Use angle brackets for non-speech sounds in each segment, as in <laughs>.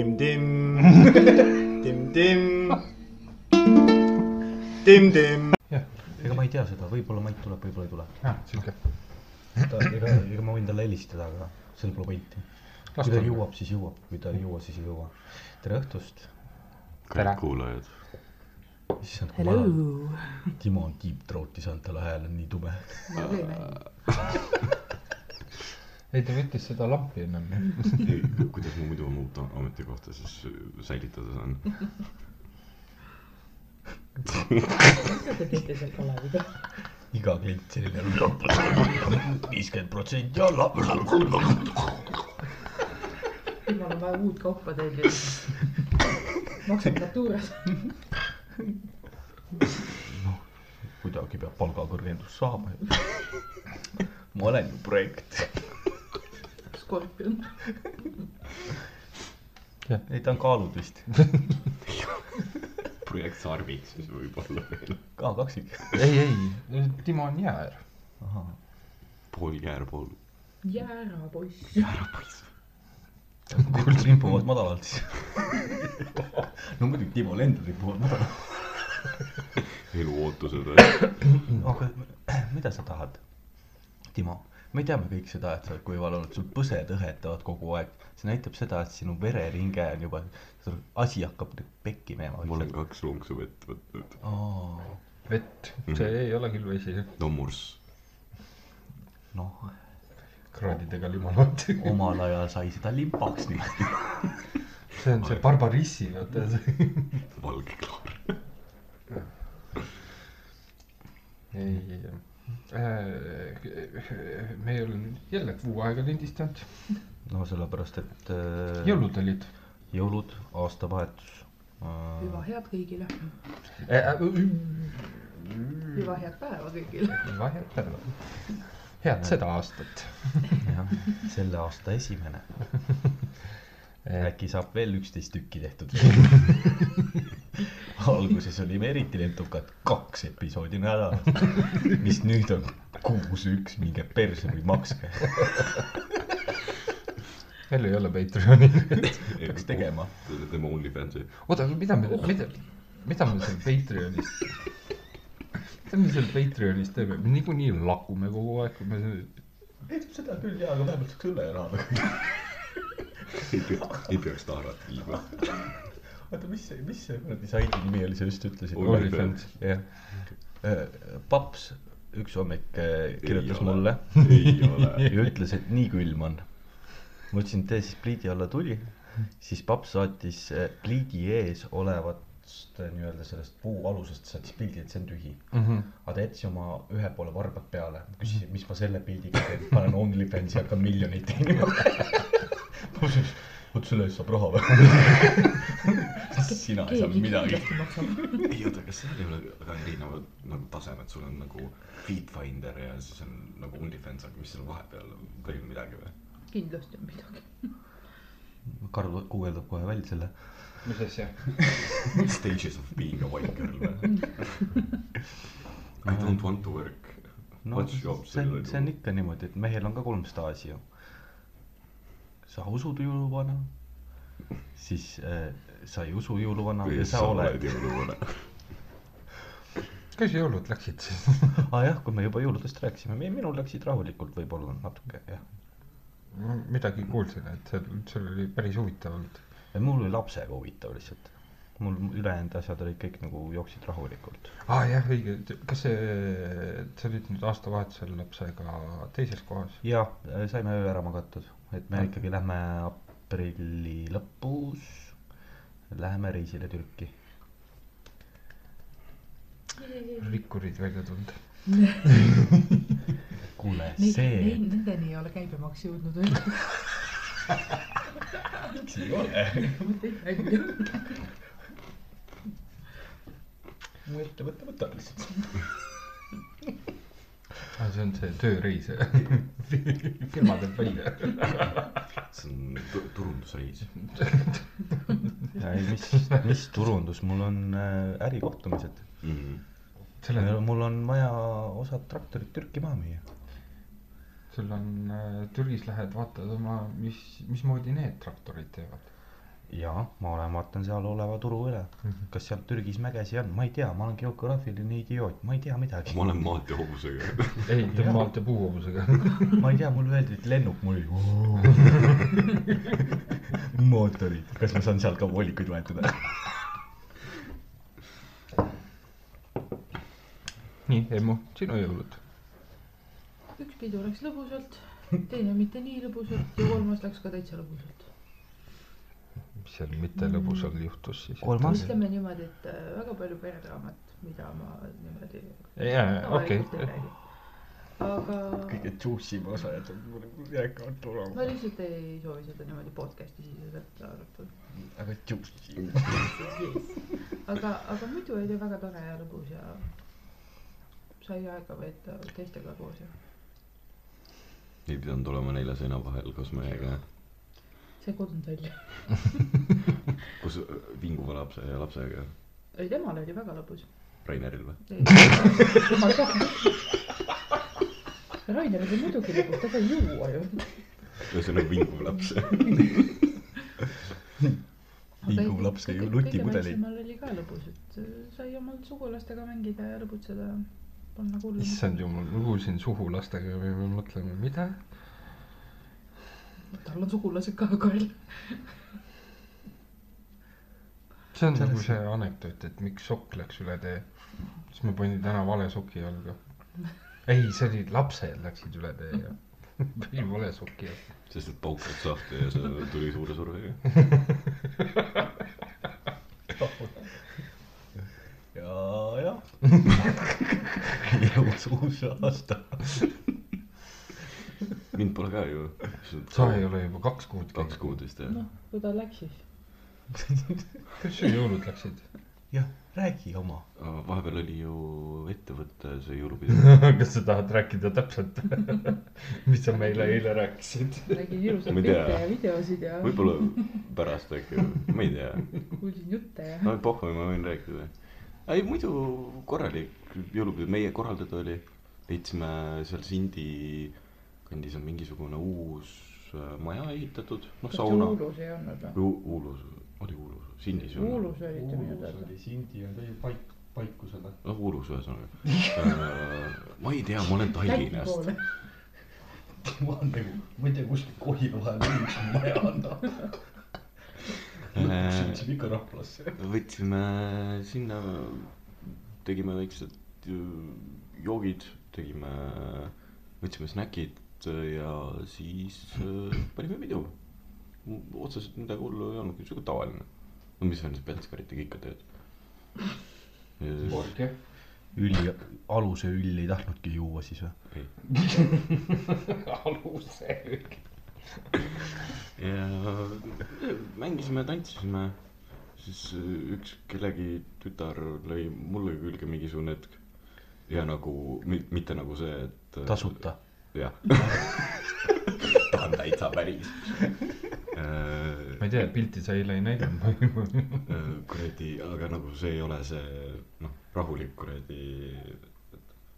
tim-tim, tim-tim, tim-tim. jah, ega ma ei tea seda, võib-olla Mait tuleb, võib-olla ei tule. ah, siuke. ega, ega ma võin talle helistada, aga seal pole pointi. kui ta jõuab, siis jõuab, kui ta ei jõua, siis ei jõua. tere õhtust. Kallid kuulajad, issand, kui Hello ma, Timo on saanud, tal hääl on nii tume. <laughs> ma ei ei, ta võttis seda lampi ennem. kuidas ma muidu oma uut ametikohta siis säilitada saan? mida te teete seal Kaleviga? iga klient selline viiskümmend protsenti alla. jumal on vaja uut kaupa tellida. maksab faktuuras. kuidagi peab palgakõrgendust saama ju. ma olen ju projekt. Skorpion. ei, ta on kaalud vist. <laughs> projekt Sarviks siis võib-olla veel. ka kaksik. ei, ei, Timo on jäär. pool käär, pool jää ära, poiss. käärapõis. kuuld ripuvad madalalt siis. no muidugi Timol endal ripuvad madalalt. eluootused. aga <clears throat> mida sa tahad? Timo, me teame kõik seda, et sa oled kuival olnud, sul põsed õhetavad kogu aeg. see näitab seda, et sinu vereringe on juba, asi hakkab nüüd pekki minema. ma olen kaks lonksu vett võtnud. oh,. vett, see ei ole küll vesi, nommurs. noh, kraadidega limonaad. <laughs> omal ajal sai seda limpaks niimoodi. <laughs> see on see Barbarissi, vaata see. valge klaar. ei, me ei ole nüüd jälle kuu aega lindistanud. no sellepärast, et äh, jõulud olid. jõulud, aastavahetus hüva äh,. head kõigile. Äh, hüva head päeva kõigile. hüva head päeva. head seda aastat. jah, selle aasta esimene. <laughs> äkki saab veel üksteist tükki tehtud. <laughs> alguses olime eriti lentukad, kaks episoodi nädalas, mis nüüd on kuus-üks, minge perse või makske. meil ei ole Patreoni. peaks tegema. tema OnlyFansi. oota, aga mida me, mida, mida me seal Patreonis, mida me seal Patreonis teeme, me niikuinii lakume kogu aeg, kui me seda küll jaa, aga vähemalt saaks õlle raha. ei pea, ei peaks tahrat viima. oota, mis see, mis see kuradi saidi nimi oli, sa just ütlesid? OnlyFans. jah. paps üks hommik äh, kirjutas Ei mulle <laughs> ja ütles, et nii külm on. ma ütlesin, tee siis pliidi alla tuli, siis paps saatis äh, pliidi ees olevatest äh, nii-öelda sellest puu alusest saatis pildi, et see on tühi. Mhm. aga ta jättis oma ühe poole varbad peale, küsisin, mis ma selle pildiga teen, panen OnlyFansi ja hakkan miljoneid teenima. <laughs> ma mõtlesin, vot selle eest saab raha või? <laughs> sina ei saa midagi. ei oota, kas seal ei ole väga erinevad nagu tasemed, sul on nagu Feedfinder ja siis on nagu OnlyFans, aga mis seal vahepeal on, veel midagi või? kindlasti on midagi. Karl guugeldab kohe välja selle. mis asja? <laughs> Stages of being a white girl või? I don't want to work. no see on, see on ikka niimoodi, et mehel on ka kolm staasi ju. Sa usud jõuluvana, siis äh, sa ei usu jõuluvana ja sa oled. jõuluvana. kuidas jõulud läksid siis? <laughs> aa ah, jah, kui me juba jõuludest rääkisime, minul läksid rahulikult võib-olla natuke jah. midagi kuulsin, et seal, seal oli päris huvitav olnud. mul oli lapsega huvitav lihtsalt. mul ülejäänud asjad olid kõik nagu jooksid rahulikult. aa ah, jah, õige, kas see, sa olid nüüd aastavahetusel lapsega teises kohas? ja saime öö ära magatud, et me ikkagi lähme aprilli lõpus, läheme reisile Türki. rikkurid välja tulnud. <laughs> kuule, see, nendeni ei ole käibemaks jõudnud veel. miks ei ole? <laughs> mu ettevõte võtab lihtsalt. <laughs> aa, see on see tööreis <laughs> firma teeb välja. see on tu- turundusreis. ei, mis, mis turundus, mul on äh, ärikohtumised. selle, mul on vaja osad traktorid Türki maha müüa. sul on äh, Türgis lähed, vaatad oma, mis, mismoodi need traktorid teevad. jaa, ma olen, vaatan seal oleva turu üle. kas seal Türgis mägesi on, ma ei tea, ma olen geograafiline idioot, ma ei tea midagi. ma olen maantee hobusega. <laughs> ei, ta on maantee puuhobusega. <laughs> ma ei tea, mulle öeldi, et lennuk mul oli. <laughs> mootorid, kas ma saan sealt ka voolikuid vahetada? nii, Emmu, sinu jõulud. üks pidu läks lõbusalt, teine mitte nii lõbusalt ja kolmas läks ka täitsa lõbusalt. Seal mitte lõbusal juhtus siis? Kolmas? ütleme niimoodi, et äh, väga palju peredraamat, mida ma niimoodi jaa, okei aga kõige juicy im osa jätab mulle jääkavad ma tulema. lihtsalt ei soovi seda niimoodi podcast'i siseselt arutada. aga juicy. aga, aga muidu oli väga tore ja lõbus ja sai aega veeta teistega koos ja ei pidanud olema nelja seina vahel koos meiega. See ei kodunud välja. <laughs> koos vinguva lapse ja lapsega. ei, temal oli väga lõbus. Raineril või? temal ka. Rainer oli muidugi lõbus, ta sai juua ju. ühesõnaga vinguv laps. liiguv laps sai ju väiksemal oli ka lõbus, et äh, sai omal sugulastega mängida ja lõbutseda. panna kullu. issand jumal, ma kuulsin sugulastega ja me mõtleme, mida? Tal on sugulased ka kael. see on nagu see anekdoot, et miks sokk läks üle tee. siis ma panin täna vale soki jalga. ei, see oli lapsed läksid üle tee ja <laughs> panin vale soki jalga. sest et pauk läks lahti ja see tuli suure survega. ja, jah. <laughs> jõus uus aasta. Mind pole ka ju. sa ei ole juba kaks kuud kaks. kuud vist jah. noh, kui ta läks siis. kuidas su jõulud läksid? jah, räägi oma. vahepeal oli ju ettevõtte see jõulupidu. <laughs> kas sa tahad rääkida täpselt, <laughs> mis sa meile eile rääkisid? nägin ilusaid pilte ja videosid ja võib-olla pärast äkki, ma ei tea. kuulsin jutte ja. no pohhu, ma võin rääkida. ei muidu korralik jõulupidu, meie korraldada oli. leidsime seal Sindi kandis on mingisugune uus äh, maja ehitatud, noh sauna. Uulus ei olnud või? Uulus, oli Uulus, Sindis. Uulus olite minu teada. Sindi on teie paik, paikusele. noh, Uulus ühesõnaga. ma ei tea, ma olen Tallinnast. ma olen nagu, ma ei tea, kuskil Kohila vahel on üks maja on. sõitsime ikka Raplasse. võtsime sinna, tegime väiksed ju- joogid, tegime, võtsime snäkid ja siis äh, panime pidu. otseselt midagi hullu ei olnud, siuke tavaline. no mis vend see Peltskarit tegi ikka tööd. orge. õli, aluse õlli ei tahtnudki juua siis või? ei, <laughs> aluse. ja mängisime, tantsisime, siis äh, üks kellegi tütar lõi mulle külge mingisugune hetk ja nagu, mitte nagu see, et. tasuta. jah. ta on täitsa päris. ma ei tea, pilti sa eile ei näidanud. <laughs> kuradi, aga nagu see ei ole see noh, rahulik kuradi,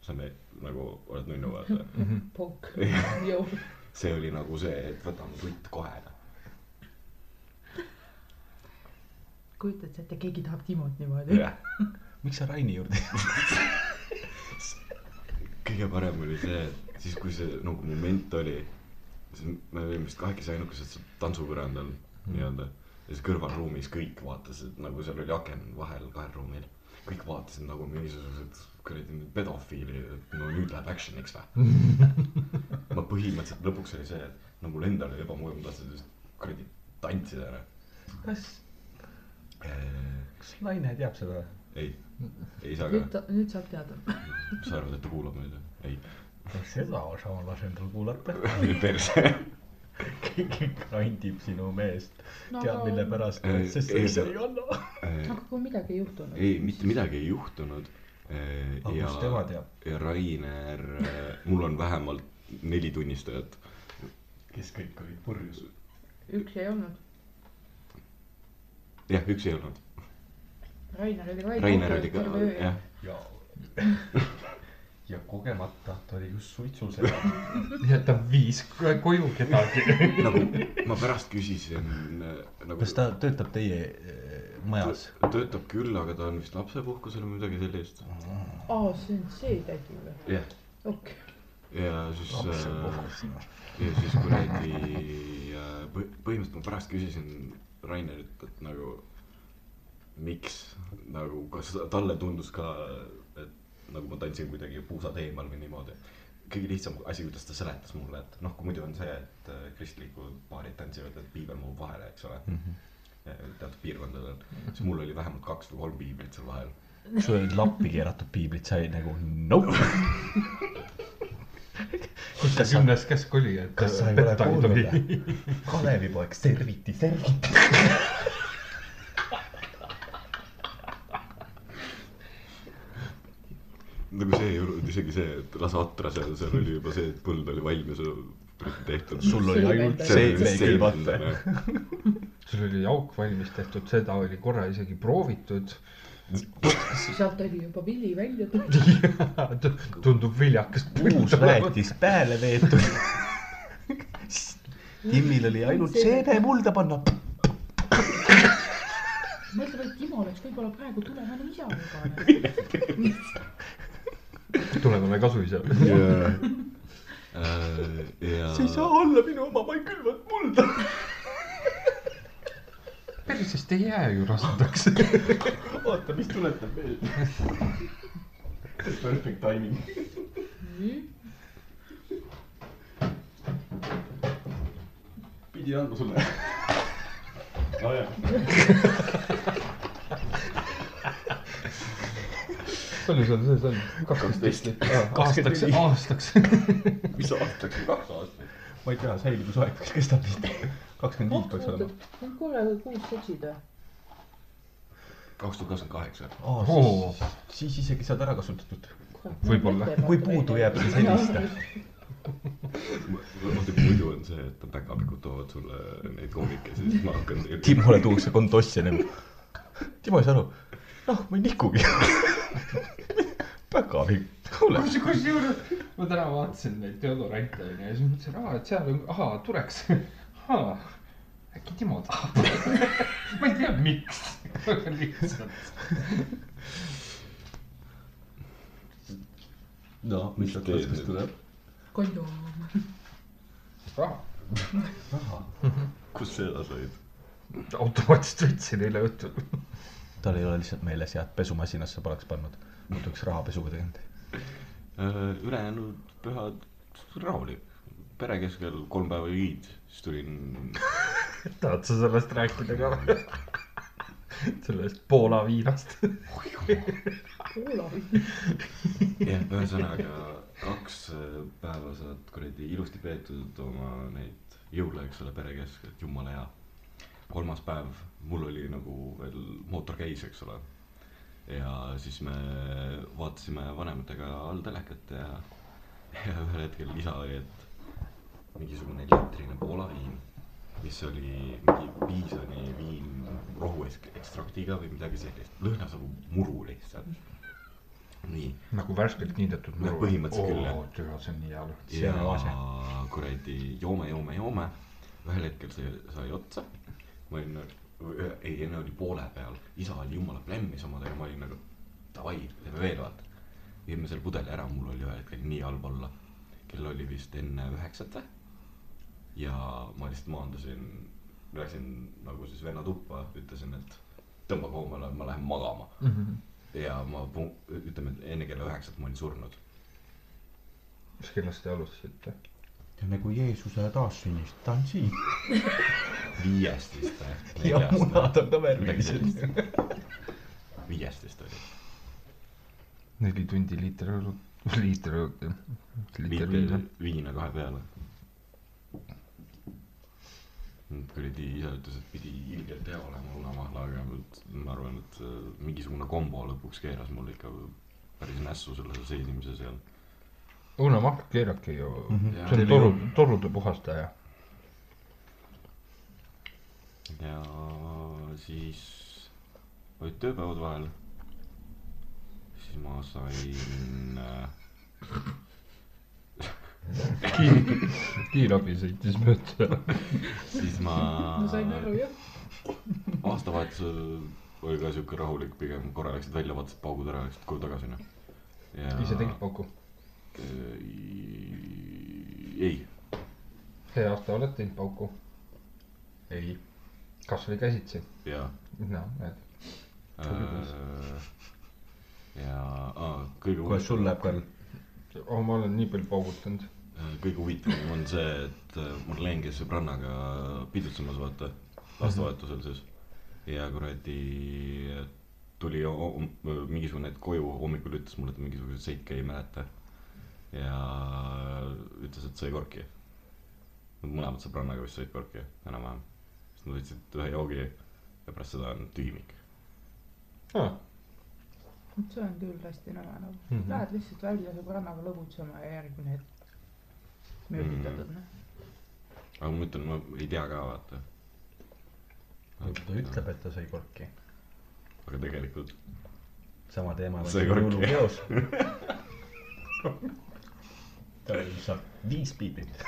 sa ne- nagu oled nunnu vaata. Ponk, jõu. see oli nagu see, et võtame tutt kohe. kujutad sa ette, keegi tahab Timot niimoodi? <laughs> miks sa Raini juurde ei <laughs> kõige parem oli see, et siis kui see nagu moment oli, siis me olime vist kahekesi ainukesed seal tantsupõrandal mm. nii-öelda. ja siis kõrvalruumis kõik vaatasid, nagu seal oli aken vahel kahel ruumil. kõik vaatasid nagu mingisugused kuradi need pedofiilid, et no nüüd läheb action'iks või. <laughs> ma põhimõtteliselt lõpuks oli see, et no mul endal oli ebamugav, ma tahtsin just kuradi tantsida ära. kas, kas Laine teab seda? ei, ei saa ka nüüd. ta, nüüd saab teada. sa arvad, et ta kuulab meid või? ei, seda osa ma lasen tal kuulata. perse. keegi krandib sinu meest, No aga- mille pärast Ei,, sest ei, sa ei anna. aga kui midagi ei juhtunud. ei, mitte midagi ei juhtunud. aga ja kust, tema teab? ja Rainer, mul on vähemalt neli tunnistajat. kes kõik olid purjus? üks ei olnud. jah, üks ei olnud. Rainer oli ka. Rainer oli ka, jah. ja, <laughs> ja kogemata ta oli just suitsuseja. <laughs> ja ta viis koju kedagi. <laughs> nagu ma pärast küsisin äh, nagu kas ta töötab teie eh, majas? töötab küll, aga ta on vist lapsepuhkusel või midagi sellist. aa, see on see tädi või? jah, okei. ja siis äh, lapsepuhkus. ja siis kuradi äh, põ- põhimõtteliselt ma pärast küsisin Rainerilt, et nagu miks nagu, kas talle tundus ka, et nagu ma tantsin kuidagi puusad eemal või niimoodi. kõige lihtsam asi, kuidas ta seletas mulle, et noh, kui muidu on see, et äh, kristlikud paarid tantsivad, et piibel mahub vahele, eks ole. teatud piirkondadel, siis mul oli vähemalt kaks või kolm piiblit seal vahel. sul olid lappi keeratud piiblid, sa olid nagu nope. kus see kümnes käsk oli, et kas sa ei ole kuulnud? Kalevipoeg, serviti, serviti. <laughs> nagu see ei olnud isegi see, et las atra seal, seal oli juba see, et põld oli valmis tehtud. sul oli ainult See see oli veekülvata. <laughs> sul oli auk valmis tehtud, seda oli korra isegi proovitud. sealt oli juba vili välja tulnud. <laughs> tundub viljakas. uus väetis peale veetud. Timmil oli ainult seene mulda panna. mõtle, et Timo oleks võib-olla praegu tulevane isa <laughs> juba. tulevane kasuisa. ja see ei saa olla minu oma, ma ei külvanud mulda. pärisest ei jää ju rasedaks. oota, mis tuletab veel? Perfect timing. pidi andma sulle. nojah. Palju sul sees on? kaksteist aastaks, aastaks. mis aastaks või kaks aastat? ma ei tea, säilivusaeg kas kestab vist kakskümmend viis peaks olema. korra kuus sotsid või? kaks tuhat kakskümmend kaheksa. siis, isegi saad ära kasutatud. Võib-olla. Või puudu jääb siis helista. vaata, kui muidu on see, et päkapikud toovad sulle neid koomikesi, siis ma hakkan. Timole tuuakse kondossi nagu. Timo ei saa aru. noh, ma ei nikugi. <laughs> <laughs> päkapikk, kuule. kusjuures ma täna vaatasin neid deodorante onju ja siis mõtlesin, aa, et seal on, ahaa, tuleks. <laughs> äkki Timo tahab. <laughs> ma ei tea, miks, aga lihtsalt. no mis sealt teed taskust nüüd? tuleb? kondoom. raha, raha. kust seda said? automaatselt võtsin eile õhtul. Tal ei ole lihtsalt meeles ja, et pesumasinasse poleks pannud. muidu oleks rahapesuga teinud. ülejäänud pühad rahulik. pere keskel kolm päeva jõid, siis tulin, <laughs> tahad sa sellest rääkida ka? <laughs> sellest Poola viinast. Poola. jah, ühesõnaga kaks äh, päeva saad kuradi ilusti peetud oma neid jõule, eks ole, pere keskel, jumala hea. Kolmas päev, mul oli nagu veel mootor käis, eks ole. ja siis me vaatasime vanematega all telekat ja, ja ühel hetkel isa oli, et mingisugune liitrine Poola viin, mis oli mingi piisani viin rohuekstraktiga või midagi sellist, lõhnas nagu muru lihtsalt. nii, nagu värskelt niidetud No põhimõtteliselt küll, türa, see on nii hea lõhn. Ja kuradi joome, joome, joome. ühel hetkel see sai otsa. Ma olin nagu, ei enne oli poole peal, isa oli jumala plämmis omadega, ma olin nagu davai, teeme veel vaata. viime selle pudeli ära, mul oli ühel hetkel nii halb olla. kell oli vist enne üheksat või? ja ma lihtsalt maandusin, läksin nagu siis venna tuppa, ütlesin, et tõmbage hoomale, ma lähen magama. ja ma, ütleme, et enne kella üheksat ma olin surnud. mis kellast te alustasite? Teeme kui Jeesuse taassünnist, ta on siin. <laughs> viiest vist või? ja munad on ka sellist. <laughs> viiest vist oli. neli tundi liiter õlut, <laughs> liiter, liiter liiter viina. viina kahe peale. kuradi isa ütles, et pidi ilgelt hea olema unamahla, aga ma arvan, et äh, mingisugune kombo lõpuks keeras mul ikka päris nässu selle seisimise seal. Õunamahl keerabki ju mm. -hmm. see on toru, torude puhastaja. ja siis olid tööpäevad vahel. siis ma sain äh, kiir, kiirabi sõitis mööda. siis ma ma sain aru jah. aastavahetusel oli ka siuke rahulik pigem, korra läksid välja, vaatasid paugud ära, läksid koju tagasi onju. ise tegid? pauku? ei, see aasta oled teinud pauku? ei, kas või käsitsi? ja no, näed. äh, ja kõige kuidas sul läheb, Karl? oh, ma olen nii palju paugutanud. kõige huvitavam on see, et äh, Marleen käis sõbrannaga pidutsemas, vaata, aastavahetusel siis. ja kuradi tuli mingisugune hetk koju, hommikul ütles mulle, et mingisuguseid seike ei mäleta. Ja ütles, et sõi korki. Nad mõlemad sõbrannaga vist sõid korki enam-vähem. siis nad võtsid ühe joogi ja pärast seda on tühimik. Ah, see on küll hästi näha nagu mm. -hmm. Lähed lihtsalt välja sõbrannaga lõbutsema ja järgmine hetk mööditatud noh. aga ma ütlen, ma ei tea ka, vaata. ta ütleb, et ta sai korki. aga tegelikult sama teema. Sai korki. jõulupeos. <laughs> tal saab viis piiblit.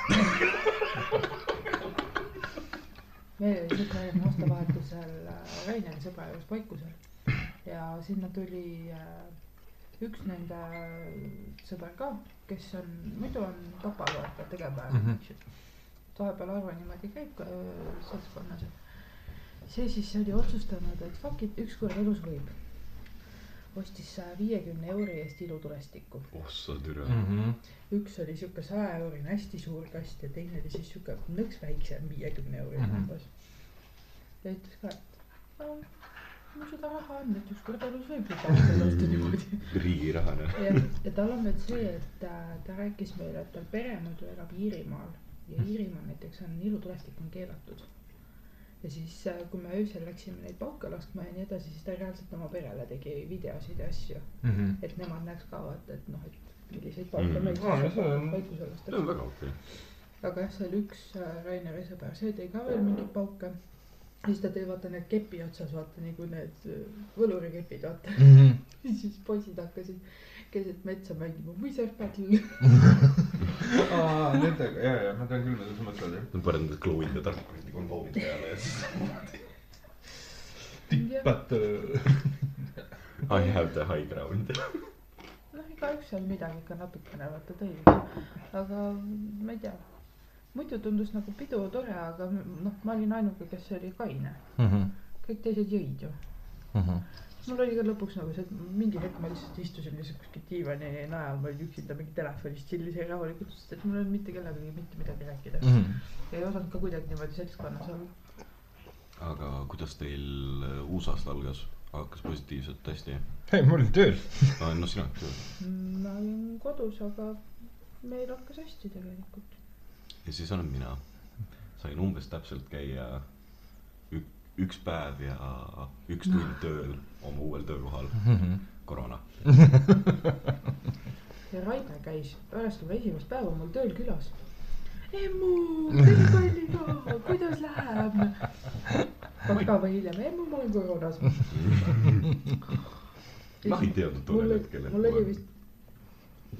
meil oli siuke eelmine aastavahetusel äh, Raineri sõbra juures Paikusel ja sinna tuli äh, üks nende sõber ka, kes on, muidu on Tapal vaata tegevväel mm, Mhm. -hmm. eks ju. vahepeal harva niimoodi käib ka äh, seltskonnas. see siis oli otsustanud, et fuck it, ükskord elus võib. Ostis saja viiekümne euri eest ilutulestikku. ossa türa mm. -hmm. üks oli siuke saja eurine hästi suur kast ja teine oli siis siuke nõks väiksem, viiekümne eurine Mhm. umbes. ja ütles ka, et no, mul seda raha on, et ükskord elus võib lubada selle osta niimoodi. riigi raha noh. ja, ja tal on veel see, et ta, ta rääkis meile, et tal pere muidu elab Iirimaal ja Iirimaal näiteks on ilutulestik on keelatud. Ja siis, kui me öösel läksime neid pauke laskma ja nii edasi, siis ta reaalselt oma perele tegi videosid ja asju, Mm -hmm. et nemad näeks ka vaata, et noh, et milliseid pauke Mhm. meil Aa, no siis see on- väga okei. aga jah, see oli üks äh, Raineri sõber, see tõi ka veel mingeid pauke. siis ta tõi vaata need kepi otsas, vaata nagu need äh, võlurikepid, vaata. Mm -hmm. siis poisid hakkasid keset metsa mängima Wizard Battle. aa, nendega, ja, ja ma tean küll, mida sa mõtled, jah. Panevad need glow'id ja tarkvarad kondoomid peale ja siis tipad. I have the high ground. noh, igaüks seal midagi ikka natukene vaata tõi. aga ma ei tea, muidu tundus nagu pidu tore, aga noh, ma olin ainuke, kes oli kaine. kõik teised jõid ju. Mul oli ka lõpuks nagu see, et mingi hetk ma lihtsalt istusin lihtsalt kuskil diivani najal, ma olin üksinda mingi telefonis tšillisin rahulikult, sest et mul ei olnud mitte kellegagi mitte midagi rääkida. ja ei osanud ka kuidagi niimoodi seltskonnas olla. aga kuidas teil äh, USA-st algas? hakkas positiivselt hästi? ei, ma olin tööl. no sina, ma olin kodus, aga meil hakkas hästi tegelikult. ja siis olen mina. sain umbes täpselt käia üks päev ja üks tund tööl oma uuel töökohal, koroona. ja Raine käis oma esimest päeva mul tööl külas. emmu, tere kalliga, kuidas läheb? päeva hiljem, emmu, ma olen koroonas. noh, ei teadnud tollel oli, hetkel, mul oli vist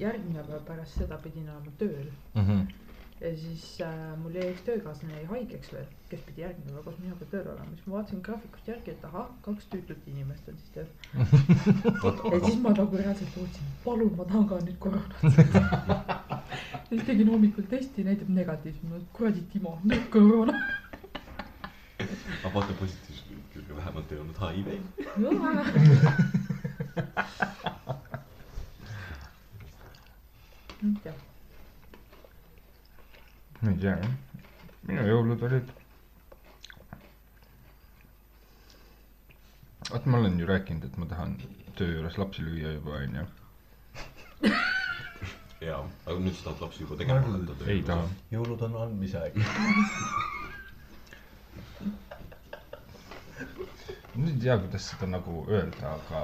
järgmine päev pärast seda pidin olema tööl ja siis äh, mul jäi üks töökaaslane jäi haigeks veel, kes pidi järgmine päev koos minuga tööl olema, siis ma vaatasin graafikust järgi, et ahah, kaks tüütut inimest on siis tööl. <laughs> ja siis ma nagu reaalselt lootsin, palun, ma tahan ka nüüd koroonat <laughs> siis tegin hommikul testi, näitab negatiivse, ma mõtlesin, kuradi Timo, nüüd koroona. <laughs> aga vaata positiivselt külge, vähemalt ei olnud HIV. jah, ma ei tea minu jõulud olid. vaat ma olen ju rääkinud, et ma tahan töö juures lapsi lüüa juba onju. jaa, aga nüüd sa tahad lapsi juba tegema hakata. ei taha. jõulud on andmise aeg. ma ei tea, kuidas seda nagu öelda, aga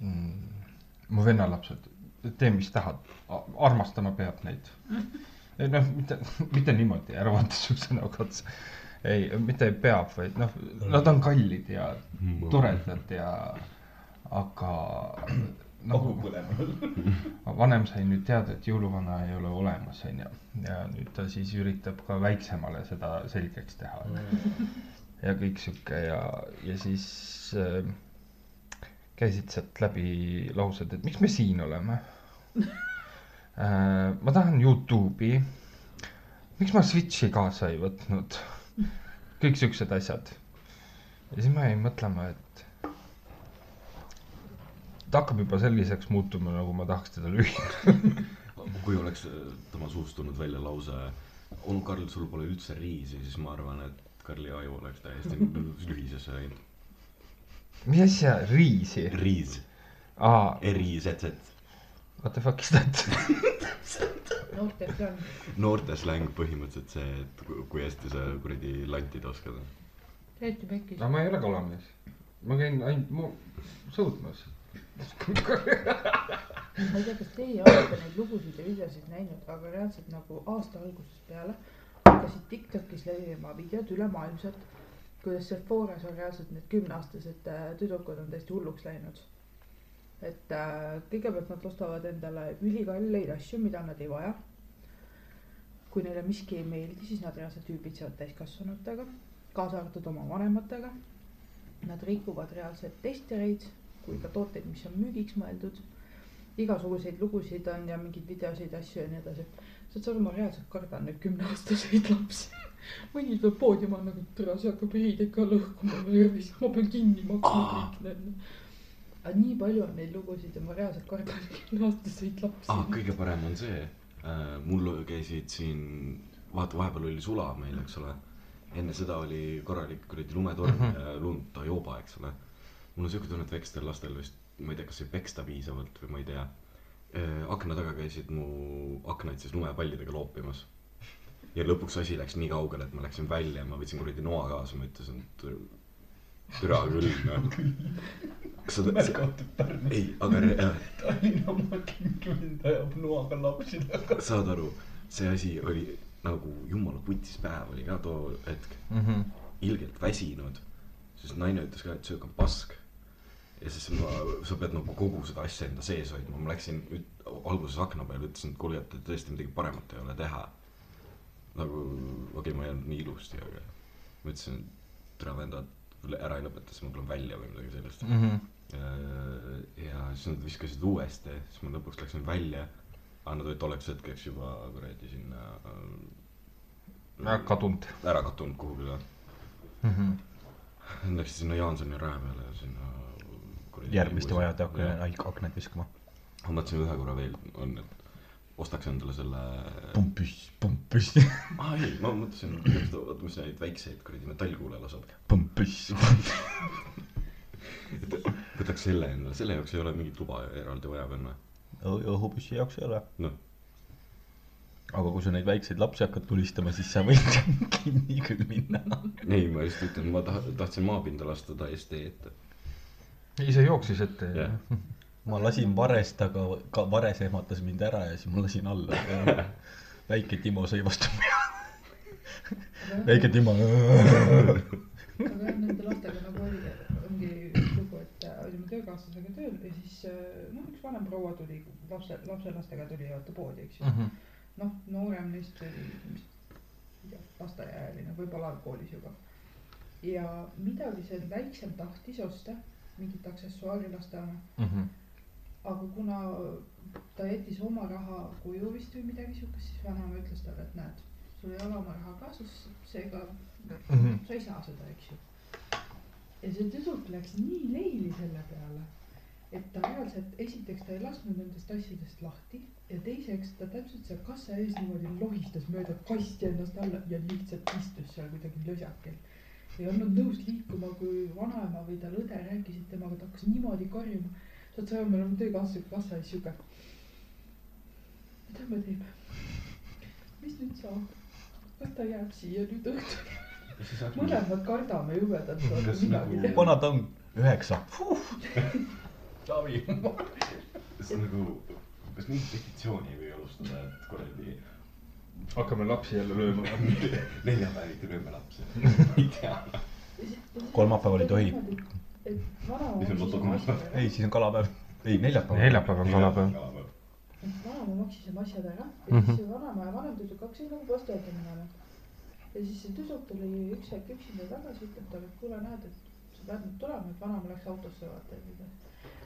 mm,. mu vennalapsed, tee mis tahad, armastama peab neid. ei noh, mitte, mitte niimoodi, ära vaata siukse näoga otsa. ei, mitte ei peab, vaid noh, nad on kallid ja toredad ja, aga nagu vanem sai nüüd teada, et jõuluvana ei ole olemas, onju. ja nüüd ta siis üritab ka väiksemale seda selgeks teha. ja kõik sihuke ja, ja siis äh, käisid sealt läbi laused, et miks me siin oleme. <laughs> ma tahan Youtube'i. miks ma Switch'i kaasa ei võtnud? kõik siuksed asjad. ja siis ma jäin mõtlema, et ta hakkab juba selliseks muutuma, nagu ma tahaks teda lüüa. <laughs> kui oleks äh, tema suust tulnud välja lause onu Karl, sul pole üldse riisi, siis ma arvan, et Karli aju oleks täiesti <laughs> lühisesse läinud. mis asja, riisi? riis, aa, R-I-Z-Z, what the fuck is that? noortes on. noorte släng põhimõtteliselt see, et ku- kui hästi sa kuradi lantida oskad. täiesti pekkis no. ma ei ole kalamees. ma käin ainult mu- sõudmas. ma ei tea, kas teie olete neid lugusid ja videosid näinud, aga reaalselt nagu aasta algusest peale hakkasid Tiktokis levima videod ülemaailmselt, kuidas Sephoras on reaalselt need kümneaastased äh, tüdrukud on täiesti hulluks läinud. Et äh, kõigepealt nad ostavad endale ülikalleid asju, mida nad ei vaja. kui neile miski ei meeldi, siis nad reaalselt üübitsevad täiskasvanutega, kaasa arvatud oma vanematega. Nad rikuvad reaalselt testereid kui ka tooteid, mis on müügiks mõeldud igasuguseid lugusid on ja mingeid videosid, asju ja nii edasi. saad sa aru, ma reaalselt kardan neid kümneaastaseid lapsi. mõni tuleb poodi, ma olen nagu tere, see hakkab riid ikka lõhkuma närvis, ma pean kinni maksma kõik need. Aga nii palju on neid lugusid ja ma reaalselt kardan kümneaastaseid lapsi ah,. kõige parem on see äh,, mul käisid siin, vaata vahepeal oli sula meil, eks ole. enne seda oli korralik kuradi lumetorm mm -hmm. ja lund ta jooba, eks ole. mul on siuke tunne, et väikstel lastel vist, ma ei tea, kas ei peksta piisavalt või ma ei tea. akna taga käisid mu aknaid siis lumepallidega loopimas. ja lõpuks asi läks nii kaugele, et ma läksin välja, ma võtsin kuradi noa kaasa, ma ütlesin, et türa küll, noh. kas sa, märgatud Pärnu. ei, aga re- Tallinna maakinkümmend ajab noaga lapsi taga. saad aru, see asi oli nagu jumala putis päev oli ka too hetk, ilgelt väsinud, sest naine ütles ka, et söök on pask. ja siis ma, sa pead nagu kogu seda asja enda sees hoidma, ma läksin üt- alguses akna peale, ütlesin, et kuule, et tõesti midagi paremat ei ole teha. nagu okei okay,, ma ei öelnud nii ilusti, aga ma ütlesin, et tere vennad, ära ei lõpeta, siis ma tulen välja või midagi sellist. Mhm. ja siis nad viskasid uuesti, siis ma lõpuks läksin välja. aga nad olid tolleks hetkeks juba kuradi sinna ära kadunud. ära kadunud kuhugi ka. Läksid sinna Jaansoni raja peale ja sinna järgmiste vajade akna, aknaid viskama. ma mõtlesin ühe korra veel on, et ostaks endale selle. pumpis, pumpis, aa ei, ma mõtlesin, oota, mis neid väikseid kuradi metallkuule laseb. pumpis. võtaks selle endale, selle jaoks ei ole mingit luba eraldi vaja panna. õhupüssi jaoks ei ole. noh, aga kui sa neid väikseid lapsi hakkad tulistama, siis sa võid <laughs> kinni küll minna. ei, ma just ütlen, ma tahtsin maapinda lasta täiesti ette. ise jooksis ette ja Jah. Ma lasin varest, aga ka vares ehmatas mind ära ja siis ma lasin alla. väike Timo sõi vastu pead. väike Timo. aga jah, nende lastega nagu oli, ongi lugu, et olime töökaaslasega tööl ja siis noh, üks vanem proua tuli lapse, lapselastega tuli vaata poodi, eks ju. noh, noorem neist oli vist, lasteaiaealine, võib-olla algkoolis juba. ja midagi see väiksem tahtis osta, mingit aksessuaari laste oma, aga kuna ta jättis oma raha koju vist või midagi siukest, siis vanaema ütles talle, et näed, sul ei ole oma raha kaasas, seega sa ei saa seda, eks ju. ja see tüdruk läks nii leili selle peale, et ta reaalselt, esiteks ta ei lasknud nendest asjadest lahti ja teiseks ta täpselt seal kassa ees niimoodi lohistas mööda kasti ennast alla ja lihtsalt istus seal kuidagi lösakil. ei olnud nõus liikuma, kui vanaema või tal õde rääkisid temaga, ta hakkas niimoodi karjuma. Saad sa aru, me oleme töökaaslasega kassa ees siuke. mida me teeme? mis nüüd saab? kas ta jääb siia nüüd õhtul? mõlemad kardame jubedalt, Kas nagu- vana ta on üheksa. Taavi. <laughs> see on nagu, kas mingit petitsiooni ei või alustada, et kuradi hakkame lapsi jälle lööma. <laughs> neljapäeviti lööme lapsi, <laughs> ei tea. Kolmapäeval ei tohi. Et vanaema asjadega ei, siis on kalapäev. ei, neljapäeval. neljapäev on kalapäev. vanaema maksis oma asjad ära ja Mhm. siis see vanaema ja vanem tüdruk hakkasid nagu posti ette minema. ja siis see tüdruk tuli üks hetk üksinda tagasi, ütleb talle, et kuule, näed, et sa pead nüüd tulema, et vanaema läks autosse vaata ja nii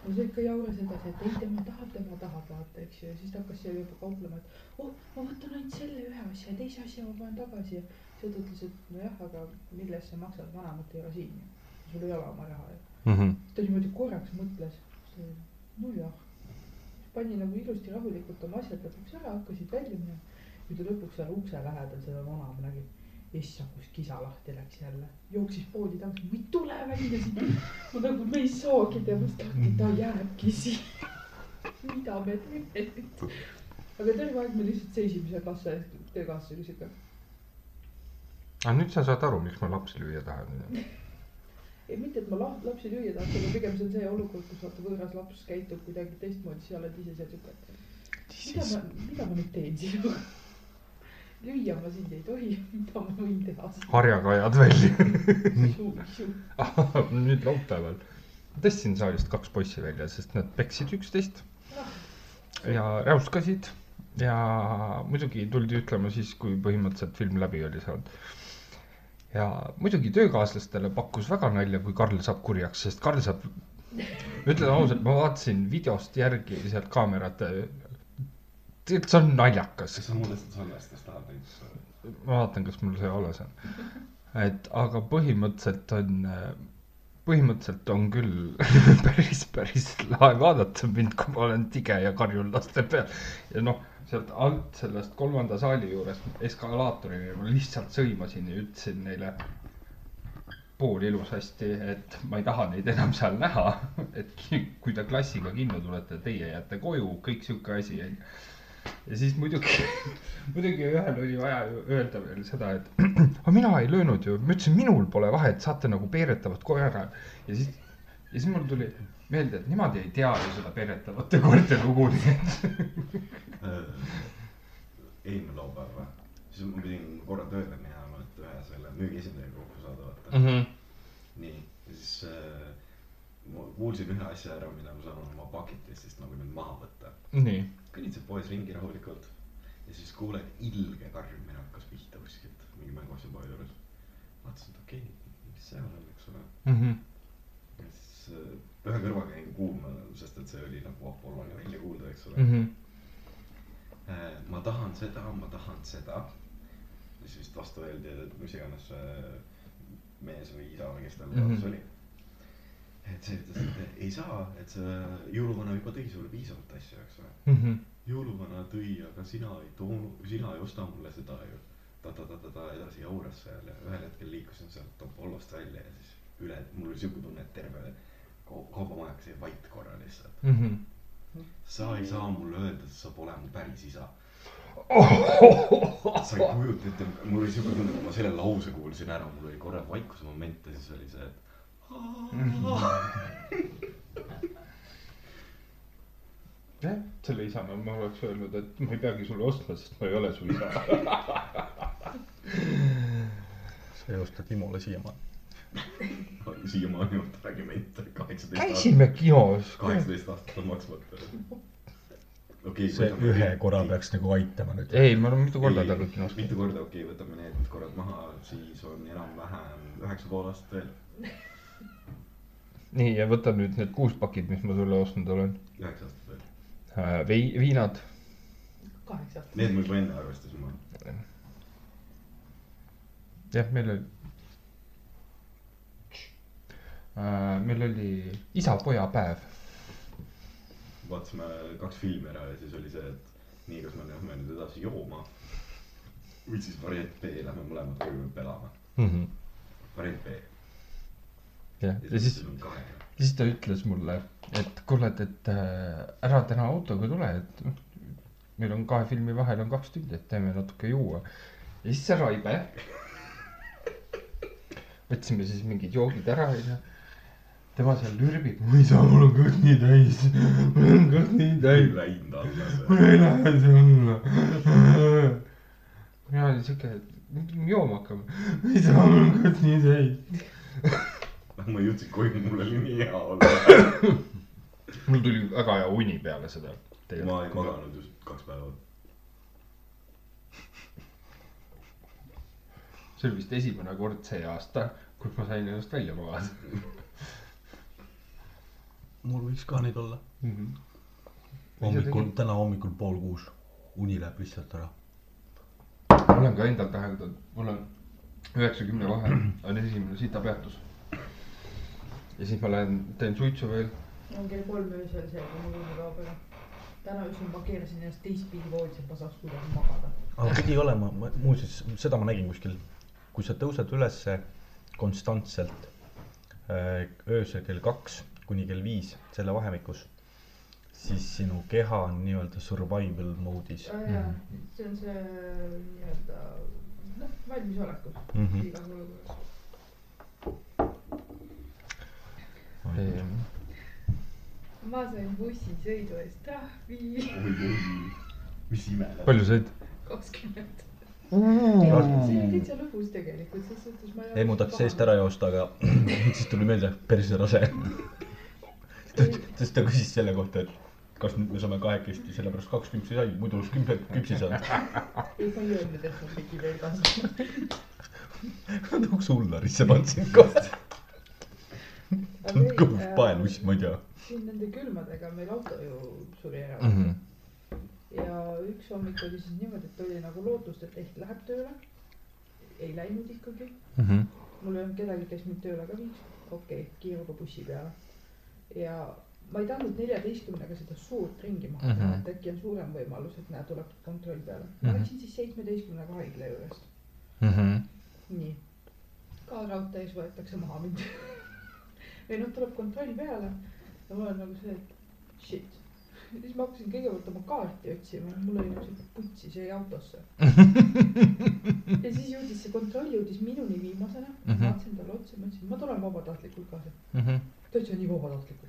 no see ikka jauras edasi, et ei tema tahab, tema tahab vaata, eks ju, ja siis ta hakkas seal juba kauplema, et oh, ma võtan ainult selle ühe asja ja teise asja ma panen tagasi ja siis ta ütles, et nojah, aga mille eest sa maksad, vanemat ei ole siin ju. Sul ei ole oma raha ju. Mhm. ta niimoodi korraks mõtles, nojah. pani nagu ilusti rahulikult oma asjad lõpuks ära, hakkasid välja minema. kui ta lõpuks seal ukse lähedal seda vanaema nägi, issand, kus kisa lahti läks jälle, jooksis poodi tagasi, ma ei tule välja siit. ma nagu, me ei saagi temast lahti, ta jääbki siia. mida me teeme nüüd? aga terve aeg me lihtsalt seisime seal kassa ees, töökassa oli siuke. aga nüüd sa saad aru, miks ma lapsi lüüa tahan. ei, mitte, et ma la- lapsi lüüa tahaks, aga pigem see on see olukord, kus vaata võõras laps käitub kuidagi teistmoodi, siis sa oled ise seal siuke, et mida ma, mida ma nüüd teen sinuga. lüüa ma sind ei tohi, mida ma võin teha? Harjaga ajad välja. ja nüüd laupäeval. Tõstsin saalist kaks poissi välja, sest nad peksid üksteist. Ja räuskasid. Ja muidugi tuldi ütlema siis, kui põhimõtteliselt film läbi oli saanud. Ja muidugi töökaaslastele pakkus väga nalja, kui Karl saab kurjaks, sest Karl saab, ütlen ausalt, ma vaatasin videost järgi sealt kaamerate. tegelikult see on naljakas kas sa mulle seda salvestust tahad näidata? ma vaatan, kas mul see alles on. et aga põhimõtteliselt on, põhimõtteliselt on küll <laughs> päris, päris lahe vaadata mind, kui ma olen tige ja karjun laste peal. ja noh, sealt alt sellest kolmanda saali juurest eskalaaatorini ma lihtsalt sõimasin ja ütlesin neile pool ilusasti, et ma ei taha neid enam seal näha. et kui te klassiga kinno tulete, teie jääte koju, kõik sihuke asi onju ja siis muidugi, <laughs> muidugi ühel oli vaja öelda veel seda, et <clears throat> aga mina ei löönud ju, ma ütlesin, minul pole vahet, saate nagu peeretavat koera. ja siis, ja siis mul tuli meelde, et nemad ei tea ju seda peeretavate koerte lugu, nii et eelmine laupäev või? siis ma pidin korra tööle minema, et ühe selle müügiesindajaga kokku saada, vaata. mm. -hmm. nii, ja siis äh, ma kuulsin ühe asja ära, mida ma saan oma bucket list'ist nagu nüüd maha võtta. nii, kõnnitsen poes ringi rahulikult ja siis kuulen ilge karjumine hakkas pihta kuskilt mingi mänguasjapoe juures. vaatasin, et okei okay,, mis seal on, eks ole. mm -hmm. Ühe kõrvaga jäin kuulma, sest et see oli nagu Apolloni välja kuulda, eks ole mm. -hmm. Ma tahan seda, ma tahan seda. siis vist vastu öeldi, et mis iganes see mees või isa või kes tal Mhm. kaasas oli. et see ütles, et ei saa, et see jõuluvana juba tõi sulle piisavalt asju, eks ole. Mm -hmm. jõuluvana tõi, aga sina ei toonud, sina ei osta mulle seda ju. ta-ta-ta-ta-ta edasi jauras seal ja ühel hetkel liikusin sealt Apollost välja ja siis üle, mul oli siuke tunne, et terve kaubamajakas jäi vait korra lihtsalt. Mm -hmm. sa ei saa mulle öelda, et sa pole mu päris isa. sa ei kujuta ette, mul oli siuke tunne, kui ma selle lause kuulsin ära, mul oli korra vaikuse moment ja siis oli see, et. jah, selle isana ma oleks öelnud, et ma ei peagi sulle ostma, sest ma ei ole su isa. sa ei osta Timole siiamaani. <laughs> siiamaani kaheksateist aastat, käisime kinos. kaheksateist aastat on maksmata. okei, see ühe korra. peaks nagu aitama nüüd. ei, ma olen mitu korda talle kinos mitu korda, okei okay,, võtame need korrad maha, siis on enam-vähem üheksa pool aastat veel, nii ja võta nüüd need kuus pakid, mis ma sulle ostnud olen. üheksa aastat veel. vei-, viinad. kaheksa aastat. Need ma juba enne arvestasin maha. jah, meil oli. Meil oli isa-poja päev. vaatasime kaks filmi ära ja siis oli see, et nii, kas me lähme nüüd edasi jooma. või siis variant B, lähme mõlemad koju õppe elama. variant B. jah, ja siis, siis ta ütles mulle, et kuule, et, et äh, ära täna autoga tule, et meil on kahe filmi vahel on kaks tundi, et teeme natuke juua. ja siis see Raive. <laughs> võtsime siis mingid joogid ära onju. Tema seal lürbib, ma ei saa, mul on kõht nii täis, mul on kõht nii täis. läinud alla ma ei lähe sinna. mina olin siuke, et nüüd me jooma hakkame. ei saa, mul on kõht nii täis. <laughs> ma jõudsin koju, mul oli nii hea olla. <laughs> mul tuli väga hea uni peale seda. ma ei maganud just kaks päeva. see oli vist esimene kord see aasta, kus ma sain ennast välja magada <laughs> mul võiks ka neid olla. mm. -hmm. hommikul, täna hommikul pool kuus, uni läheb lihtsalt ära. ma olen ka endal täheldanud, mul on üheksakümne vahel <clears throat> on esimene sitapeatus. ja siis ma lähen teen suitsu veel. on kell kolm öösel see, kui mul uni kaob ära. täna öösel ma keerasin ennast teistpidi voodis, et ma saaks kuidagi magada. aga pidi olema, muuseas, seda ma nägin kuskil, kui sa tõused ülesse konstantselt äh, öösel kell kaks kuni kell viis, selle vahemikus, siis sinu keha on nii-öelda survival mode'is. jaa, see on see nii-öelda noh, valmisolekus Mhm. igas olukorras. ma sain bussisõidu eest trahvi mis ime. palju said? kakskümmend. see oli Mm. täitsa lõbus tegelikult, ses suhtes ma ei. Emu tahtis eest ära joosta, aga <clears throat> siis tuli meelde, perse rase. <laughs> sest ta küsis selle kohta, et kas nüüd me saame kahekesti, sellepärast kaks küpsi sai, muidu oleks kümme küpsi saanud. <laughs> ei, ma ei öelnud, et ma pidi veel kasvama. tooks hullarisse pandsin kohta. kõhus paeluss, ma ei tea. siin nende külmadega meil auto ju suri ära mm. -hmm. ja üks hommik oli siis niimoodi, et oli nagu lootust, et ehk läheb tööle. ei läinud ikkagi. mul ei olnud kedagi, kes mind tööle ka viiks. okei okay,, kiiruga bussi peale. Ja ma ei tahtnud neljateistkümnega seda suurt ringi maha teha mm. -hmm. et äkki on suurem võimalus, et näe, tuleb kontroll peale. ma Mhm. läksin siis seitsmeteistkümnega haigla juurest. nii. ka raudtees võetakse maha mind. <laughs> või noh, tuleb kontroll peale ja mul on nagu see, et shit. siis ma hakkasin kõigepealt oma kaarti otsima, mul oli nagu see putsi, see jäi autosse. <laughs> ja siis jõudis see kontroll jõudis minuni viimasena mm. -hmm. ma vaatasin talle otsa, ma ütlesin, ma tulen vabatahtlikult kaasa. Täitsa nii vabatahtlikult.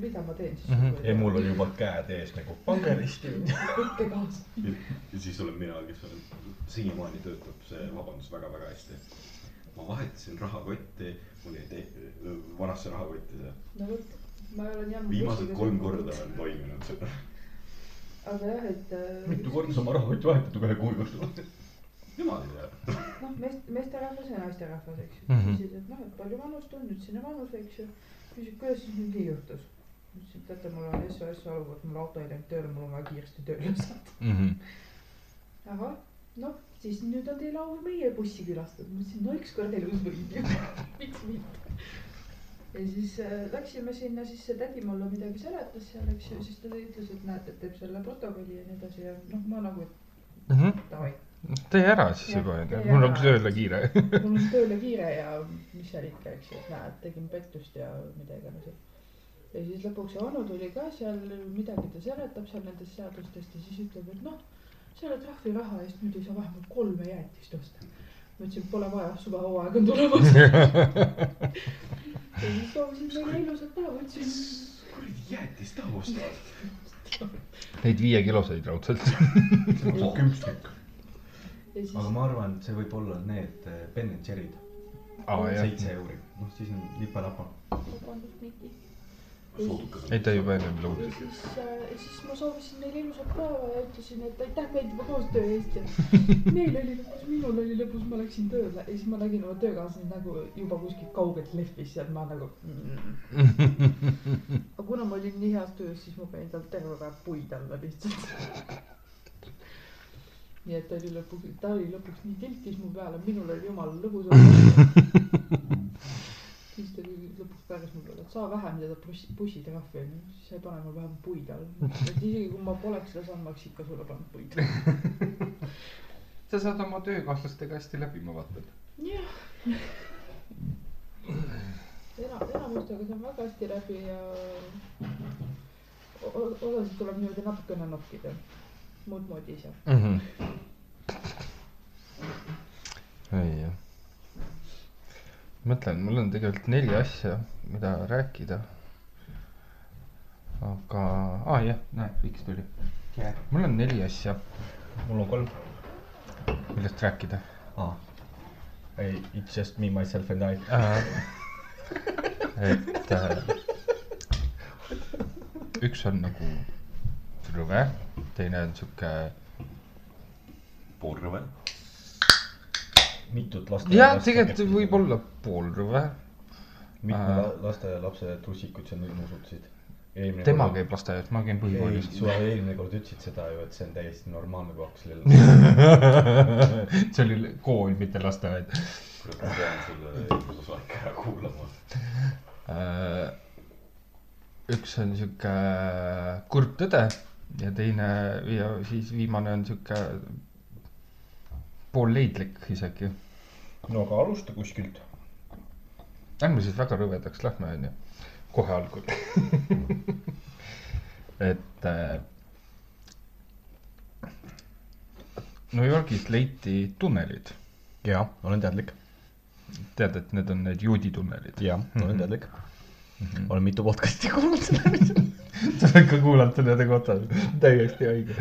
mida ma teen siis ja Mhm. mul oli juba käed ees nagu pange risti. võtke kaasa. ja siis olen mina, kes olen, siiamaani töötab see vabandus väga-väga hästi. ma vahetasin rahakotti, mul jäi vanasse rahakotti see. no vot, ma olen jah. viimased kolm korda on toiminud see. aga jah, et äh, mitu korda sa oma rahakotti vahetad ühe kuu jooksul? Nemad ei tea. noh, meest, meesterahvas ja naisterahvas, eks ju mm. -hmm.. küsisid, et noh, et palju vanust on nüüd sinna vanus, eks ju. küsid, kuidas siis nüüd nii juhtus. ütlesin, et teate, mul on SOS olukord, mul auto ei läinud tööle, mul on vaja kiiresti tööle <laughs> saada. ahah, noh, siis nüüd on teil au meie bussi külastada. ma ütlesin, no ükskord elus võib ju, miks mitte. ja siis äh, läksime sinna, siis see tädi mulle midagi seletas seal, eks ju, siis ta ütles, et näete, et teeb selle protokolli ja nii edasi ja noh, ma nagu, et davai tee ära siis Jah, juba onju mul on tööle kiire. mul on tööle kiire ja mis seal ikka, eks ju, et näed, tegin pettust ja mida iganes. ja siis lõpuks see onu tuli ka seal, midagi ta seletab seal nendest seadustest ja siis ütleb, et noh, selle trahviraha eest nüüd ei saa vähemalt kolme jäätist osta. ma ütlesin, pole vaja, suvehooaeg on tulemas. <laughs> ja siis soovisin meile ilusat päeva, ütlesin kuradi jäätist taha ostavad. <laughs> Neid viiekiloseid raudselt. kümstik. ja siis aga ma arvan, et see võib olla need eh, Ben and Jerry'd, jah, seitse euri, noh siis on lipa-lapa. vabandust, Miki. ei ta juba ennem ja lõudas. siis äh,, siis ma soovisin neile ilusat päeva ja ütlesin, et aitäh meeldiva koostöö eest ja <laughs> neil oli lõbus, minul oli lõbus, ma läksin tööle ja siis ma nägin oma töökaaslane nagu juba kuskilt kaugelt lehvis seal, ma nagu mm. <laughs> aga kuna ma olin nii heas töös, siis ma panin tal terve päev puid alla lihtsalt. <laughs> nii et ta oli lõpuks, ta oli lõpuks nii tiltis mu peale, minul oli jumala lõbus olla. <laughs> siis ta lõpuks päris mu peale, et saa vähem seda bussi, bussitrahvi onju, siis sa ei pane mul vähem puid alla. et isegi kui ma poleks seda saanud, ma oleks ikka sulle pannud puid. sa saad oma töökaaslastega hästi läbi, ma vaatan. jah. ena-, enamustega saan väga hästi läbi ja osasid tuleb niimoodi natukene nokkida, muud moodi ei saa. ei jah. mõtlen, mul on tegelikult neli asja, mida rääkida. aga, aa jah, näed, Viks tuli. mul on neli asja, mul on kolm. millest rääkida. aa. ei, it's just me, myself and I. et äh, üks on nagu rõve, teine on sihuke, poolrõve. mitut last jah, tegelikult võib. olla poolrõve, mitme la- lasteaialapse trussikud sa nüüd nusutasid? tema käib lasteaias, ma käin ei, põhikoolis. sa eelmine kord ütlesid seda ju, et see on täiesti normaalne, kui hakkas lill. <laughs> see oli kool, mitte lasteaed. kurat, ma pean selle eelmise osa ikka ära kuulama. Äh, üks on sihuke kurb tõde ja teine ja siis viimane on sihuke poolleidlik isegi. no aga alusta kuskilt. Lähme siis väga rõvedaks lähme onju, kohe algul. <laughs> et äh, New Yorgis leiti tunnelid, jaa, olen teadlik. tead, et need on need juudi tunnelid. jaa, olen Mhm. teadlik. olen mitu podcast'i kuulnud <laughs> <laughs> oled ka kuulanud nende kohta, täiesti õige.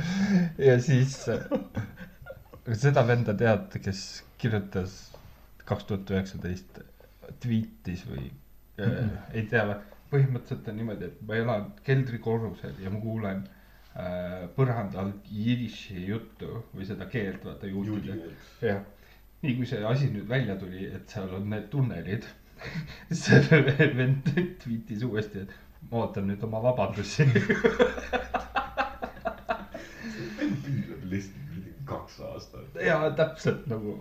ja siis äh, seda venda tead, kes kirjutas kaks tuhat üheksateist tweetis või äh, ei tea, põhimõtteliselt on niimoodi, et ma elan keldrikorrusel ja ma kuulen äh, põranda alt jidiši juttu või seda keelt, vaata juutide. jah, nii kui see asi nüüd välja tuli, et seal on need tunnelid, <laughs> see vend tweetis uuesti, et ma ootan nüüd oma vabandusi. püüdleb lihtsalt <laughs> mingi kaks aastat. ja täpselt nagu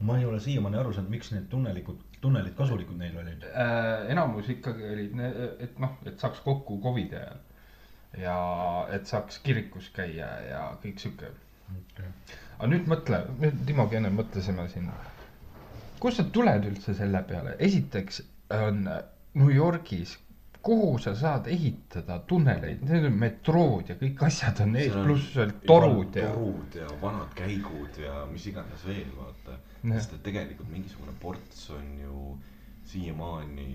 ma ei ole siiamaani aru saanud, miks need tunnelikud, tunnelid kasulikud neile olid. äh, enamus ikkagi olid, et noh, et saaks kokku Covidi ajal. ja et saaks kirikus käia ja kõik sihuke. aga nüüd mõtle, nüüd Timogi enne mõtlesime siin. kust sa tuled üldse selle peale, esiteks on New Yorgis, kuhu sa saad ehitada tunneleid, need on metrood ja kõik asjad on ees, pluss veel torud ja. torud ja vanad käigud ja mis iganes veel, vaata. Sest et tegelikult mingisugune ports on ju siiamaani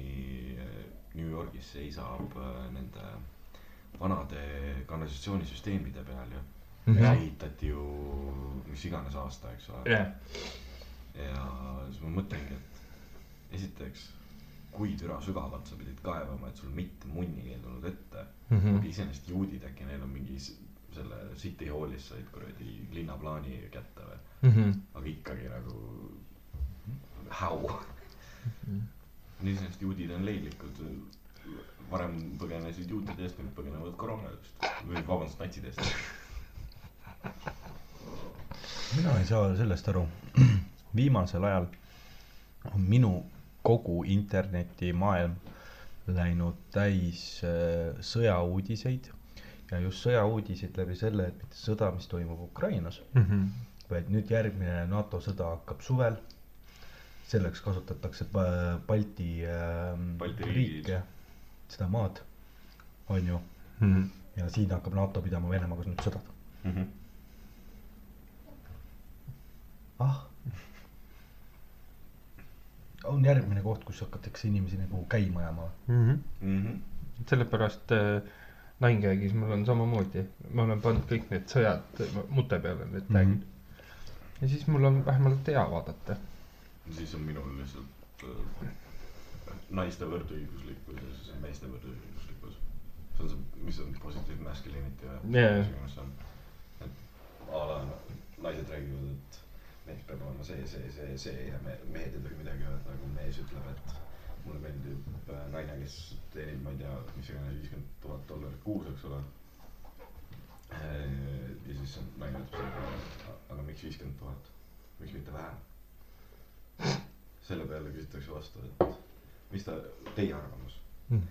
eh, New Yorgis seisab eh, nende vanade kanalisatsioonisüsteemide peal ju. Mhm. see ehitati ju mis iganes aasta, eks ole. jah, ja siis ma mõtlengi, et esiteks, kui türa sügavalt sa pidid kaevama, et sul mitte munnigi ei tulnud ette mm. Mhm. -hmm. iseenesest juudid äkki neil on mingi selle City Hallis said kuradi linnaplaani kätte või, Mhm. aga ikkagi nagu how. iseenesest juudid on leidlikud, varem põgenesid juutide eest, nüüd põgenevad koroona eest või vabandust, natside eest. mina ei saa sellest aru. <clears throat> viimasel ajal on minu kogu internetimaailm läinud täis äh, sõjauudiseid ja just sõjauudiseid läbi selle, et mitte sõda, mis toimub Ukrainas, Mhm. vaid nüüd järgmine NATO sõda hakkab suvel. selleks kasutatakse pa- Balti, äh, Balti riike, seda maad, on ju, Mhm. ja siin hakkab NATO pidama Venemaaga nüüd sõda. ah. On järgmine koht, kus hakatakse inimesi nagu käima ajama. Mhm. sellepärast äh, Ninegaggis mul on samamoodi, ma olen pannud kõik need sõjad mute peale, need tag'id. ja siis mul on vähemalt hea vaadata. siis on minul lihtsalt äh, naiste võrdõiguslikkus ja siis meeste võrdõiguslikkus. see on see, mis on positive masculinity või on. et a la naised räägivad, et mees peab olema see, see, see, see ja me, mehed ei tohi midagi öelda, nagu mees ütleb, et mulle meeldib äh, naine, kes teenib, ma ei tea, mis iganes viiskümmend tuhat dollarit kuus, eks ole. ja siis naine ütleb selle, aga miks viiskümmend tuhat, miks mitte vähem? selle peale küsitakse vastu, et mis ta, teie arvamus mm.?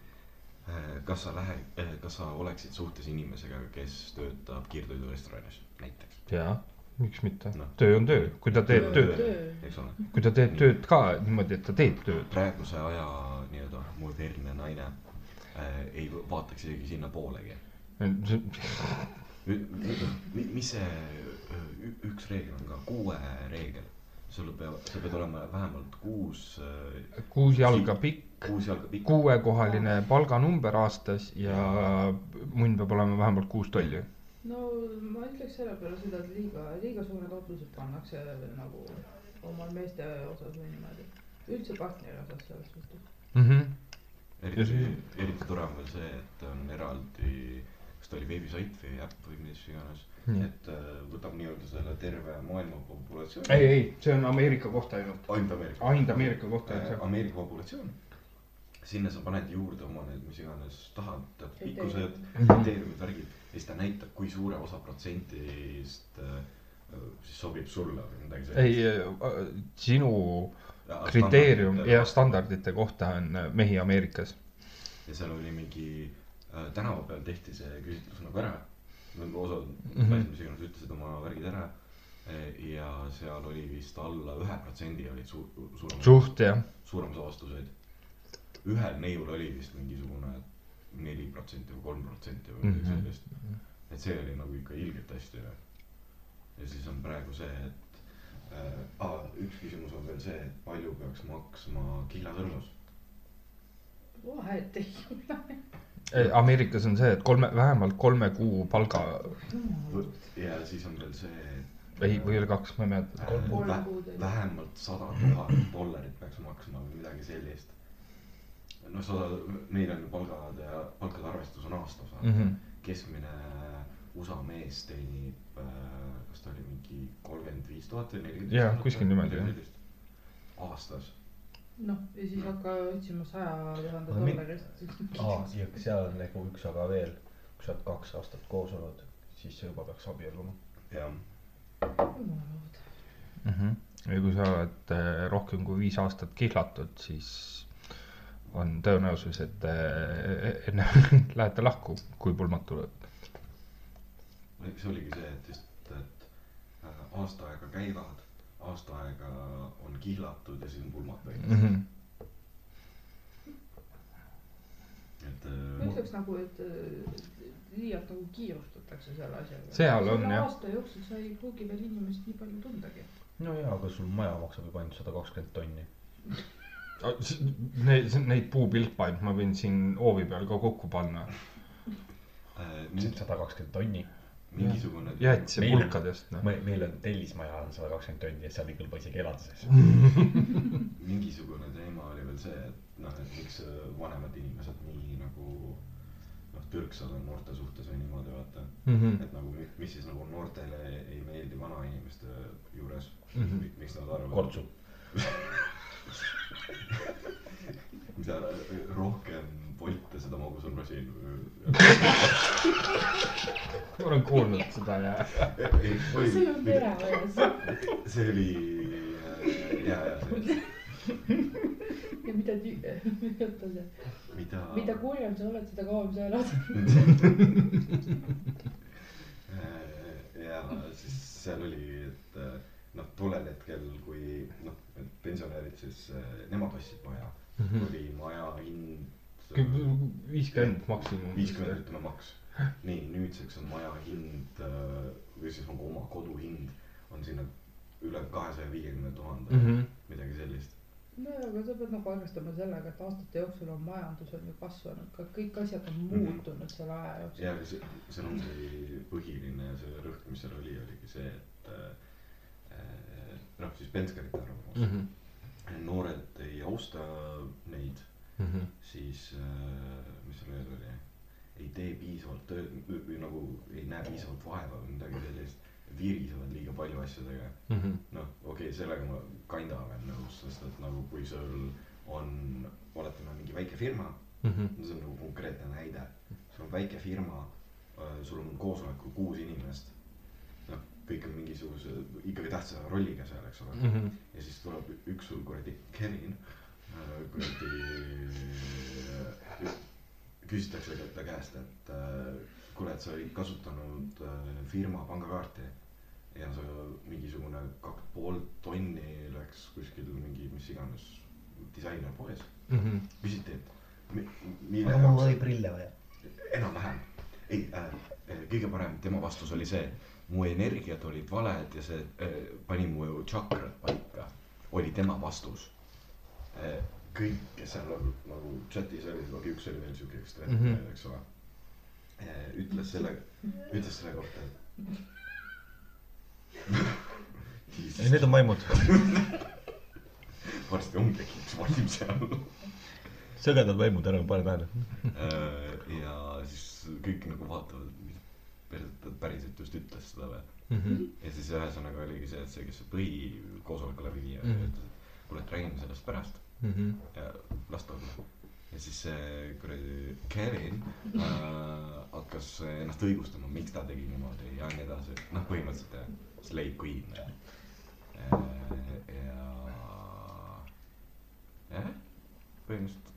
kas sa lähe-, kas sa oleksid suhtes inimesega, kes töötab kiirtoidurestoranis näiteks, jaa, miks mitte Noh., töö on töö, kui ta teeb Töö- tööd, kui ta teeb tööd ka niimoodi, et ta teeb tööd. praeguse aja nii-öelda modernne naine äh, ei vaataks isegi sinnapoolegi. mis see ü- üks reegel on ka, kuue reegel, sul peab, sa pead olema vähemalt kuus, kuus jalga pikk, kuus jalga pikk. kuuekohaline palganumber aastas ja munn peab olema vähemalt kuus tolli. No ma ütleks selle peale seda, et liiga, liiga suured otsused pannakse nagu omal meeste osas või niimoodi. üldse partneri osas selles suhtes. Mhm. eriti, eriti tore on veel see, et on eraldi, kas ta oli veebisait või äpp või mis iganes, Nii. et äh, võtab nii-öelda selle terve maailma populatsiooni. ei, ei, see on Ameerika kohta ainult, ainult Ameerika. ainult Ameerika kohta on see. Ameerika populatsioon. sinna sa paned juurde oma need, mis iganes tahad, pikkused, Mhm. kriteeriumid, värgid siis ta näitab, kui suure osa protsentist äh, siis sobib sulle või midagi ei, sinu kriteerium ja. standardite kohta on äh, mehi Ameerikas. ja seal oli mingi äh, tänava peal tehti see küsitlus nagu ära. osad mm -hmm. mis iganes ütlesid oma värgid ära. ja seal oli vist alla ühe protsendi olid su-, suurem, suht jah, suurem osa vastuseid. ühel neiul oli vist mingisugune neli protsenti või kolm protsenti või midagi Mhm. sellist. et see oli nagu ikka ilgelt hästi. ja siis on praegu see, et äh, ah, üks küsimus on veel see, et palju peaks maksma kiilasõrmus. vahet ei ole. Ameerikas on see, et kolme, vähemalt kolme kuu palga, ja siis on veel see, et ei, või oli kaks, ma ei mäleta. äh, vähemalt sada tuhat dollarit peaks maksma või midagi sellist. noh, sada, meil on ju palgad ja palkade arvestus on aastas mm. Mhm. -hmm. keskmine USA mees teenib, kas ta oli mingi kolmkümmend viis tuhat või nelikümmend. Jaa, kuskil niimoodi, jah. aastas. noh, ja siis hakka otsima saja tuhande dollarist. aa, ja seal on nagu üks aga veel, kui sa oled kaks aastat koos olnud, siis sa juba peaks abielluma. jah, jumalad. Mhm. ja kui sa oled äh, rohkem kui viis aastat kihlatud, siis on tõenäosus, et äh, enne <laughs> lähete lahku, kui pulmad tulevad. see oligi see, et just, et äh, aasta aega käivad, aasta aega on kihlatud ja siis on pulmad Mhm. põhimõtteliselt. et ma äh, ütleks nagu, et äh, liialt nagu kiirustatakse selle asjaga. Seal on, jah. aasta jooksul sa ei pruugi veel inimest nii palju tundagi. no jaa, aga sul maja maksab juba ainult sada kakskümmend tonni. <laughs> Neid, neid puupilpaid ma võin siin hoovi peal ka kokku panna. äh, sada kakskümmend tonni. mingisugune. jäätise Meil- pulkadest, noh. meil on tellismaja on sada kakskümmend tonni ja seal ei kõlba isegi elada sees. <laughs> mingisugune teema oli veel see, et noh, et miks äh, vanemad inimesed nii nagu noh, tõrksad on noorte suhtes või niimoodi vaata. Mhm. et nagu mi- mis siis nagu noortele ei meeldi vanainimeste juures mm. -hmm. miks nad arvavad. kortsu. <laughs> <laughs> mida rohkem Bolte, seda magusam rosin. <laughs> ma olen kuulnud <laughs> seda ja. see on perevajas. see oli äh, ja, ja see, ja mida ti-, oota see, mida. mida kurjem sa oled, seda kauem sa elad. Äh, ja siis seal oli, et äh, noh, tollel hetkel, kui noh, pensionärid siis, nemad ostsid maja mm, Mhm. -hmm. oli maja hind äh, viiskümmend maksimum. viiskümmend ütleme maks. nii, nüüdseks on maja hind äh, või siis nagu oma kodu hind on sinna üle kahesaja viiekümne tuhande, Mhm. midagi sellist. nojah, aga sa pead nagu arvestama sellega, et aastate jooksul on majandus on ju kasvanud, ka kõik asjad on muutunud selle aja jooksul. ja see, see ongi põhiline ja see rõhk, mis seal oli, oligi see, et äh, noh, siis Penskerite arvamus mm. -hmm. noored ei austa neid, siis äh, mis seal veel oli, ei tee piisavalt tööd või nagu ei näe piisavalt vaeva või midagi sellist, virisevad liiga palju asjadega. Mhm. noh, okei okay,, sellega ma kinda olen nõus, sest et nagu kui sul on, oletame mingi väike firma, Mhm. see on nagu konkreetne näide, sul on väike firma, sul on koosolekul kuus inimest, kõik on mingisuguse ikkagi tähtsa rolliga seal, eks ole Mhm. ja siis tuleb üks sul kuradi Kevin, kuradi, küsitakse ta käest, et äh, kuule, et sa olid kasutanud äh, firma pangakaarti ja sa mingisugune kaks pool tonni läks kuskil mingi mis iganes disainerpoes, Mhm. küsiti, et mi- mille aga mul jaoks oli prille vaja. enam-vähem, ei äh,, kõige parem tema vastus oli see, mu energiad olid valed ja see äh, pani mu tšakrad paika, oli tema vastus äh,. kõik, kes seal nagu, nagu chat'is olid, okei, üks oli veel siuke ekstrem mm. -hmm. eks ole äh,, ütles selle, ütles selle kohta, et <laughs> ei, need on maimud. <laughs> varsti ongi üks vaim seal. sõgedad vaimud ära, pane tähele. Äh, ja siis kõik nagu vaatavad, perset ta päriselt just ütles seda või. Mhm. ja siis ühesõnaga oligi see, et see, kes põhikoosoleku läbi viia mm, ütles, et kuule, et räägime sellest pärast ja las ta olla. ja siis see kuradi Kevin äh, hakkas ennast õigustama, miks ta tegi niimoodi ja nii edasi, noh, põhimõtteliselt jah, slave queen äh,. ja, jah, põhimõtteliselt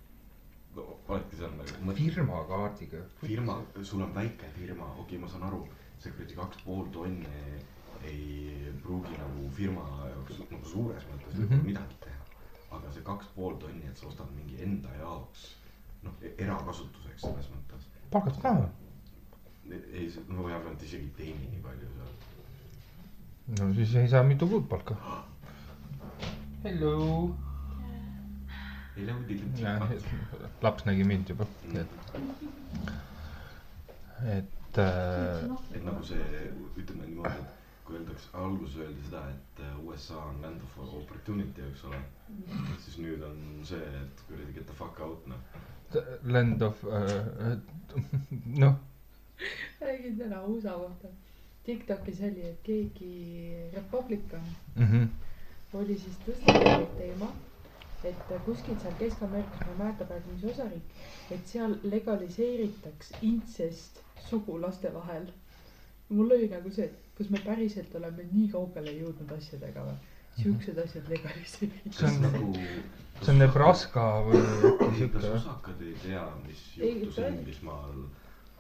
oledki seal nagu mõt- firmakaardiga. firma, sul on väike firma, okei okay,, ma saan aru, see kuradi kaks pool tonni ei pruugi nagu firma jaoks nagu suures mõttes mm. -hmm. midagi teha. aga see kaks pool tonni, et sa ostad mingi enda jaoks, noh, erakasutuseks selles mõttes. palgad ka. ei, no vahepeal nad isegi ei teeni nii palju seal. no siis ei saa mitu kuud palka. Hello. Ei lähe muidugi. laps nägi mind juba, et äh, et nagu see, ütleme niimoodi, et kui öeldakse, alguses öeldi seda, et äh, USA on land of opportunity, eks ole. siis nüüd on see, et kuradi get the fuck out, noh. land of äh, <laughs> noh, räägin täna USA kohta. Tiktokis oli, et keegi republikan mhm. oli siis tõstatanud teema, et kuskil seal Kesk-Ameerikas, ma ei mäleta praegu, mis osariik, et seal legaliseeritaks intsest sugulaste vahel. mul oli nagu see, et kas me päriselt oleme nii kaugele jõudnud asjadega või? siuksed asjad See on legaliseeritakse. nagu. see on Nebraska või äkki kas siuke, osakad ei tea, mis Ei, juhtus Inglismaal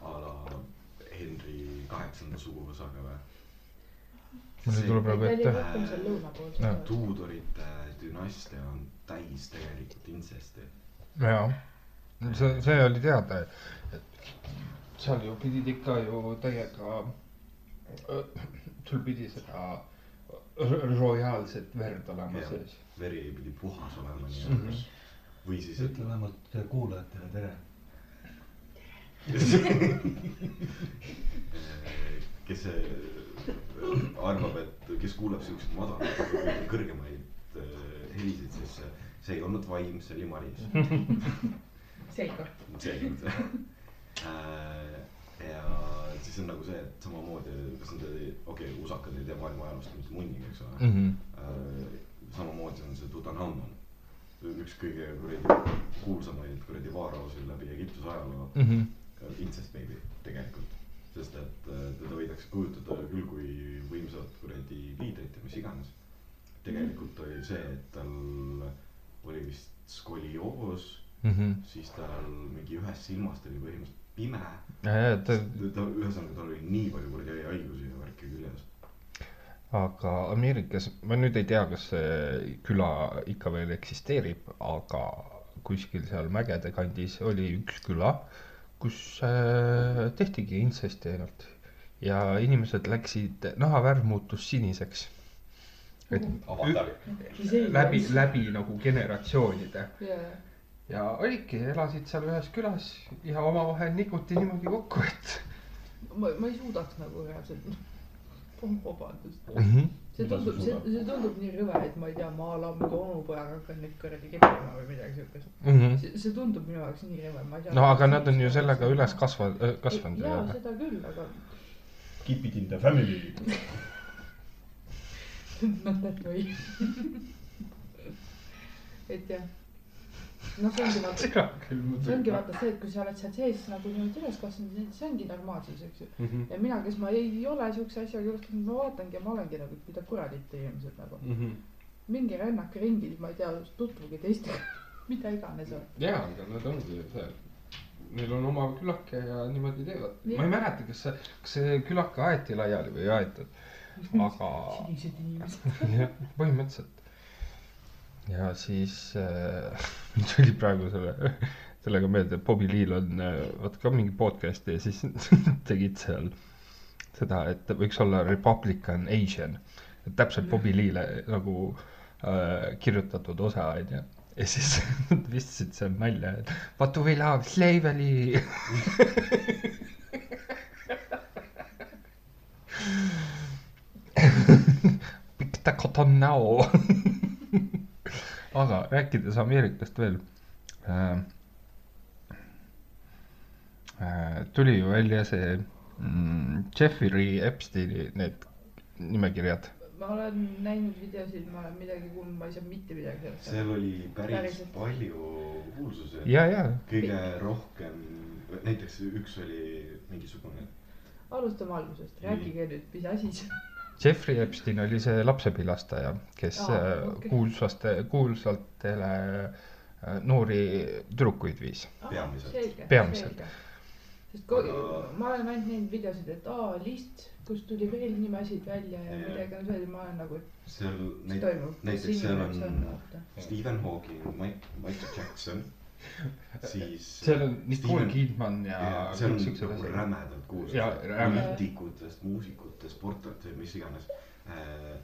a la Henry kaheksanda suguvõsaga või? mul ei tule praegu ette. Tudorite dünastia on täis tegelikult intsesti. jaa, see, see oli teada, et seal ju pidid ikka ju täiega, sul pidi seda ro- royaalset verd olema Jah. sees. veri pidi puhas olema nii-öelda. või siis, ütle vähemalt kuulajatele tere. <laughs> kes see arvab, et kes kuulab siukseid madalaid, kõrgemaid äh, helisid, siis see- see ei olnud vaim, see oli Maris. seekord äh, ja siis on nagu see, et samamoodi, kas nad ei, okei okay,, usakad ei tea maailma ajaloost mitte munnigi, eks ole Mhm. äh,. samamoodi on see Tutankhamun, üks kõige kuradi kuulsamaid kuradi vaaraosid läbi Egiptuse ajaloo, Mhm. incest baby tegelikult. sest et äh, teda võidakse kujutada küll kui võimsat kuradi liidrit ja mis iganes. Tegelikult oli see, et tal oli vist skolioos Mhm. siis tal mingi ühest silmast oli põhimõtteliselt pime. ta, ta, ühesõnaga tal oli nii palju kuradi haigusi ja värki küljes. aga Ameerikas, ma nüüd ei tea, kas see küla ikka veel eksisteerib, aga kuskil seal mägede kandis oli üks küla, kus äh, tehtigi intsesti ainult ja inimesed läksid, nahavärv muutus siniseks. Et avatar. läbi, läbi nagu generatsioonide jaa, ja olidki, elasid seal ühes külas ja omavahel nikuti niimoodi kokku, et ma, ma ei suudaks nagu reaalselt. vabandust. mm. -hmm. see tundub, see, see tundub nii rõve, et ma ei tea, ma olen mingi onupojaga hakkan neid kuradi keppima või midagi siukest. Mm -hmm. see, see tundub minu jaoks nii rõve, ma ei tea. no aga nad on ju sellega üles kasvanud, kasvanud jaa, seda küll, aga Keep it in the family. <laughs> <laughs> that way. <laughs> et jah, noh, see ongi vaata, <laughs> see ongi vaata see, et kui sa oled seal sees nagu niimoodi üles kasvanud, see ongi normaalsus, eks ju. Mhm. ja mina, kes ma ei ole siukse asjaga üles kasvanud, ma vaatangi ja ma olengi nagu, mida kuradit inimesed nagu. Mhm. mingi rännake ringi, ma ei tea, tutvuge teistega, mida iganes on. jaa, aga nad ongi see, neil on oma külake ja niimoodi teevad. Ma ei mäleta, kas see, kas see külake aeti laiali või ei aetud, aga sinised inimesed. <laughs> jah, põhimõtteliselt. ja siis äh, <laughs> mul tuli praegu selle, sellega meelde, Bobby Lee'l on äh, vaata ka mingi podcast'i ja siis <laughs> tegid seal seda, et võiks olla Republican Asian. et täpselt Bobby Lee'le nagu äh, kirjutatud osa on ju. ja siis nad viskasid seal nalja, et what we love, slavery. Cotton now. aga rääkides Ameerikast veel äh,. Äh, tuli ju välja see mm, Jeffrey Epsteini need nimekirjad. ma olen näinud videosid, ma olen midagi kuulnud, ma ei saa mitte midagi sellest seal oli päris Päriselt. palju kuulsusi. ja, ja kõige rohkem, näiteks üks oli mingisugune, alustame algusest, rääkige nüüd, mis asi see on. Jeffrey Epstein oli see lapsepilastaja, kes Aa, äh, okei. kuulsaste, kuulsatele äh, noori tüdrukuid viis. Peamiselt. Peamiselt. sest ko- Aga- ma olen ainult näinud videosid, et aa, list, kust tuli veel nimesid välja ja Jah. midagi on veel, ma olen nagu, et seal mis toimub, näiteks seal on. Stephen Hawking, Mike, Michael Jackson, <laughs> siis. seal on Nicole Kidman ja ja seal on nagu rämedalt kuulsad poliitikutest, muusikutest, sportlased, mis iganes äh,.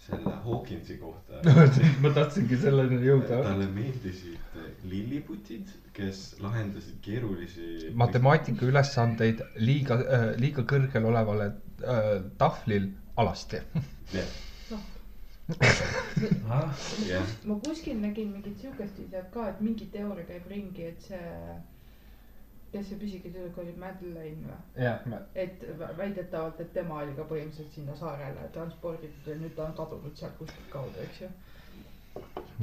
selle Hawkinsi kohta <laughs> ma tahtsingi selleni jõuda. <laughs> talle meeldisid lilliputid, kes lahendasid keerulisi. matemaatika ülesandeid liiga äh,, liiga kõrgel olevale äh, tahvlil alasti. jah, ah, jah, ma kuskil nägin mingit siukest videot ka, et mingi teooria käib ringi, et see, kes see pisike tüdruk oli, Madeleine või? jah, et vä- väidetavalt, et tema oli ka põhimõtteliselt sinna saarele transporditud ja nüüd ta on kadunud sealt kuskilt kaudu, eks ju.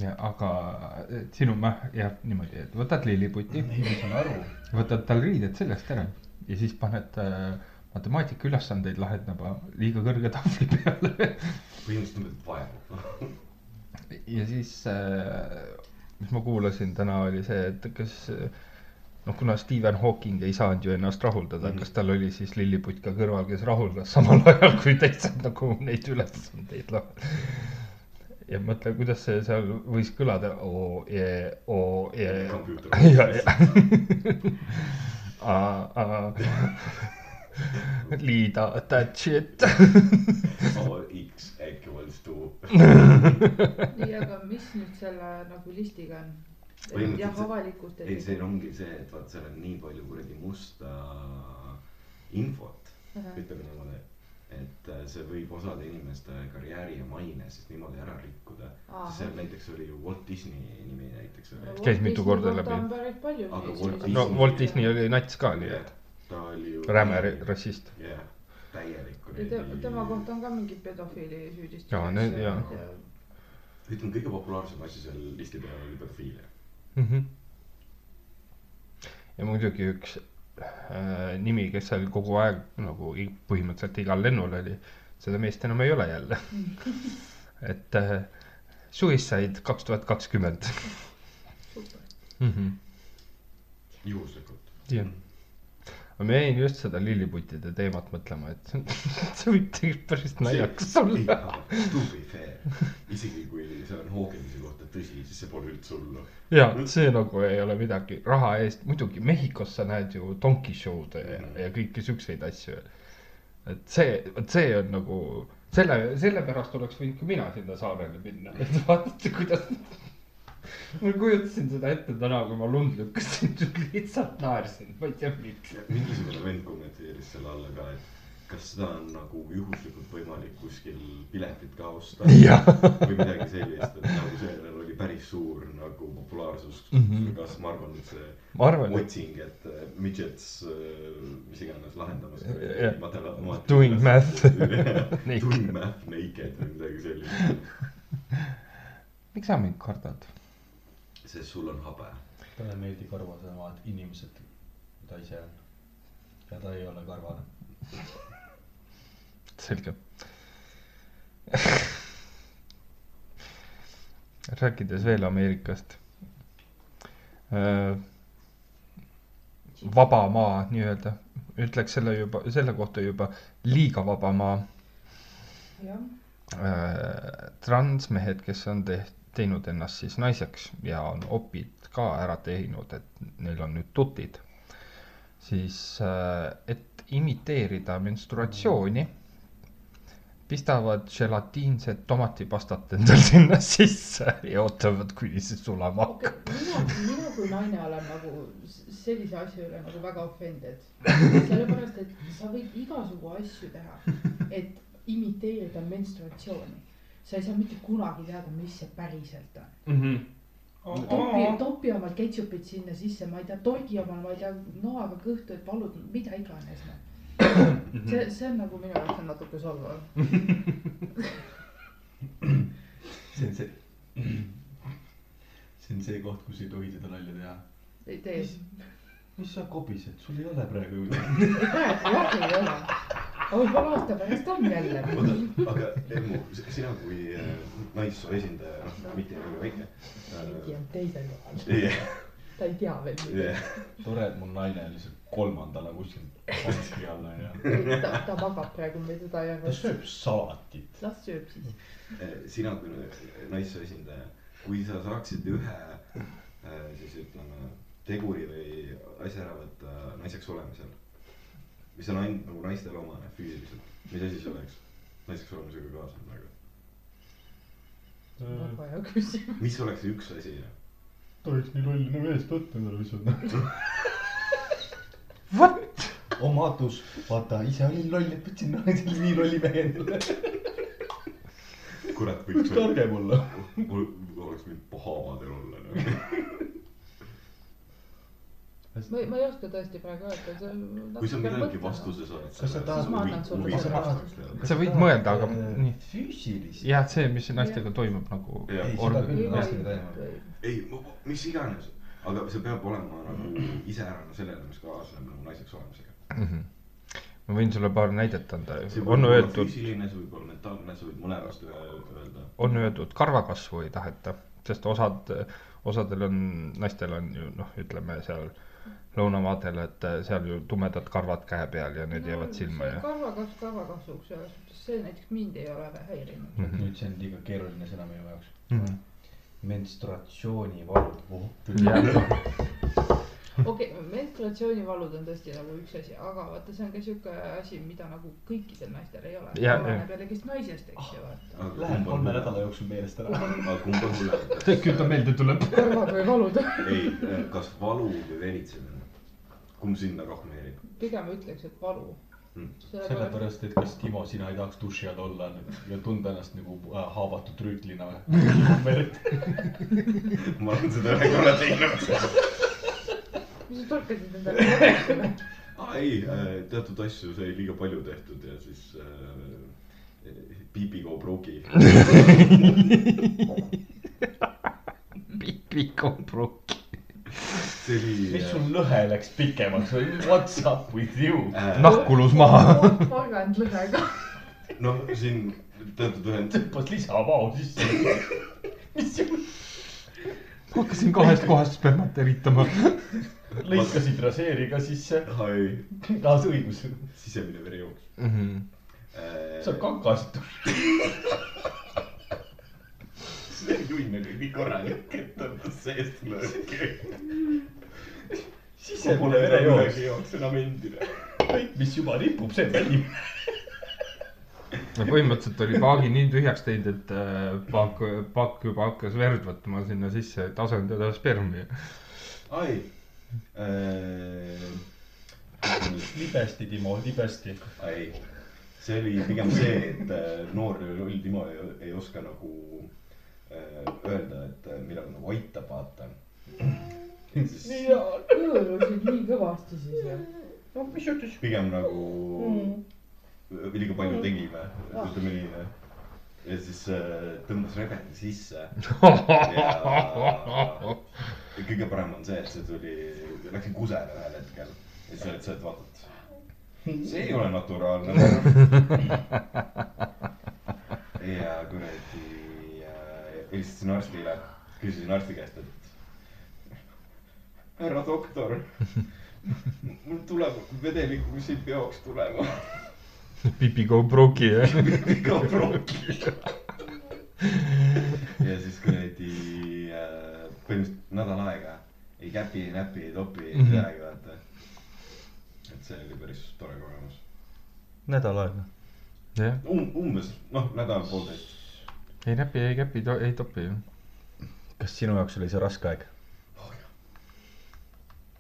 ja aga äh, sinu mäh jääb niimoodi, et võtad lilliputi, ma võtad tal riided seljast ära ja siis paned äh, matemaatika ülesandeid lahendama liiga kõrge tahvli <laughs> peale. põhimõtteliselt niimoodi vaevu. ja siis äh,, mis ma kuulasin täna, oli see, et kas noh, kuna Stephen Hawking ei saanud ju ennast rahuldada mm. -hmm. kas tal oli siis lilliputt ka kõrval, kes rahuldas samal <laughs> ajal, kui teised nagu neid ülesandeid lahendasid. ja mõtle, kuidas see seal võis kõlada, oo jee, oo jee. Computer. <laughs> ja, ja. liida that shit. X equals to. nii, aga mis nüüd selle nagu listiga on? Jah, see- avalikkust ei, see ongi see, et vaat seal on nii palju kuradi musta infot, ütleme niimoodi. et äh, see võib osade inimeste karjääri ja maine siis niimoodi ära rikkuda. Seal näiteks oli ju Walt Disney nimi näiteks. Käis mitu korda läbi. Aga Walt no Disney- Walt Disney oli nats ka, nii et ta oli ju. räme rassist. jah, täielik ja te, tema kohta on ka mingi pedofiili süüdistus. Jaa, need- jaa. ütleme, kõige populaarsem asi seal listi peal oli pedofiilia. mm. -hmm. ja muidugi üks äh, nimi, kes seal kogu aeg nagu põhimõtteliselt igal lennul oli, seda meest enam ei ole jälle. <laughs> et äh, Suicide kaks tuhat kakskümmend. Mhm. juhuslikult. jah, ma jäin just seda lilliputide teemat mõtlema, et <laughs> see võib tegelikult päris naljakas olla. To be fair, isegi kui see on Hawkinsi kohta tõsi, siis see pole üldse hullu. ja see nagu ei ole midagi raha eest, muidugi Mehhikos sa näed ju donkey show'd ja, ja kõiki siukseid asju. et see, vot see on nagu selle, sellepärast oleks võinud ka mina sinna saarele minna, et vaadata, kuidas. Ma kujutasin seda ette täna, kui ma lund lükkasin, <laughs> lihtsalt naersin, ma ei tea miks. mingisugune vend kommenteeris selle alla ka, et kas seda on nagu juhuslikult võimalik kuskil piletit ka osta <laughs> jah, või midagi sellist, et nagu sellel oli päris suur nagu populaarsus mm. -hmm. kas ma arvan, et see otsing, et äh, midgets, mis iganes lahendamas Jah. matemaatika. Doing <laughs> math. Doing math naked või midagi sellist. miks sa mind kardad? Sest sul on habe. talle ei meeldi karvasemad inimesed, ta ise on. ja ta ei ole karvane. <laughs> selge. <laughs> rääkides veel Ameerikast. vaba maa nii-öelda, ütleks selle juba, selle kohta juba liiga vaba maa. jah, transmehed, kes on teht-, teinud ennast siis naiseks ja on opid ka ära teinud, et neil on nüüd tutid. siis, et imiteerida menstruatsiooni, pistavad želatiinset tomatipastat endal sinna sisse ja ootavad, kuni see sulama hakkab. mina, mina kui naine olen nagu sellise asja üle nagu väga offended. sellepärast, et sa võid igasugu asju teha, et imiteerida menstruatsiooni. Sa ei saa mitte kunagi teada, mis see päriselt on. Mhm. tupi topi omal ketšupit sinna sisse, ma ei tea, torgi omal, ma ei tea, noaga kõhtu, et valud, mida iganes. see, see on nagu minu jaoks on natuke solvav. see on see, see on see koht, kus ei tohi seda nalja teha. ei tee, mis sa kobised, sul ei ole praegu ju. <laughs> ei praegu jah ei ole. aga võib-olla aasta pärast on jälle. oota, aga Emmu, sina kui äh, naissoo esindaja, noh, mitte nii väike Heidi on teisel kohal, äh,. ta ei tea veel midagi. tore, et mu naine on lihtsalt kolmandana kuskil hanski all onju. ta, ta magab praegu, me teda ei ta sööb salatit. las sööb siis. sina kui naissoo esindaja, kui sa saaksid ühe äh, siis ütleme teguri või asja ära võtta naiseks olemisel, mis on ainult nagu naistele omane füüsiliselt, mis asi see oleks naiseks olemisega kaasnev nagu? väga hea küsimus. mis oleks see üks asi? tohiks nii lolli nagu eest võtta endale visata. What? omadus, vaata ise olin loll, et võtsin naisele nii lolli mehe endale. kurat, võiks võiks targem olla. mul oleks võinud pahavadel olla nagu. <laughs> ma, ma ei oska tõesti praegu öelda, see on. kui sa millalgi vastuse saad. Kas sa tahad- Siis ma annan sulle Kas sa võid mõelda, aga nii. füüsilist. jah, see, mis naistega toimub nagu. Ei, ei, mis iganes, aga see peab olema nagu iseärane sellele, mis kaasneb nagu naiseks olemisega. Mhm. ma võin sulle paar näidet anda, on öeldud, füüsiline, see võib olla mentaalne, sa võid mõlemast öelda. on öeldud, karvakasvu ei taheta, sest osad, osadel on, naistel on ju noh, ütleme seal lõunamaadel, et seal ju tumedad karvad käe peal ja need jäävad silma ja. karvakasv karvakasvuks, suhtes see näiteks mind ei ole häirinud. Mhm. nüüd see on liiga keeruline sõna minu jaoks. Mhm. menstratsioonivalud, oh <laughs> Okei, menstruatsioonivalud on tõesti nagu üks asi, aga vaata, see on ka siuke asi, mida nagu kõikidel naistel ei ole. Oleneb jällegist naisest, eks ju, vaata. Läheb kolme nädala jooksul meelest ära. aga kumb on hullem? <laughs> küll ta meelde tuleb. karvad või valud? <laughs> ei, kas valu või veritsemine? kumb sinna rohkem häirib? pigem ütleks, et valu. Hmm. sellepärast, et kas Timo, sina ei tahaks duši all olla ja tunda ennast nagu äh, haavatud rüütlina või? <laughs> ma olen seda ühe korra teinud. Mis sa torkasid endale <laughs> ei, teatud asju sai liiga palju tehtud ja siis äh, piipi go broke'i. <laughs> Pipi komproki. see oli. mis sul lõhe läks pikemaks või what's up with you? äh, Nahk kulus maha. <laughs> porgand lõhega. no siin teatud ühend, tõmbas lisavao sisse. mis ma hakkasin kahest kohast spermat eritama. Lõikasid raseeriga sisse. ai, taas õigus. sisemine verejooks. Mhm. sa kakasid. see junn oli nii korralik, et tõmbas seest lõhki. sisemine verejooks. jooks enam endine. kõik, mis juba ripub, see välib. no põhimõtteliselt oli paagi nii tühjaks teinud, et äh, paak, paak juba hakkas verd võtma sinna sisse, et asendada spermi. ai äh,. libesti, Timo, libesti. ei, see oli pigem see, et äh, noor loll Timo ei, ei oska nagu äh, öelda, et äh, millal nagu aitab, vaata. siis hõõrusid nii kõvasti siis või? no mis juhtus? pigem nagu Mm. liiga palju tegime, ütleme nii. Ja siis äh, tõmbas rebeli sisse ja <laughs> kõige parem on see, et see tuli, läksin kusele ühel hetkel ja siis olid sa, et vaatad, see ei ole naturaalne. ja kuradi äh, helistasin arstile, küsisin arsti käest, et härra doktor, mul tuleb vedelikku, mis ei peaks tulema. Pipi komproki, jah. iga pronki. ja siis kuradi äh, põhimõtteliselt nädal aega ei käpi, ei näpi, ei topi, ei Mhm. midagi, vaata. et see oli päris tore kogemus nädal aega. jah, um,. umbes noh, nädal-poolteist. ei näpi, ei käpi, ei topi. kas sinu jaoks oli see raske aeg?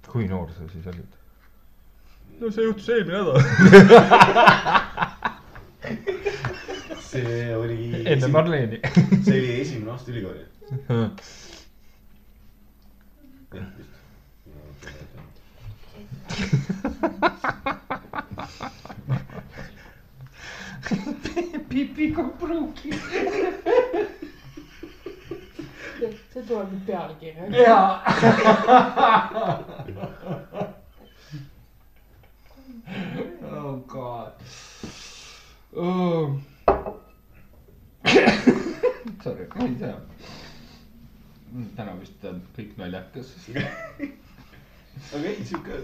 kui noor sa siis olid? No see juhtus eelmine nädal. <laughs> see oli. enne Marleeni. see oli esimene aasta ülikooli. et vist. pipiga pruugi. see tuleb nüüd pealkirja. <laughs> jaa. Oh god oh.. Sorry, ma ei tea. täna vist on kõik naljakas. aga ei, siuke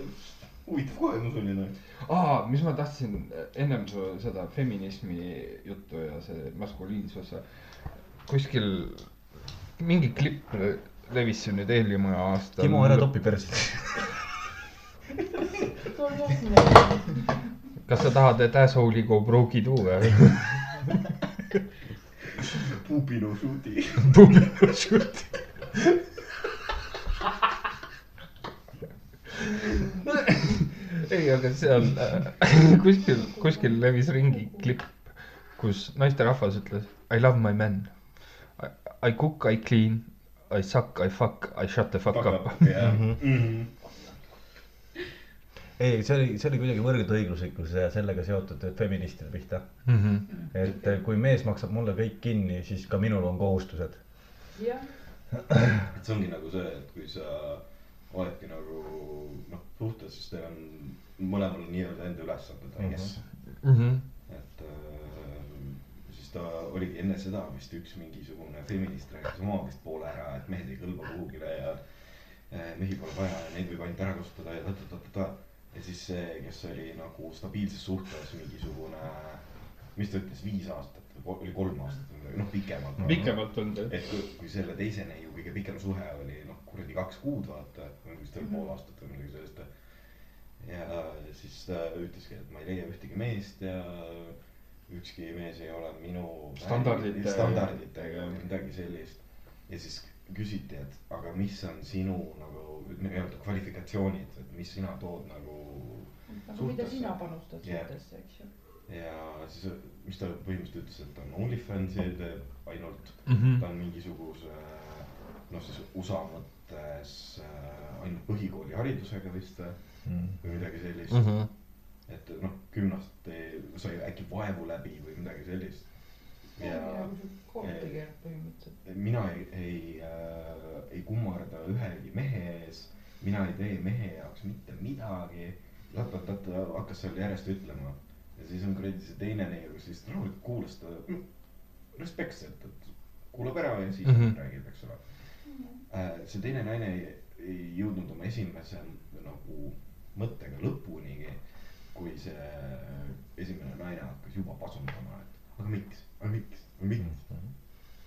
huvitav kogemus oli noh. aa, mis ma tahtsin ennem su seda feminismi juttu ja see maskuliinsuse kuskil mingi klipp levis siin nüüd eelmine aasta. Timo, ära topi perse. <laughs> <laughs> kas sa tahad, et asshole'i go broke'i tuua? Pupino shoot'i. ei, aga seal äh, <laughs> kuskil, kuskil levis ringi klipp, kus naisterahvas ütles I love my men. I cook, I clean, I suck, I fuck, I shut the fuck up. jah. Mhm. ei, see oli, see oli kuidagi võrdõiguslikkuse ja sellega seotud feministide pihta. Mhm. et eh, kui mees maksab mulle kõik kinni, siis ka minul on kohustused. jah, et see ongi nagu see, et kui sa oledki nagu noh, suhtes, siis teil on mõlemal nii-öelda enda ülesanded, I guess. Mhm. et äh, siis ta oligi enne seda vist üks mingisugune feminist rääkis oma vist poole ära, et mehed ei kõlba kuhugile ja äh, mehi pole vaja ja neid võib ainult ära kasutada ja ta-ta-ta-ta-ta. Ja siis see, kes oli nagu stabiilses suhtes mingisugune, mis ta ütles, viis aastat või oli kolm aastat või midagi, noh pikemalt. pikemalt on ta. et kui, kui selle teise neiu kõige pikem suhe oli noh, kuradi kaks kuud vaata, või vist oli pool aastat või midagi sellist. ja siis ta ütleski, et ma ei leia ühtegi meest ja ükski mees ei ole minu Standardite- standarditega või midagi sellist. ja siis küsiti, et aga mis on sinu nagu nii-öelda kvalifikatsioonid, et mis sina tood nagu aga mida sina panustad Jah. suhtesse, eks ju. ja siis, mis ta põhimõtteliselt ütles, et ta on OnlyFansi teeb ainult Mhm. ta on mingisuguse noh, siis USA mõttes äh, ainult põhikooliharidusega vist äh, või midagi sellist mm. Mhm. -hmm. et noh, gümnast sai äkki vaevu läbi või midagi sellist. Ja sul kooliti keerab põhimõtteliselt. mina ei, ei äh,, ei kummarda ühegi mehe ees, mina ei tee mehe jaoks mitte midagi. tat-tat-tat hakkas seal järjest ütlema ja siis on kuradi see teine neiu, kes lihtsalt rahulikult kuulas ta mm, respektselt, et kuulab ära ja siis mm. -hmm. räägib, eks ole. see teine naine ei, ei jõudnud oma esimese nagu mõttega lõpunigi, kui see esimene naine hakkas juba pasundama, et aga miks, aga miks, aga miks.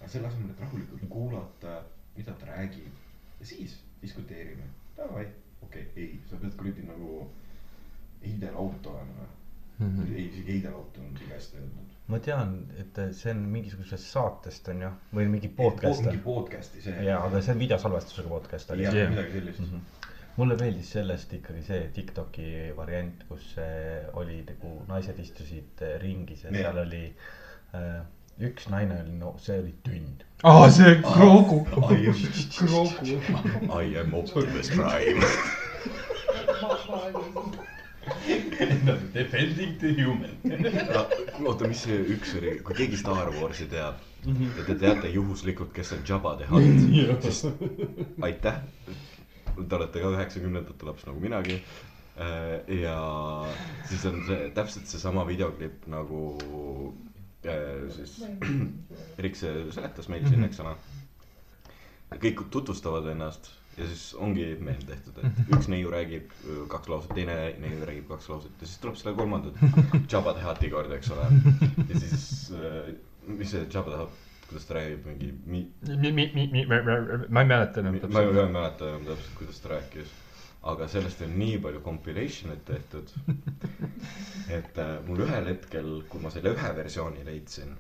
aga selle asemel, et rahulikult kuulata, mida ta räägib ja siis diskuteerime. Davai, okei okay,, ei, sa pead kuradi nagu heidelauto olema mm. Mhm. -hmm. ei, isegi heidelauto on liiga hästi öeldud. ma tean, et see on mingisugusest saatest on ju, või mingi podcast mingi. podcast'i see. jaa, aga see on videosalvestusega podcast oli. jah midagi sellist mm. Mhm. mulle meeldis sellest ikkagi see Tiktoki variant, kus see oli nagu naised istusid eh, ringis ja Jah. seal oli äh, üks naine oli, no see oli tünn. aa, see am, Kroogu. I am Optimus Prime. Defending the human. oota, mis see üks oli, kui keegi Star Warsi teab ja te teate juhuslikult, kes on Jabba the Hutt, siis aitäh. Te olete ka üheksakümnendate laps nagu minagi. ja siis on see täpselt seesama videoklipp nagu äh, siis Erik <clears throat> see seletas meile siin, eks ole. kõik tutvustavad ennast ja siis ongi meil tehtud, et <laughs> üks neiu räägib öö, kaks lauset, teine neiu räägib kaks lauset ja siis tuleb selle kolmandat Jabba the Hutti kord, eks ole. ja siis, mis see Jabba the Hutt, kuidas ta räägib, mingi mi-, mi-, mi-, mi-, ma ei mäleta enam ma ei ma ei mäleta enam täpselt, kuidas ta rääkis. Aga sellest on nii palju compilation'eid tehtud. <laughs> et äh, mul ühel hetkel, kui ma selle ühe versiooni leidsin,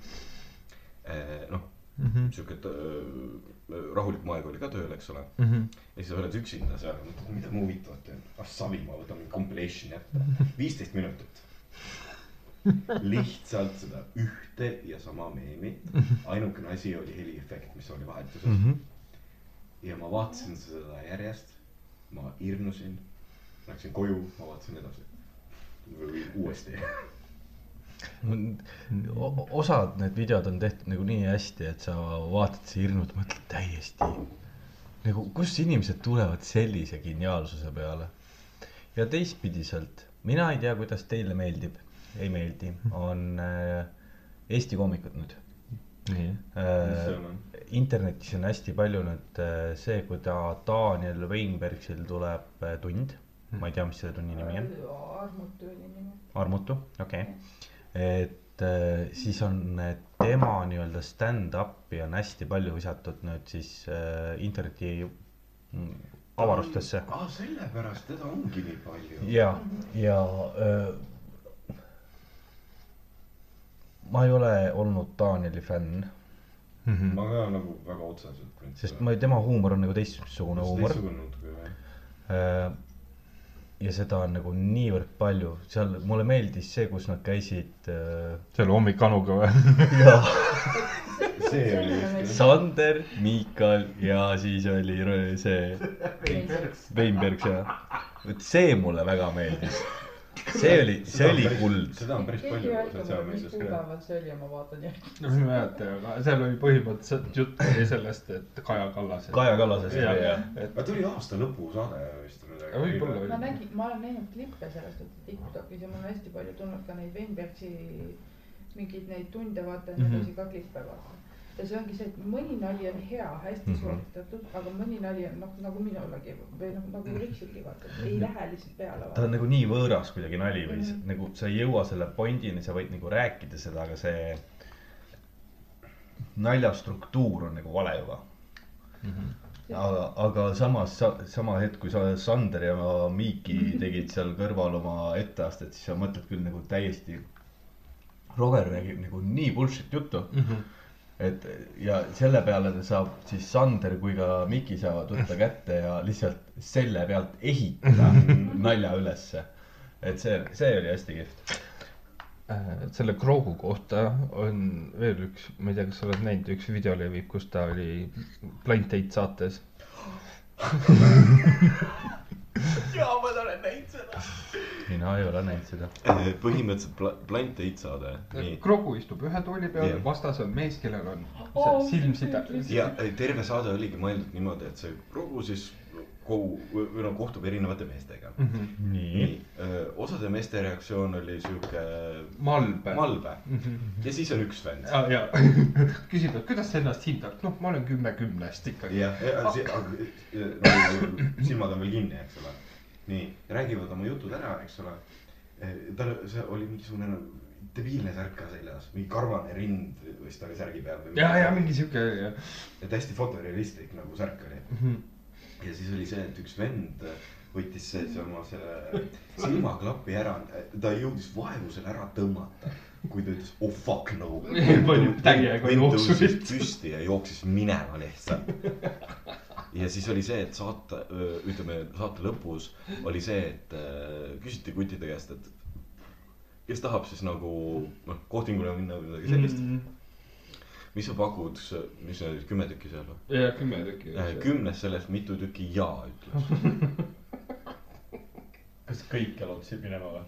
noh, Mhm. sihuke äh, rahulik moeg oli ka tööl, eks ole. Mhm. ja siis sa oled üksinda seal, mõtled, mida ma huvitavat teen. ah savi, ma võtan mingi compilation'i ette, <laughs> viisteist minutit. lihtsalt seda ühte ja sama meemi, ainukene asi oli heliefekt, mis oli vahetuses. ja ma vaatasin seda järjest ma hirmusin, läksin koju, ma vaatasin edasi. või uuesti. Osad need videod on tehtud nagu nii hästi, et sa vaatad seda hirmut, mõtled täiesti nagu, kust inimesed tulevad sellise geniaalsuse peale. ja teistpidiselt, mina ei tea, kuidas teile meeldib, ei meeldi, on äh, Eesti koomikud nüüd nii. äh, seal on? Internetis on hästi palju nüüd äh, see, kui ta Daniel Weinbergsil tuleb äh, tund, ma ei tea, mis selle tunni nimi on, armutu oli nimi. Armutu, okei okay.. et äh, siis on äh, tema nii-öelda stand-up'i on hästi palju visatud nüüd siis äh, interneti mm, avarustesse. aa, sellepärast teda ongi nii palju. ja, ja öö, ma ei ole olnud Danieli fänn, ma ka nagu väga otseselt. sest ma, tema huumor on nagu teistsugune huumor. teistsugune natuke jah. Äh, ja seda on nagu niivõrd palju, seal mulle meeldis see, kus nad käisid äh, see oli hommikanuga või? <laughs> ja see oli just Sander, Miikal ja siis oli see Weinberg ja vot see mulle väga meeldis. See oli, see oli kuld. seda on päris palju mis sotsiaalmeedias ka. kuupäeval see oli ja ma vaatan järgi. no ma ei mäleta, aga seal oli põhimõtteliselt jutt oli sellest, et Kaja Kallas. Kaja Kallasest oli jah. et aga ta oli aasta lõpusaade vist või midagi. Võib-olla oli. ma nägin, ma olen näinud klippe sellest, et Tiktokis ja mul on hästi palju tulnud ka neid Weinbergsi mingeid neid tunde vaata ja Mhm. niiviisi ka klippe vaata. Ja see ongi see, et mõni nali on hea, hästi Mhm. sooritatud, aga mõni nali on noh, nagu minulegi või noh, nagu Riksilgi vaata, et ei lähe lihtsalt peale ta on nagu nii võõras kuidagi nali või mm Mhm. nagu sa ei jõua selle pointini, sa võid nagu rääkida seda, aga see nalja struktuur on nagu vale juba. aga, aga samas sa, sama hetk, kui sa Sander ja Miiki tegid seal kõrval oma etteastet, siis sa mõtled küll nagu täiesti. Roger räägib nagu nii bullshit juttu, et ja selle peale saab siis Sander kui ka Miki saavad võtta kätte ja lihtsalt selle pealt ehitada nalja ülesse. et see, see oli hästi kihvt. Äh, selle Krogu kohta on veel üks, ma ei tea, kas sa oled näinud, üks video levib, kus ta oli Blind Date saates. <laughs> jaa, ma olen näinud seda. mina ei ole näinud seda. põhimõtteliselt pla- blind date saade, nii. Krogu istub ühe tooli peal Jah., vastas on mees, kellel on see silmside. ja terve saade oligi mõeldud niimoodi, et see Krogu siis kogu või no kohtub erinevate meestega. Mhm. nii. nii, osade meeste reaktsioon oli sihuke malbe. malbe ja siis on üks vend. ja, ja <laughs> küsib, et kuidas sa ennast hindad, noh, ma olen kümme kümnest ikkagi. jah, nagu silmad on veel kinni, eks ole. nii, räägivad oma jutud ära, eks ole. tal, see oli mingisugune debiilne särk ka seljas, mingi karvane rind vist oli särgi peal või. ja, ja mingi sihuke, et hästi fotorealistlik nagu särk oli. Ja siis oli see, et üks vend võttis see oma selle silmaklapi ära, ta jõudis vaevu selle ära tõmmata, kui ta ütles oh fuck no. <laughs> Palju täiega jooksusid. püsti ja jooksis minema lihtsalt. ja siis oli see, et saate, ütleme saate lõpus oli see, et öö, küsiti kuttide käest, et kes tahab siis nagu noh, kohtingule minna või midagi sellist. Mis sa pakud, mis see oli, kümme tükki seal või? ja kümme tükki. kümnest sellest mitu tükki jaa ütles. <laughs> kas kõik jalutasid minema või?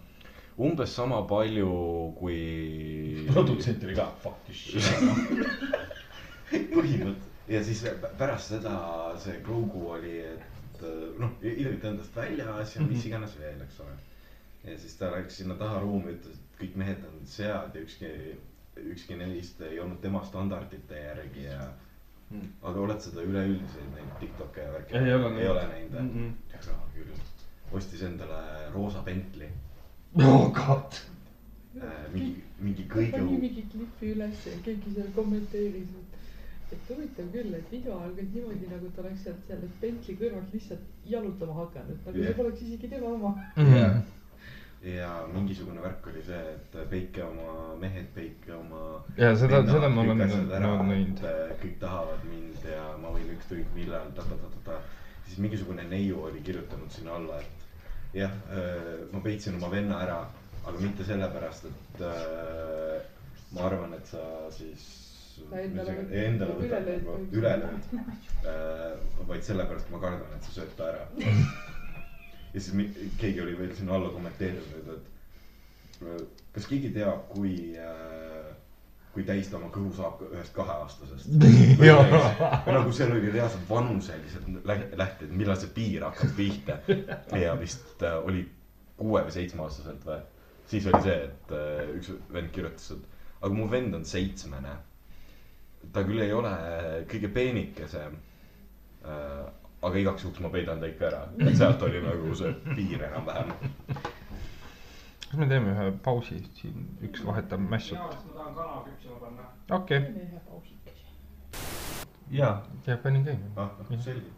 umbes sama palju kui. produtsent oli ka fuck this shit. <laughs> põhimõtteliselt ja siis pä- pärast seda see Grogu oli, et äh, noh, ilmselt endast väljas ja mis iganes veel, eks ole. ja siis ta läks sinna taha ruumi, ütles, et kõik mehed on sead ja ükski, ükski neist ei olnud tema standardite järgi ja. aga oled seda üleüldiselt näinud Tiktok'e ja värki? Ei ole näinud. ei ole näinud Mm mm, -mm. -mm. küll. ostis endale roosa Bentley oh god. äh,, mingi, mingi kõige pani mingi klipi üles ja keegi seal kommenteeris, et, et huvitav küll, et video algas niimoodi, nagu ta oleks sealt selle Bentley kõrvalt lihtsalt jalutama hakanud, nagu Jah. see poleks isegi tema oma. Mhm. Ja mingisugune värk oli see, et peike oma mehed, peike oma. ja seda, seda ma olen, näinud. kõik tahavad mind ja ma võin ükskõik millal ta-ta-ta-ta-ta. siis mingisugune neiu oli kirjutanud sinna alla, et jah, ma peitsin oma venna ära, aga mitte sellepärast, et äh, ma arvan, et sa siis endale lööd nagu üle lööd. vaid sellepärast ma kardan, et sa sööd ta ära. <laughs> ja siis keegi oli veel sinna alla kommenteerinud, et äh, kas keegi teab, kui, kui täis ta oma kõhu saab ühest kaheaastasest. <laughs> või nagu seal oli reaalselt vanuselised lä- lähted, millal see piir hakkab pihta. ja vist äh, oli kuue või seitsmeaastaselt või. siis oli see, et äh, üks vend kirjutas, et aga mu vend on seitsmene. ta küll ei ole kõige peenikesem äh,. Aga igaks juhuks ma peidan ta ikka ära, et sealt oli nagu see piir enam-vähem. kas me teeme ühe pausi siin, üks vahetab mässut. ma tahan kana küpsema panna. okei, pausikese. jaa, ja panin käima. ah, selge.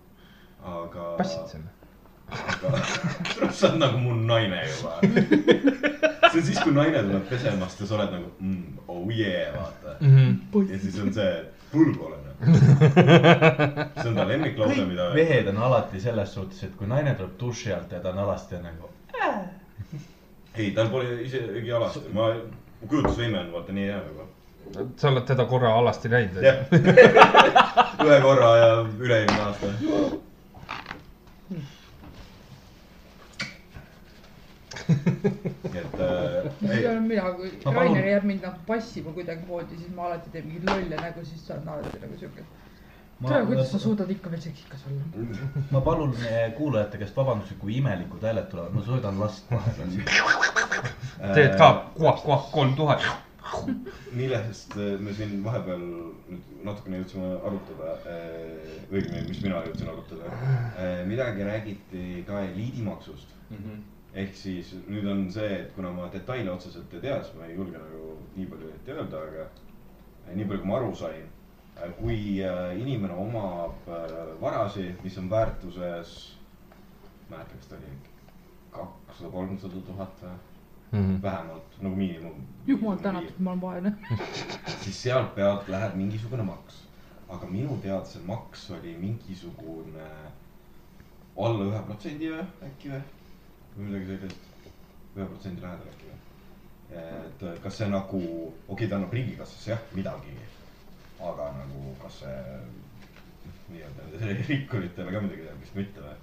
aga. passid selle? aga <laughs> sa oled nagu mu naine juba. see on siis, kui naine tuleb pesemast ja sa oled nagu mm, oh yeah, vaata. ja siis on see, hull pole noh. see on ta lemmiklause, mida mehed on alati selles suhtes, et kui naine tuleb duši alt ja ta on alasti nagu ei, tal pole isegi alasti, ma, mu kujutlusvõime on vaata nii hea juba. sa oled teda korra alasti näinud? jah. <laughs> ühe korra ja üle-eelmine aasta. Et äh, ei, olen mina, kui Ma Rainer jääb mind nagu passima kuidagimoodi, siis ma alati teen mingeid lolle nägu, siis ta on alati nagu siuke. tere, kuidas sa suudad ikka veel seksikas olla? ma palun kuulajate käest vabandust, kui imelikud hääled tulevad, ma söödan last vahepeal siin. <laughs> teed ka kuak-kuak kolm tuhat. millest äh, me siin vahepeal nüüd natukene jõudsime arutada, õigemini, mis mina jõudsin arutada. midagi räägiti ka eliidimaksust. Ehk siis nüüd on see, et kuna ma detaile otseselt ei tea, siis ma ei julge nagu nii palju ette öelda, aga äh, nii palju, kui ma aru sain. kui äh, inimene omab äh, varasi, mis on väärtuses, ma ei mäleta, kas ta oli kakssada, kolmsada tuhat või vähemalt nagu miinimum. jumal tänatud, ma olen vaene. <laughs> siis sealt pealt läheb mingisugune maks. aga minu teada see maks oli mingisugune alla ühe protsendi või äkki või, või midagi sellist. ühe protsendi lähedal äkki või. et kas see nagu, okei okay,, ta annab riigikassasse jah midagi, aga nagu kas see nii-öelda <laughs> rikkuritele ka midagi teeb, vist mitte või?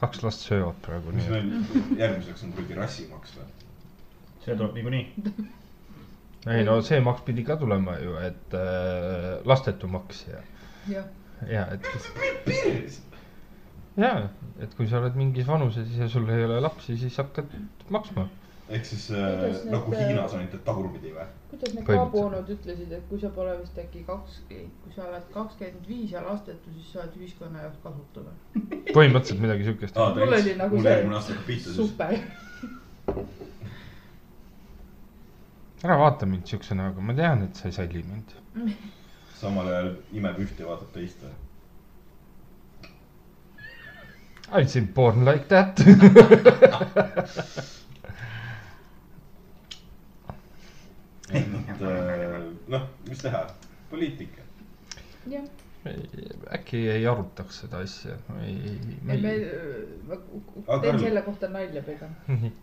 kaks last söövad praegu mis nii. meil järgmiseks on kuradi rassimaks või? see tuleb niikuinii. <laughs> ei no see maks pidi ka tulema ju, et äh, lastetu maks ja, jah, ja et. ja, et kui sa oled mingis vanuses ja sul ei ole lapsi, siis hakkad maksma. ehk siis Kuidas äh, need, nagu äh, Hiinas ainult, et tagurpidi või? kuidas need Põhimõtteliselt. kaabuonud ütlesid, et kui sa pole vist äkki kaks, kui sa oled kakskümmend viis ja lastetu, siis sa oled ühiskonna jaoks kasutu või? põhimõtteliselt midagi siukest. Mul oli, nagu mul see- järgmine aasta hakkab pihta siis. super. <laughs> ära vaata mind siukse näoga, ma tean, et sa ei salli mind. <laughs> samal ajal imeb ühte ja vaatab teist või? I seen born like that. <laughs> et äh, noh, mis teha, poliitika. äkki ei arutaks seda asja, ei, me, ei, ma teen selle kohta nalja pigem.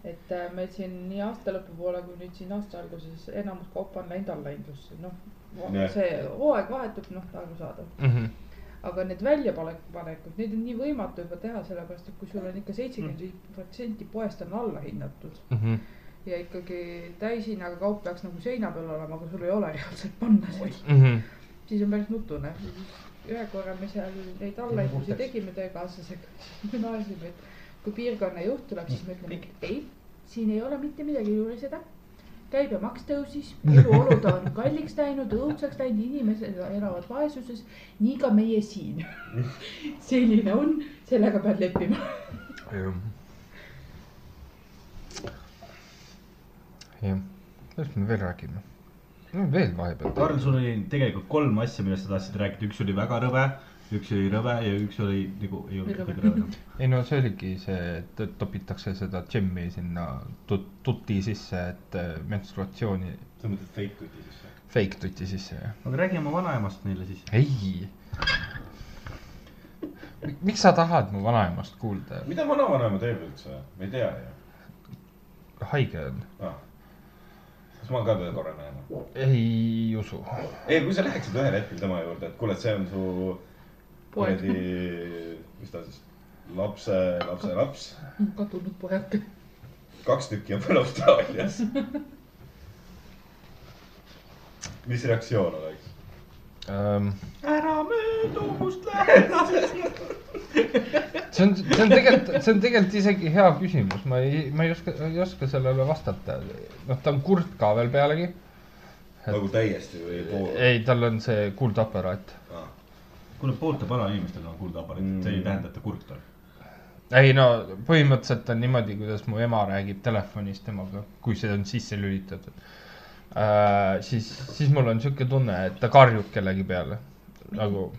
et äh, meil siin nii aasta lõpu poole kui nüüd siin aasta alguses enamus kaupa on läinud allahindlusse, noh. See hooaeg vahetub, noh, arusaadav. Mhm. Aga need väljapanekud, neid on nii võimatu juba teha, sellepärast et kui sul on ikka seitsekümmend viis protsenti poest on allahinnatud Mhm. ja ikkagi täishinnaga kaup peaks nagu seina peal olema, aga sul ei ole reaalselt panna seal, Mhm. siis on päris nutune. ühe korra me seal neid allahindlusi tegime töökaaslasega, siis me naersime, et kui piirkonna juht tuleb, siis me ütleme, et ei, siin ei ole mitte midagi juuriseda. Käibemaks tõusis, eluolud on kalliks läinud, õudseks läinud, inimesed elavad vaesuses, nii ka meie siin. <laughs> selline on, sellega pead leppima. jah. jah, millest me veel räägime? veel vahepeal. Karl, sul oli tegelikult kolm asja, millest sa tahtsid rääkida, üks oli väga rõve, üks oli rõve ja üks oli nagu ei olnud kõige rõvedam. ei no see oligi see, et topitakse seda džemmi sinna tut-, tuti sisse, et äh, menstruatsiooni, sa mõtled fake tuti sisse? fake tuti sisse, jah. aga räägi oma vanaemast neile siis. ei. miks sa tahad mu vanaemast kuulda? mida vanavanem teeb üldse? ma ei tea ju haige on. ah.. kas ma ka teda korra näen? ei usu. ei, kui sa läheksid ühel hetkel tema juurde, et kuule, et see on su. kuradi, mis ta siis, lapse, lapse laps, kadunud poeg. kaks tükki on veel Austraalias. mis reaktsioon oleks? Ähm, ära möödu must lähedal. see on, see on tegelikult, see on tegelikult isegi hea küsimus, ma ei, ma ei oska, ei oska sellele vastata. noh, ta on kurt ka veel pealegi. nagu täiesti või pool? ei, tal on see kuldaparaat. kuule, vanainimestel on kuuldeaparaat, see ei Mm. tähenda, et ta kurk on. ei no põhimõtteliselt on niimoodi, kuidas mu ema räägib telefonis temaga, kui see on sisse lülitatud äh,. siis, siis mul on sihuke tunne, et ta karjub kellegi peale nagu.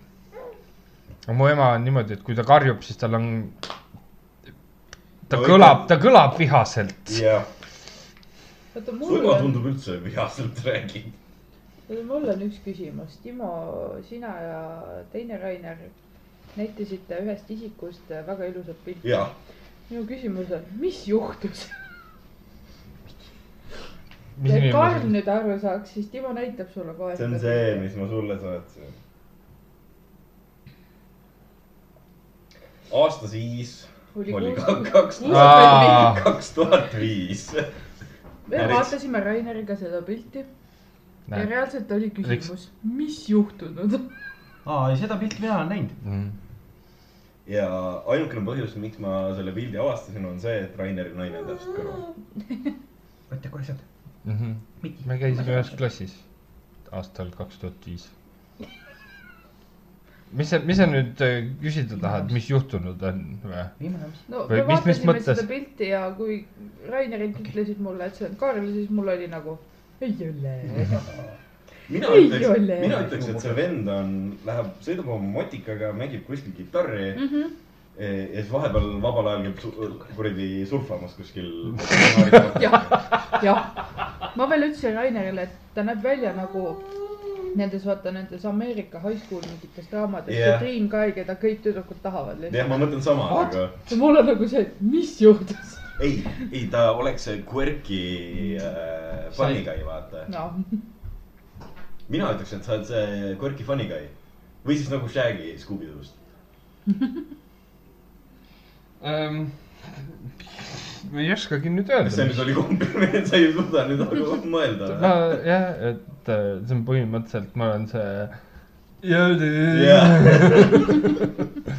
mu ema on niimoodi, et kui ta karjub, siis tal on. ta No kõlab, ikka- ta kõlab vihaselt. jah, oota, su mul ema on, tundub üldse vihaselt räägib. Mul on üks küsimus. Timo, sina ja teine Rainer nettisite ühest isikust väga ilusat pilti. minu küsimus on, mis juhtus? et Karl nüüd aru saaks, siis Timo näitab sulle kohe. see on see, mis ma sulle saatsin. aasta siis oli oli kaks Aa. kaks tuhat viis. me vaatasime Raineriga seda pilti ja reaalselt oli küsimus, mis juhtunud? <laughs> aa, ei seda pilti mina olen näinud. Mm. ja ainukene põhjus, miks ma selle pildi avastasin, on see, et Raineri naine on täpselt kõrval. <laughs> võta kohe sealt. Mhm. me käisime ühes klassis aastal kaks tuhat viis. mis sa, mis sa nüüd äh, küsida tahad, mis juhtunud on või? mis. no Või me mis- mis vaatasime mõttes? seda pilti ja kui Rainerid ütlesid mulle, et see on Karl, siis mul oli nagu ei ole. <laughs> mina ütleks mina ütleks, et see vend on, läheb, sõidab oma motikaga, mängib kuskil kitarri Mhm. ja siis vahepeal vabal ajal käib kuradi surfamas kuskil. <laughs> jah, jah. ma veel ütlesin Rainerile, et ta näeb välja nagu nendes, vaata nendes Ameerika high school mingites draamades yeah., see Dream Guy, keda kõik tüdrukud tahavad jah, ma mõtlen sama, aga mul on nagu see, et mis juhtus. ei, ei ta oleks see quirky äh, funny guy, vaata. noh, mina ütleks, et sa oled see quirky funny guy või siis nagu Shaggy Scooby-Doost. ähm,. ma ei oskagi nüüd öelda. see nüüd oli kompliment, sa ei suuda nüüd nagu mõelda ma või? jah, et äh, see on põhimõtteliselt, ma olen see. Jah.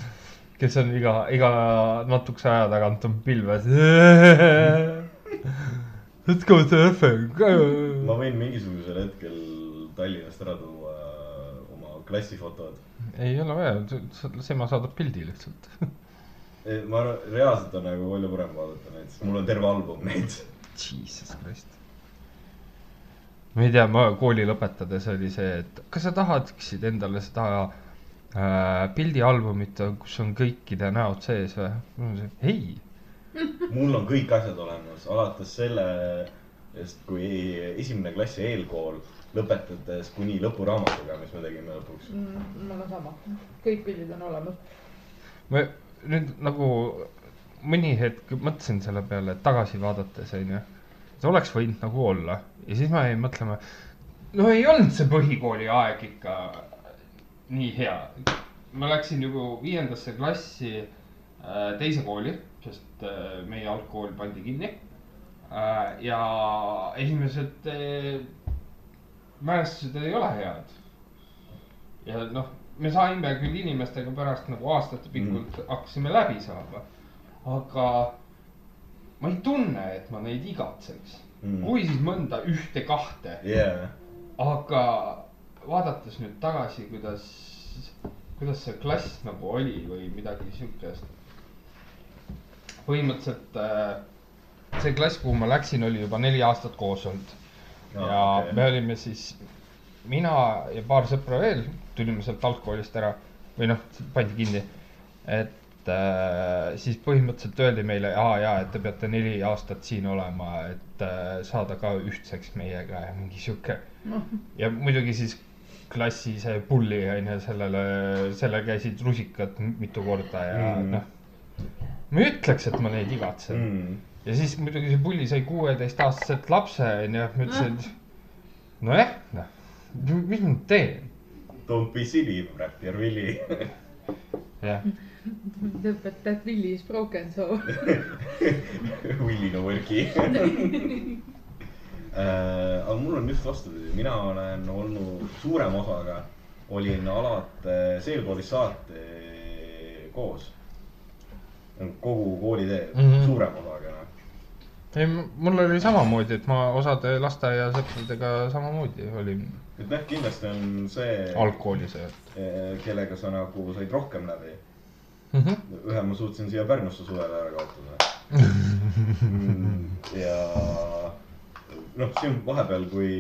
<laughs> kes on iga, iga natukese aja tagant on pilves. Let's go surfing. ma võin mingisugusel hetkel Tallinnast ära tuua oma klassifotod. ei ole vaja, Sema saadab pildi lihtsalt. ma arvan, reaalselt on nagu palju parem vaadata neid, sest mul on terve album neid. Jesus Christ. ma ei tea, ma kooli lõpetades oli see, et kas sa tahaksid endale seda äh, pildialbumit, kus on kõikide näod sees või? ei, <laughs> mul on kõik asjad olemas, alates sellest, kui esimene klass ja eelkool, lõpetades kuni lõpuraamatuga, mis me tegime lõpuks. mul on sama, kõik pildid on olemas. ma nüüd nagu mõni hetk mõtlesin selle peale, et tagasi vaadates onju, et oleks võinud nagu olla ja siis ma jäin mõtlema, no ei olnud see põhikooli aeg ikka nii hea. ma läksin juba viiendasse klassi äh, teise kooli, sest äh, meie algkool pandi kinni äh,. ja esimesed mälestused ei ole head. ja noh, me saime küll inimestega pärast nagu aastatepikult mm. hakkasime läbi saama, aga ma ei tunne, et ma neid igatseks mm.. kui siis mõnda ühte-kahte, jaa, aga vaadates nüüd tagasi, kuidas, kuidas see klass nagu oli või midagi siukest. põhimõtteliselt äh, see klass, kuhu ma läksin, oli juba neli aastat koos olnud ja okay. me olime siis, mina ja paar sõpra veel tulime sealt algkoolist ära või noh, pandi kinni. et äh, siis põhimõtteliselt öeldi meile, aa jaa, et te peate neli aastat siin olema, et äh, saada ka ühtseks meiega ja mingi sihuke. ja muidugi siis klassi see pulli on ju, sellele, sellel käisid rusikad mitu korda ja Mm. noh. ma ei ütleks, et ma neid igatsen mm. ja siis muidugi see pulli sai kuueteistaastaselt lapse onju, ma ütlesin, et nojah, noh, mis ma nüüd teen, Don't be silly, räppija Willy. jah. But that Willy is broken so. <laughs> Willy no work'i. <laughs> aga mul on just vastupidi, mina olen olnud suurema osaga, olin alates eelkoolist saati koos. kogu koolitee mm. -hmm. suurema osaga, noh. ei, mul oli samamoodi, et ma osade lasteaiasõpradega samamoodi olin et noh, kindlasti on see, algkoolis ja kellega sa nagu said rohkem läbi. mm. -hmm. ühe ma suutsin siia Pärnusse suvele ära kaotada. <laughs> ja noh, siin vahepeal, kui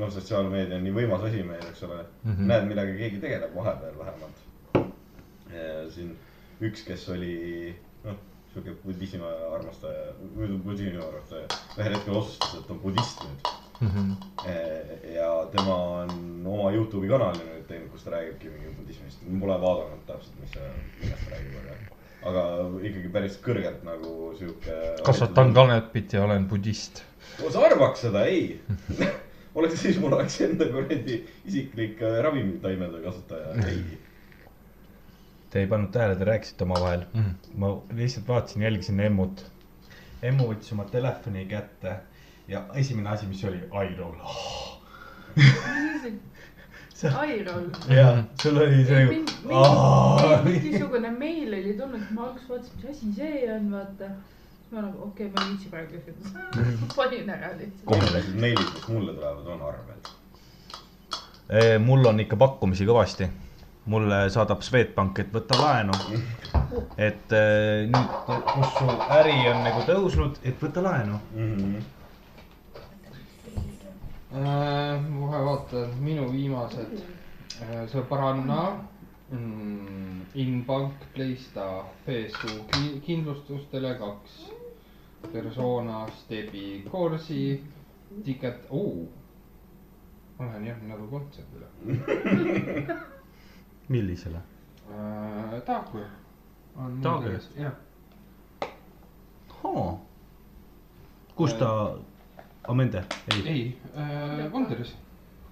noh, sotsiaalmeedia on nii võimas asi meil, eks ole mm. -hmm. näed, millega keegi tegeleb vahepeal vähemalt. siin üks, kes oli noh, sihuke budismi armastaja, budismi armastaja, ühel hetkel otsustas, et on budist nüüd. Mm -hmm. ja tema on oma Youtube'i kanali nüüd teinud, kus ta räägibki mingi budismist, ma pole vaadanud täpselt, mis see, millest ta räägib, aga, aga ikkagi päris kõrgelt nagu sihuke. kasvatan. kanepit ja olen budist. Sa arvaks seda, ei. <laughs> oleks siis, mul oleks enda kuradi isiklik äh, ravimitaimede kasutaja, ei. Te ei pannud tähele, te rääkisite omavahel Mhm. ma lihtsalt vaatasin, jälgisin Emmut. Emmu võttis oma telefoni kätte ja esimene asi, mis oli, iRoll. Iroll. ja sul oli see nagu. mingisugune meil oli tulnud, ma alguses vaatasin, mis asi see on, vaata. Ma nagu, okei okay,, ma ei viitsi praegu küsida. <laughs> panin ära lihtsalt. esimesed meilid, mis mulle tulevad, on arved. mul on ikka pakkumisi kõvasti. mulle saadab Swedbank, et võta laenu. et eh, nüüd, kus su äri on nagu tõusnud, et võta laenu. Mhm. Äh, ma kohe vaatan, minu viimased, sõbranna mm,, Inbank, Playsta, PSU ki- kindlustus, Tele2, Persona, Stebi, Corsi, Ticket, oo. ma lähen järgmine nädal kontserdile <laughs> millisele? äh,. Taagui. Taagui? jah, kus ta, Amende, ei? ei äh,, Wonderis,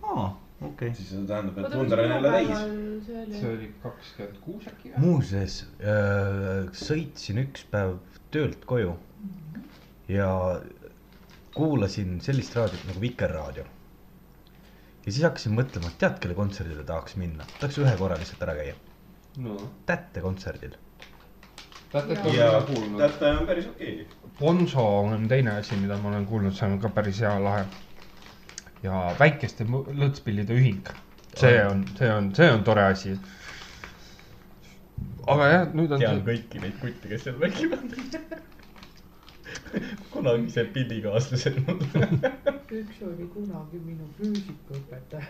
aa, okei okay.. siis see tähendab, et Wunder on jälle täis. see oli see oli kakskümmend kuus äkki või? muuseas äh,, sõitsin üks päev töölt koju ja kuulasin sellist raadiot nagu Vikerraadio. ja siis hakkasin mõtlema, et tead, kelle kontserdile tahaks minna, tahaks ühe korra lihtsalt ära käia, no, Tätte kontserdil. tätet ja ka kuulnud. täte on päris okei. Bonzo on teine asi, mida ma olen kuulnud, see on ka päris hea lahe. ja väikeste lõõtspillide ühing, see on, see on, see on tore asi. aga jah, nüüd on tean see, kõiki neid kutte, kes seal mängivad. <laughs> <laughs> kunagised pillikaaslased mul. <laughs> üks oli kunagi minu füüsikaõpetaja.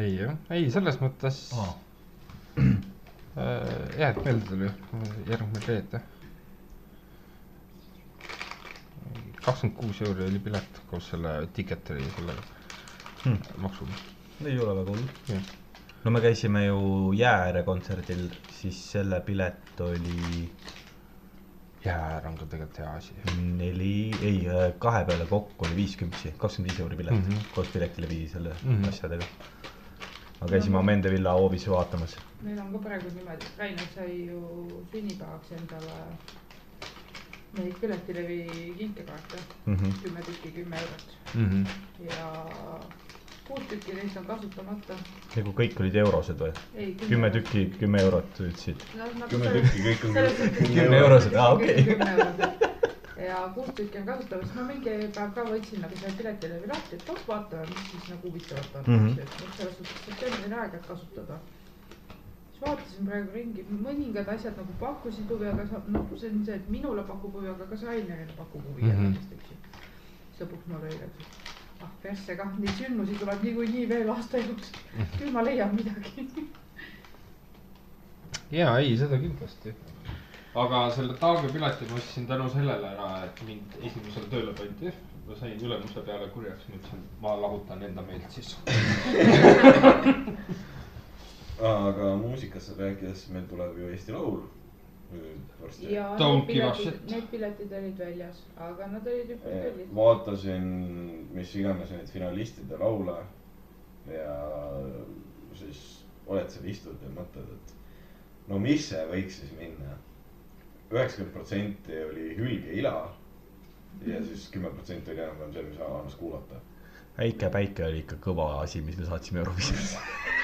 ei jah, ei selles mõttes Aa. <clears throat> äh, jah, et meelde tuli, järgmine reede. kakskümmend kuus euri oli pilet koos selle Ticketeri sellega Hmm. maksuga. ei ole väga hull no me käisime ju Jää ääre kontserdil, siis selle pilet oli jääär on ka tegelikult hea asi. neli, ei kahe peale kokku oli viiskümmend, kakskümmend viis euri pilet mm. -hmm. koos piletilevi selle mm. -hmm. asjadega. aga käisime Amende villa hoovis vaatamas. meil on ka praegu niimoodi, et Rainer sai ju sünnipäevaks endale neid piletilevi kinkekaarte, Mhm. kümme tükki, kümme eurot Mhm. ja kuus tükki neist on kasutamata. nagu kõik olid eurosed või? ei, kümme. tükki, kümme eurot ütlesid. kümme tükki, kõik on Kümne eurosed, aa, okei. ja kuus tükki on kasutamata, siis ma mingi päev ka võtsin nagu selle piletilevi lahti, et oh vaatame, mis siis nagu huvitavat on mm. -hmm. et noh, selles suhtes septembrini aega, et kasutada. siis vaatasin praegu ringi, mõningad asjad nagu pakkusid huvi, aga sa, noh, see on see, et minule pakub huvi, aga kas Rainerile pakub huvi Mhm. jällegi, eks ju. siis lõpuks ma lõin, et ah persse kah, neid sündmusi tuleb niikuinii veel aasta jooksul, küll ma leian midagi. ja ei, seda kindlasti. aga selle Taage pileti ma ostsin tänu sellele ära, et mind esimesel tööle pandi. ma sain ülemuse peale kurjaks, ma ütlesin, ma lahutan enda meelt siis. <laughs> aga muusikasse rääkides, meil tuleb ju Eesti Laul. Ja Don't need give a piletid shit., need piletid olid väljas, aga nad olid juba kallid. vaatasin, mis iganes neid finalistide laule ja siis oled seal, istud ja mõtled, et no mis see võiks siis minna. üheksakümmend protsenti oli hülgeila ja siis kümme protsenti oli enam-vähem see, mis annaks kuulata. väike päike oli ikka kõva asi, mis me saatsime <laughs>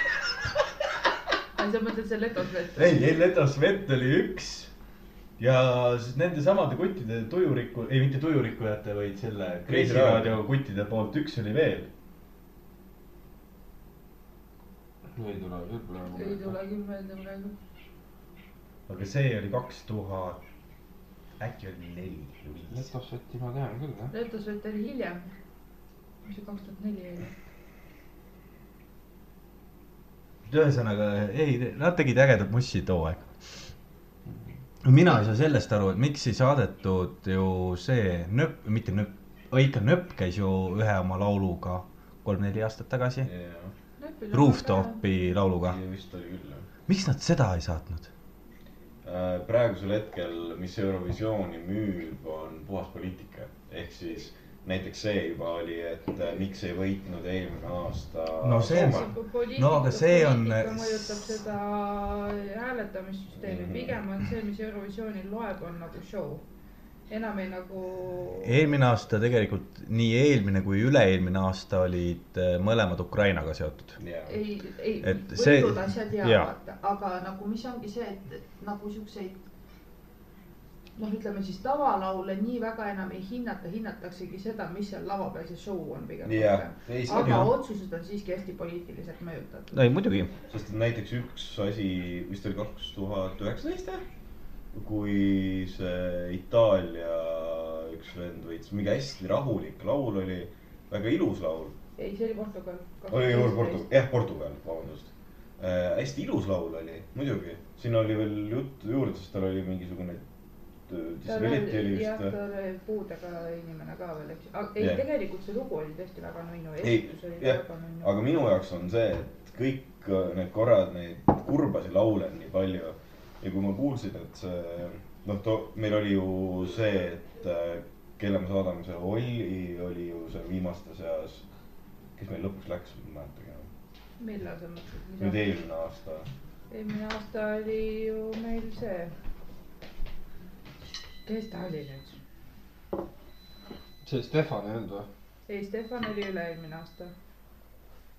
Eurovisionis. sa mõtled see Letos vett? ei, ei Letos vett oli üks ja siis nende samade kuttide tujurikku, ei mitte tujurikkujate, vaid selle Kreisi raadio kuttide poolt üks oli veel. ei tule ei tule küll meelde praegu. aga see oli kaks tuhat, äkki oli neli või viis. Letosvetti ma tean küll jah. Letos vett oli hiljem. mis see kaks tuhat neli oli? ühesõnaga, ei, nad tegid ägedat mussi too aeg. mina ei saa sellest aru, et miks ei saadetud ju see nööp, mitte nööp, ikka nööp käis ju ühe oma lauluga kolm-neli aastat tagasi. Rooftopi lauluga. vist oli küll jah. miks nad seda ei saatnud? Äh, praegusel hetkel, mis Eurovisiooni müüb, on puhas poliitika. ehk siis näiteks see juba oli, et äh, miks ei võitnud eelmine aasta. No see on- No aga see on- mõjutab seda hääletamissüsteemi, Mhm. pigem on see, mis Eurovisioonil loeb, on nagu show. enam ei nagu. eelmine aasta tegelikult nii eelmine kui üle-eelmine aasta olid äh, mõlemad Ukrainaga seotud. ei, ei, Et see- võidud asjad jäävad, aga nagu mis ongi see, et nagu siukseid. noh, ütleme siis tavalaule nii väga enam ei hinnata, hinnataksegi seda, mis seal lava peal see show on pigem on aga jah. otsused on siiski hästi poliitiliselt mõjutatud. ei muidugi, sest näiteks üks asi, vist oli kaks tuhat üheksateist jah, kui see Itaalia üks vend võitis, mingi hästi rahulik laul oli, väga ilus laul. ei, see oli Portugal. oli Portugal, jah, Portugal, vabandust äh,. hästi ilus laul oli, muidugi, siin oli veel juttu juurde, sest tal oli mingisugune disability oli vist. ta oli puudega inimene ka veel, eks ei Jah., tegelikult see lugu oli tõesti väga nunnu, ei esitus oli, jah väga, nunnu. aga minu jaoks on see, et kõik äh, need korrad neid kurbasi laule on nii palju ja kui ma kuulsin, et see noh, too, meil oli ju see, et äh, kelle me saadame, see Olli oli ju see viimaste seas, kes meil lõpuks läks, ma ei mäletagi enam. millal sa mõtled? nüüd eelmine aasta, eelmine aasta oli ju meil see. Kes ta oli nüüd? see Stefan ei olnud või? ei, Stefan oli üle-eelmine aasta.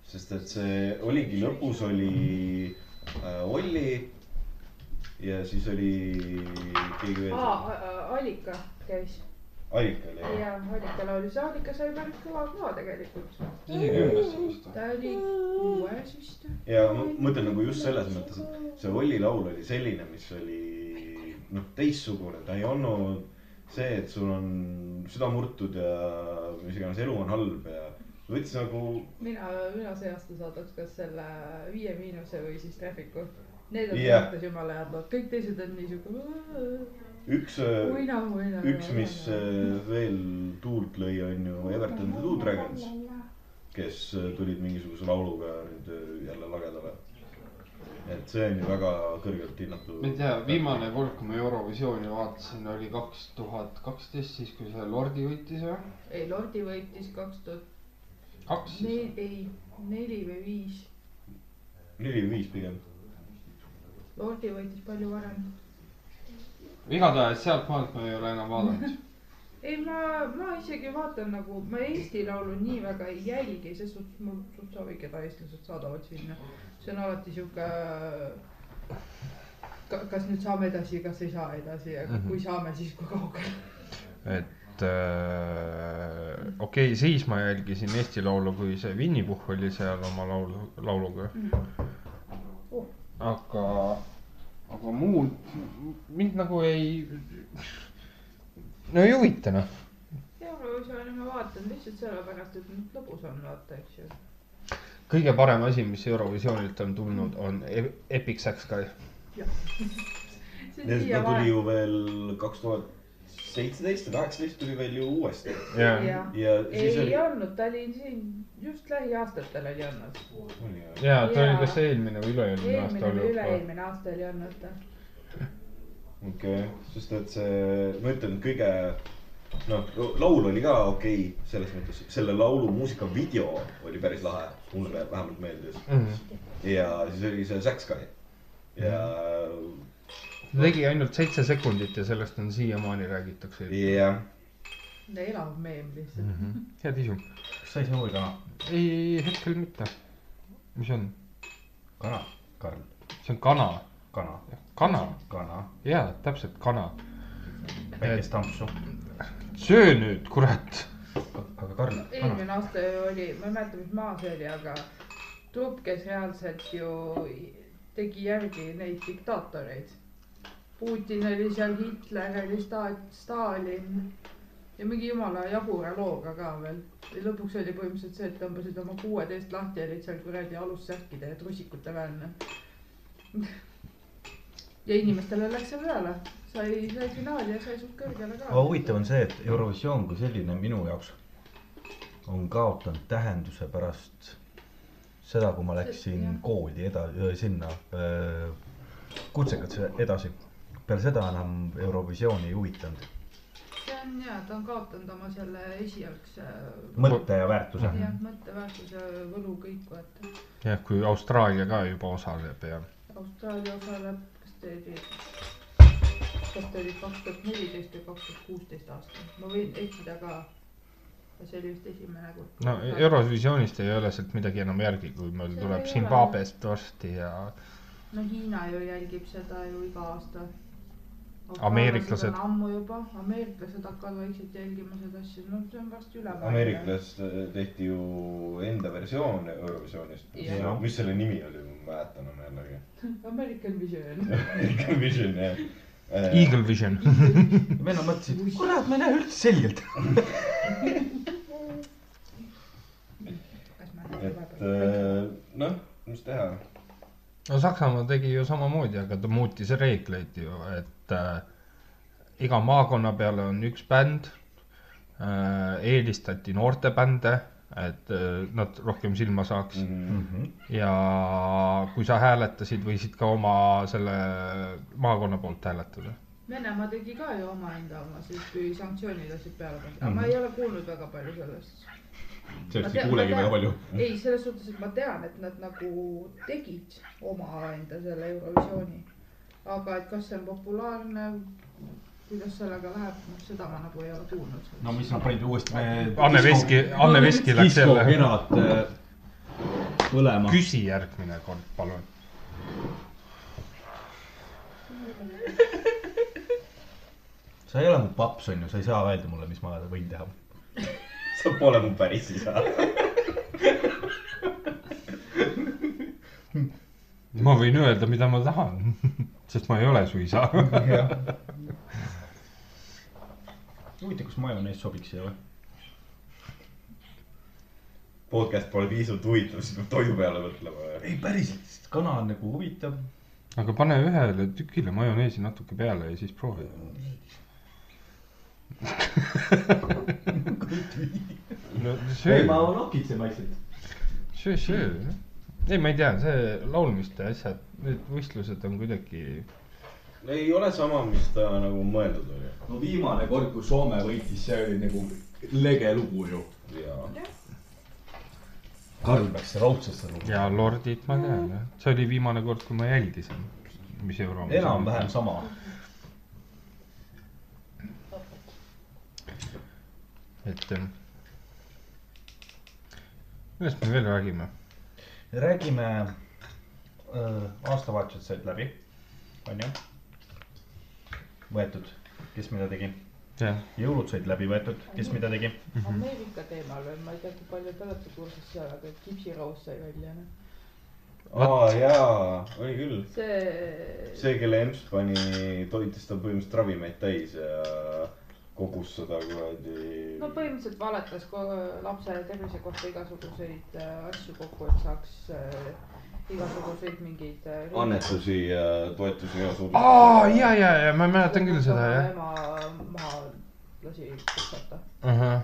sest et see oligi lõpus oli äh, Olli ja siis oli keegi veel, Allika käis Allika oli jah. ja Allika laulis, Allika sai päris kõva kõva tegelikult. isegi kümnesse vist või? ta oli kuues vist. ja ma mõtlen nagu just selles mõttes, et see Olli laul oli selline, mis oli noh, teistsugune, ta ei olnud see, et sul on süda murtud ja mis iganes elu on halb ja võttis nagu mina, mina see aasta saadaks kas selle Viie Miinuse või siis Traffic'u. Need on yeah. jumala head lood, kõik teised on niisugune. üks, uina. üks, mis äh, veel tuult lõi, on ju Everton The Two Dragons, kes äh, tulid mingisuguse lauluga nüüd äh, jälle lagedale. Et see on ju väga kõrgelt hinnatud. ma ei tea, viimane kord, kui ma Eurovisiooni vaatasin, oli kaks tuhat kaksteist, siis kui see Lordi võitis või? ei, Lordi võitis kaks tuhat kaks siis ei, neli või viis. neli või viis pigem. Lordi võitis palju varem. igatahes sealtmaalt ma ei ole enam vaadanud. <laughs> ei, ma, ma isegi vaatan nagu, ma Eesti Laulu nii väga ei jälgi, ses suhtes mul suht savi, keda eestlased saadavad sinna. See on alati sihuke. kas nüüd saame edasi, kas ei saa edasi ja mm Mhm. -hmm. kui saame, siis kui kaugel. et äh, okei okay,, siis ma jälgisin Eesti Laulu, kui see Winny Puhh oli seal oma laulu, lauluga. Oh. aga, aga muud mind nagu ei, no ei huvita noh. Eurovisiooni ma vaatan lihtsalt sellepärast, et lõbus on vaata, eks ju. Kõige parem asi, mis Eurovisioonilt on tulnud, on E- Epic Sax Guy. ta tuli ju veel kaks tuhat seitseteist või kaheksateist tuli veel ju uuesti. ja, ja siis ei oli. olnud, ta oli siin just lähiaastatel oli olnud. ja ta oli Jaa. kas eelmine või üle-eelmine aasta eelmine oli üle-eelmine aasta oli olnud ta. okei okay., sest et see, ma ütlen, kõige noh, laul oli ka okei okay,, selles mõttes, selle laulu muusikavideo oli päris lahe, mulle vähemalt meeldis. ja siis oli see Zack Sky ja ta tegi ainult seitse sekundit ja sellest on siiamaani räägitakse. jah, elav meem lihtsalt. Mhm. head isu. kas sa ei soovi kana? ei, hetkel mitte. mis on? kana, Karl, see on kana, kana, kana, kana, jaa, täpselt kana. väikest ampsu. Söö nüüd, kurat. aga Karl, eelmine aasta oli, ma ei mäleta, mis maa see oli, aga trupp, kes reaalselt ju tegi järgi neid diktaatoreid. Putin oli seal, Hitler oli sta-, Stalin ja mingi jumala jabura looga ka veel. ja lõpuks oli põhimõtteliselt see, et tõmbasid oma kuueteist lahti ja olid seal kuradi alussärkide ja trussikute peal. ja inimestele läks see peale, sai, sai finaali ja sai suht kõrgele ka. aga huvitav on see, et Eurovisioon kui selline minu jaoks on kaotanud tähenduse pärast seda, kui ma läksin Jah. kooli eda-, sinna öö, kutsekasse edasi. peale seda enam Eurovisiooni ei huvitanud, see on ja, ta on kaotanud oma selle esialgse mõtte ja väärtuse. jah, mõtteväärtuse võlu kõik vaata. jah, kui Austraalia ka juba osaleb ja. Austraalia osaleb, kas ta oli, kas ta oli kaks tuhat neliteist või kaks tuhat kuusteist aasta, ma võin eksida ka. see oli vist esimene kord. no Eurovisioonist ei ole sealt midagi enam järgi, kui meil See tuleb Zimbabwest varsti ja no Hiina ju jälgib seda ju iga aasta. Ameeriklased. ammu juba, ameeriklased hakkavad vaikselt jälgima seda asja, no see on varsti üle. ameeriklased tehti ju enda versioon Eurovisioonist Jah.. mis selle nimi oli, ma ei mäleta enam jällegi. <laughs> American Vision. American Vision jah. Eagle Vision. vennad mõtlesid, kurat, ma ei näe üldse selgelt. et äh, noh, mis teha. no Saksamaa tegi ju samamoodi, aga ta muutis reegleid ju, et äh, iga maakonna peale on üks bänd äh,. eelistati noortebände, et äh, nad rohkem silma saaks Mhm. mm.. ja kui sa hääletasid, võisid ka oma selle maakonna poolt hääletada. Venemaa tegi ka ju omaenda oma siis, kui sanktsioonid lasid peale panna, aga ma ei ole kuulnud väga palju sellest. sellest ei ei kuulegi väga palju. ei, selles suhtes, et ma tean, et nad nagu tegid omaenda selle Eurovisiooni. aga et kas see on populaarne, kuidas sellega läheb, noh seda ma nagu ei ole kuulnud. no mis nad panid uuesti me.... Anne Veski, Anne Veski läks jälle. diskokerad äh, põlema. küsi järgmine kord, palun. sa ei ole mu paps, on ju, sa ei saa öelda mulle, mis ma võin teha. <laughs> sa pole mu päris isa. ma võin öelda, mida ma tahan, sest ma ei ole su isa. <laughs> huvitav, kas majonees sobiks siia või? podcast pole piisavalt huvitav, siis peab toidu peale mõtlema. ei, päriselt, sest kana on nagu huvitav. aga pane ühele tükile majoneesi natuke peale ja siis proovi. <laughs> no söö ei, ma, nokitsen vaikselt. söö, söö. ei, ma ei tea, see laulmiste asjad, need võistlused on kuidagi. Ei ole sama, mis ta nagu mõeldud oli. no viimane kord, kui Soome võitis, see oli nagu lege lugu ju. ja Karl peaks raudsesse lugu. ja Lordid ma tean jah, see oli viimane kord, kui ma jälgisin, mis euro. enam-vähem. sama. et ähm, millest me veel räägime? räägime, aastavahetused said läbi, onju. võetud, kes mida tegi. jõulud said läbi võetud, kes mida tegi. Ameerika teemal veel, ma ei tea, kui palju te olete kursis seal, aga Rose sai välja, noh. aa jaa, oli küll. see, see, kelle emps pani, toitis ta põhimõtteliselt ravimeid täis ja kogus seda kuradi no põhimõtteliselt valetas lapse tervise kohta igasuguseid äh, asju kokku, et saaks äh, igasuguseid mingeid äh,. annetusi ja toetusi ja suudab. aa ja, ja, ja ma mäletan küll seda jah. ema maha lasi puhkata. ahah,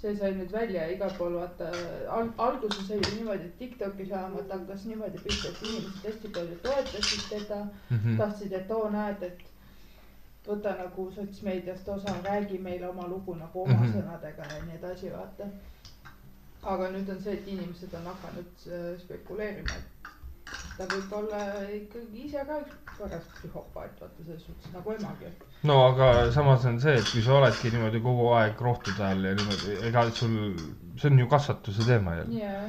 see sai nüüd välja ja igal pool vaata al-, alguses oli niimoodi, et Tiktokis vähemalt hakkas niimoodi pihta, et inimesed hästi palju toetasid teda mm. -hmm. tahtsid, et oo näed, et võta nagu sotsmeediast osa, räägi meile oma lugu nagu oma mm. -hmm. sõnadega ja nii edasi, vaata. aga nüüd on see, et inimesed on hakanud äh, spekuleerima, et ta võib olla ikkagi ise ka üks paras psühhopaat, vaata selles suhtes nagu emagi. no aga samas on see, et kui sa oledki niimoodi kogu aeg rohtude all ja niimoodi, ega sul, see on ju kasvatuse teema jälle. jaa,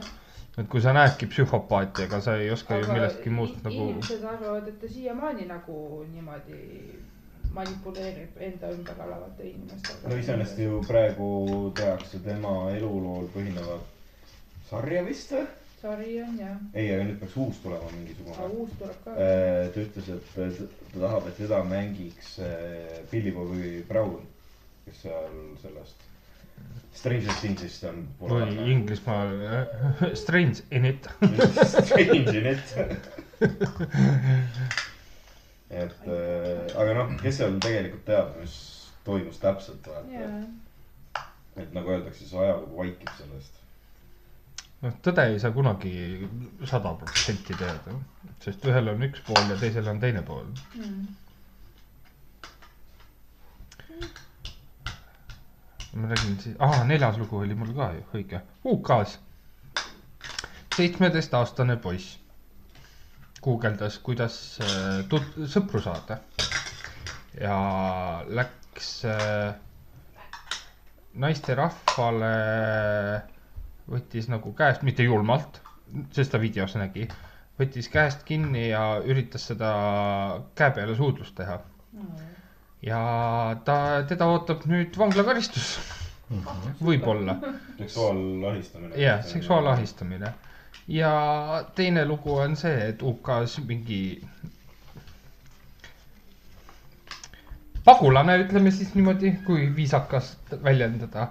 et kui sa näedki psühhopaati, ega sa ei oska ju aga millestki muust nagu. inimesed arvavad, et ta siiamaani nagu niimoodi manipuleerib enda ümber olevate inimestega. no iseenesest ju praegu tehakse tema elulool põhinevat sarja vist või? Sari on jah, ei, aga nüüd peaks uus tulema mingisugune. uus tuleb ka. ta ütles, et ta ta tahab, et teda mängiks äh, Billy Bobby Brown, kes seal sellest Stranger Thingsist on. või Inglismaal äh, Strange in it. <laughs> Strange in it. et äh, aga noh, kes seal tegelikult teab, mis toimus täpselt vaata. jaa, et nagu öeldakse, see ajalugu vaikib sellest. noh, tõde ei saa kunagi sada protsenti teada, sest ühel on üks pool ja teisel on teine pool. ma räägin siis, aa neljas lugu oli mul ka ju, õige, UK-s. seitsmeteistaastane poiss guugeldas, kuidas äh, tut-, sõpru saada. ja läks äh, naisterahvale, võttis nagu käest, mitte julmalt, sest ta videos nägi, võttis käest kinni ja üritas seda käe peale suudlust teha. ja ta, teda ootab nüüd vanglakaristus, võib-olla. seksuaalahistamine. jah, seksuaalahistamine. ja teine lugu on see, et UK-s mingi pagulane, ütleme siis niimoodi, kui viisakas väljendada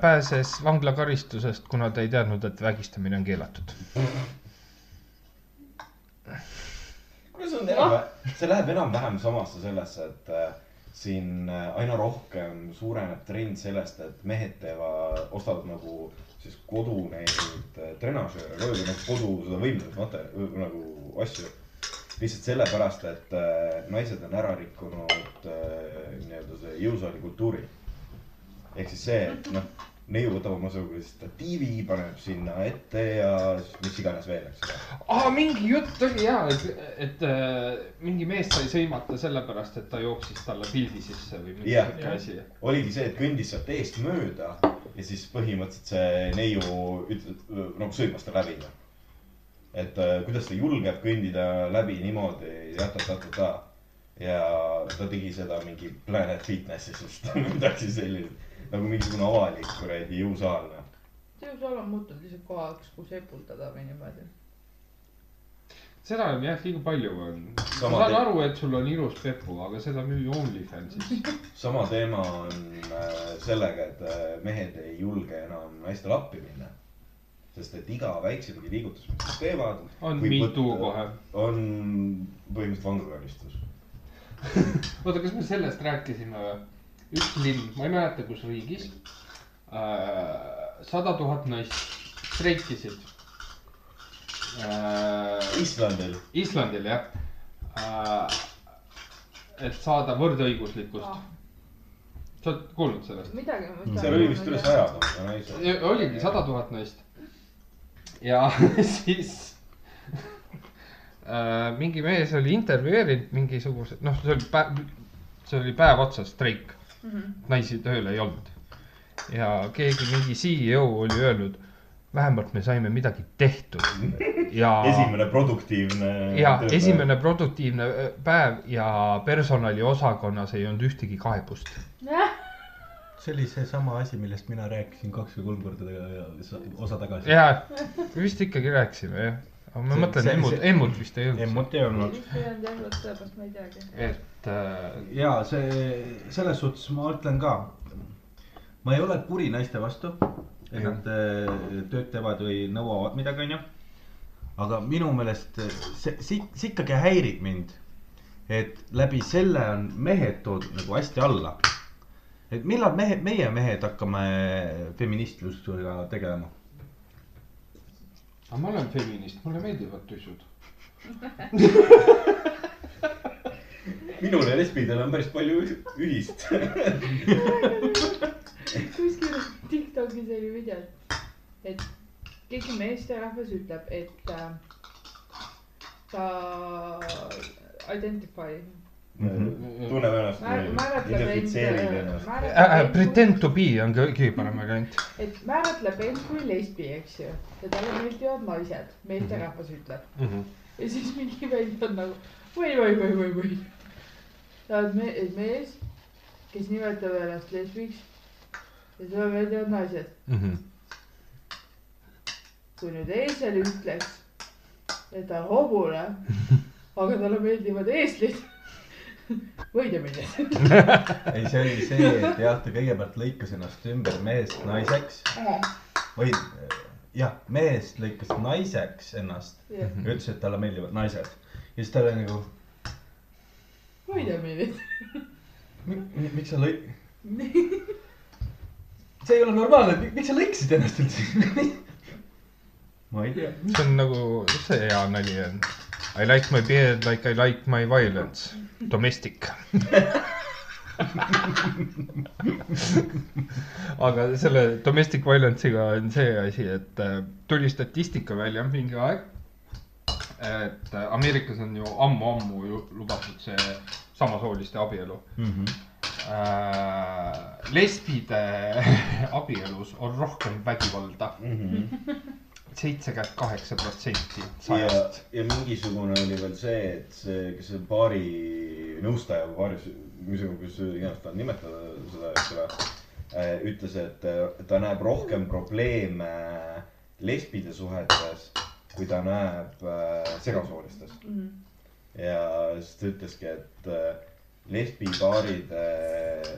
pääses vanglakaristusest, kuna ta ei teadnud, et vägistamine on keelatud. kuule, see on enam-vähem, see läheb enam-vähem samasse sellesse, et äh, siin äh, aina rohkem suureneb trend sellest, et mehed teevad, ostavad nagu siis kodu neid äh, trenažööre koju või nagu kodu seda võimlevat materjali nagu asju. lihtsalt sellepärast, et äh, naised on ära rikkunud äh, nii-öelda see jõusaali kultuuri. Ehk siis see, et noh, neiu võtab oma suguse statiivi, paneb sinna ette ja mis iganes veel, eks ole. aa, mingi jutt oli ja, et, et äh, mingi mees sai sõimata sellepärast, et ta jooksis talle pildi sisse või mingi Jah. siuke asi. oligi see, et kõndis sealt eest mööda ja siis põhimõtteliselt see neiu ütles, nagu sõimas ta läbi. et äh, kuidas ta julgeb kõndida läbi niimoodi ja ta-ta-ta-ta. ja ta tegi seda mingi Planet Fitnessis vist <laughs> midagi sellist, nagu mingisugune avalik kuradi jõusaal. noh. jõusaal on muutunud lihtsalt kohaks, kus epuldada või niimoodi. seda on jah, liiga palju on. ma saan te- aru, et sul on ilus pepu, aga seda müüa OnlyFansis. <laughs> sama teema on äh, sellega, et äh, mehed ei julge enam naistele appi minna. sest et iga väiksemgi liigutus, mis nad teevad. on too kohe. on põhimõtteliselt vanglakaristus. <laughs> oota, kas me sellest rääkisime või? Üks linn, ma ei mäleta, kus riigis. sada tuhat naist streikisid äh,. Islandil. Islandil jah äh,. et saada võrdõiguslikkust Ah.. sa oled kuulnud sellest? midagi. seal oli vist üle saja tuhande naise. oligi sada tuhat naist. ja <laughs> siis äh, mingi mees oli intervjueerinud mingisuguse, noh, see oli päev, see oli päev otsas streik, naisi tööl ei olnud. ja keegi, mingi CEO oli öelnud, vähemalt me saime midagi tehtud ja <laughs> esimene produktiivne. ja esimene produktiivne päev ja personaliosakonnas ei olnud ühtegi kaebust. see oli seesama asi, millest mina rääkisin kaks või kolm korda osa tagasi. ja vist ikkagi rääkisime jah, aga ma mõtlen emmut, emmut vist ei olnud. emmut ei olnud. vist ei olnud jah, vot sellepärast ma ei teagi. et äh, ja see, selles suhtes ma ütlen ka, ma ei ole kuri naiste vastu, et nad äh, tööd teevad või nõuavad midagi, onju. aga minu meelest see, see, see ikkagi häirib mind, et läbi selle on mehed toodud nagu hästi alla. et millal mehed, meie mehed hakkame feministlusega tegelema? Aga ma olen feminist, mulle meeldivad tussud. minul ja lesbidel on päris palju ühist. kuskil Tiktokis oli video, et keegi meesterahvas ütleb, et äh, ta identify, tunneb ennast Mä-, määratleb end, identifitseerib ennast. Äh, määratleb Pretend to be on kõ- kõige parem variant. et määratleb end kui lesbi, eks ju. ja talle meeldivad naised, meesterahvas ütleb. ja siis mingi vend on nagu või, või, või, või, või. sa oled me mees, kes nimetab ennast lesbiks ja sulle meeldivad naised. kui nüüd eesel ütleks, et ta on hobune, <laughs> aga talle meeldivad eeslid, <laughs> võid ja minna. <laughs> ei, see oli see, et jah, ta kõigepealt lõikas ennast ümber mehest naiseks või jah, mehest lõikas naiseks ennast ja ütles, et talle meeldivad naised. ja siis ta oli nagu, võid ja minna. <laughs> miks sa lõi-, see ei ole normaalne, miks sa lõikasid ennast üldse? ma ei tea. see on nagu, see hea nali on. I like my beard like I like my violence. Domestic. aga selle domestic violence'iga on see asi, et äh, tuli statistika välja mingi aeg. et äh, Ameerikas on ju ammu-ammu ju lubatud see samasooliste abielu äh,. lesbide <laughs> abielus on rohkem vägivalda, seitsekümmend kaheksa protsenti ja sajast., ja mingisugune oli veel see, et see, kes see baari nõustaja või baari, mis, kuidas iganes ta nimetada seda, eks ole. ütles, et äh, ta näeb rohkem probleeme lesbide suhetes, kui ta näeb äh, segasoolistes. ja siis ta ütleski, et äh, lesbipaaride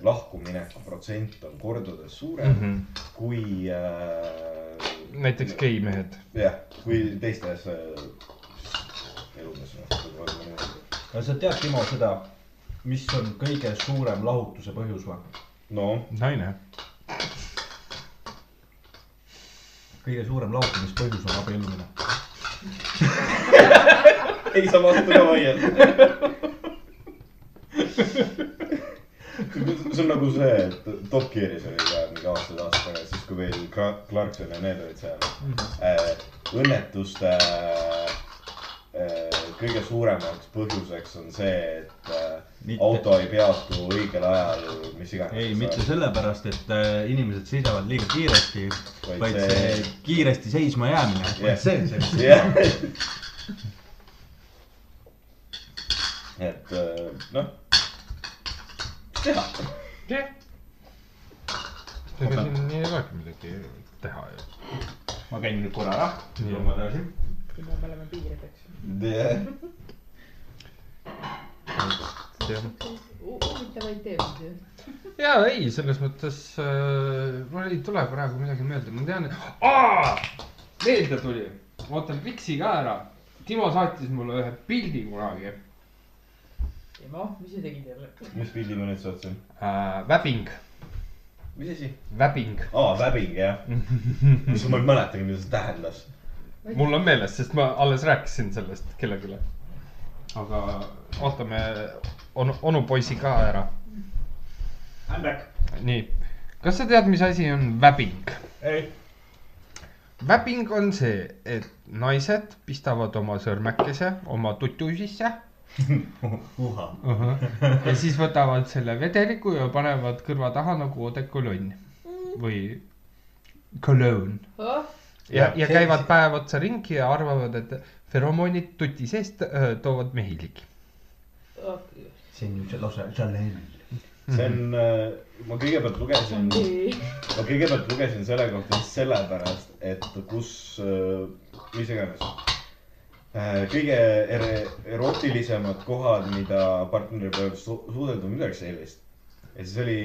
lahkumineku protsent on kordades suurem mm. -hmm. kui äh, näiteks geimehed. jah, kui teistes äh, eludes, noh, aga sa tead, Timo, seda, mis on kõige suurem lahutuse põhjus või? no naine. kõige suurem lahutamispõhjus on abiellumine. <laughs> ei saa vastu ka vaielda. <laughs> see on nagu see, et Top Gearis oli ka mingi aastaid aastaid tagasi, kui veel Cla- Clarkson ja need olid seal äh,. õnnetuste äh, kõige suuremaks põhjuseks on see, et äh, Mitte- auto ei peatu õigel ajal, mis iganes. ei, mitte sellepärast, et äh, inimesed sõidavad liiga kiiresti, Vaid vaid see- see kiiresti seisma jäämine, Jah. see on see, jah. et äh, noh, teha. Ega siin ei olegi midagi teha ju. ma käin nüüd korra ära, tuleme edasi. me oleme piirideks. jah, huvitavaid teemasid. ja ei, selles mõttes äh, mul ei tule praegu midagi meelde, ma tean, et aa, meelde tuli, ootan Riksi ka ära. Timo saatis mulle ühe pildi kunagi Timo, mis sa tegid jälle? mis pildi ma nüüd saatsin? äh,, väbing, mis asi? väbing. aa, väbing jah. mis ma ei mäletagi, mida see tähendas. mul on meeles, sest ma alles rääkisin sellest kellelegi. aga ootame onu, onupoisi ka ära. I m back. nii, kas sa tead, mis asi on väbing? ei, väbing on see, et naised pistavad oma sõrmekese oma tutu sisse uha, ja siis võtavad selle vedeliku ja panevad kõrva taha nagu odekolonn või cologne. ja, ja see- käivad päev otsa ringi ja arvavad, et feromoonid tuti seest öö, toovad mehi ligi. see on ju see lausa žaleel. see on, ma kõigepealt lugesin, ma kõigepealt lugesin selle kohta just sellepärast, et kus, mis iganes. Kõige ere- erootilisemad kohad, mida partneri peal su suudelda, midagi sellist. ja siis oli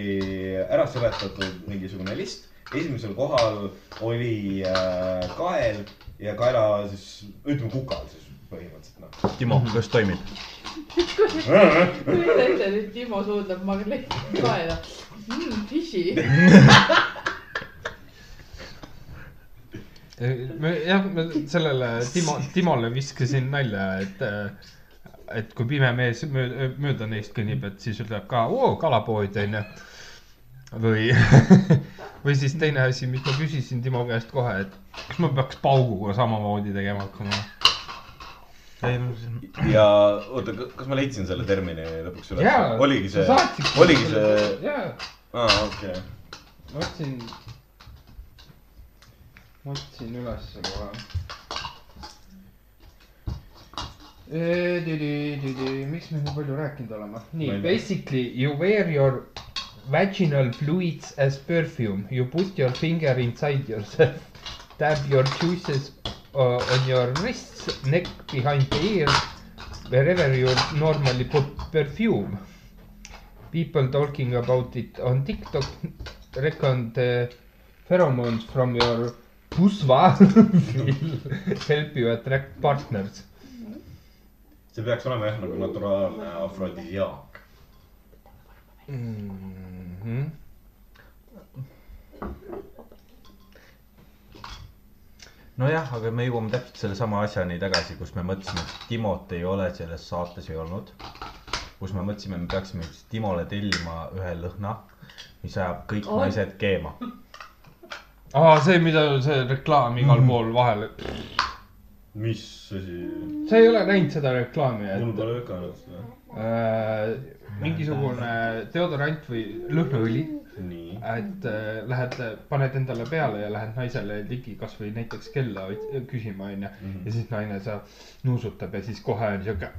ära seletatud mingisugune list. esimesel kohal oli äh, kael ja kaela siis, ütleme kukal siis põhimõtteliselt noh. Timo, kas toimib? kujuta ette, nüüd Timo suudleb Marleti kaela mm,. Fishy. <laughs> me jah, me sellele Timo, Timole viskasin nalja, et et kui pime mees mööda, mööda neist kõnnib, et siis ütleb ka oo kalapood onju. või, <laughs> või siis teine asi, mis ma küsisin Timo käest kohe, et kas ma peaks pauguga samamoodi tegema hakkama. ja oota, kas ma leidsin selle termini lõpuks üles oligi see oligi see, jaa, aa okei. ma otsin, ma otsin ülesse kohe. miks me nii palju rääkinud oleme? nii basically you wear your vaginal fluids as perfume, you put your finger inside yourself, <laughs> dab your juices uh, on your wrists, neck behind the ears, wherever you normally put perfume. People talking about it on TikTok reckon the pheromones from your pusva <laughs> help you attract partners. see peaks olema jah nagu naturaalne afrodiaak. Mm -hmm. nojah, aga me jõuame täpselt sellesama asjani tagasi, kus me mõtlesime, et Timot ei ole selles saates ei olnud. kus me mõtlesime, me peaksime Timole tellima ühe lõhna, mis ajab kõik Oh. naised keema. aa, see, mida see reklaam igal pool vahel, mis asi? sa ei ole näinud seda reklaami, mul et pole lükanud seda. äh, mingisugune deodorant või lõhnaõli, et äh, lähed, paned endale peale ja lähed naisele ligi kasvõi näiteks kella küsima, onju. ja siis naine saab, nuusutab ja siis kohe on siuke,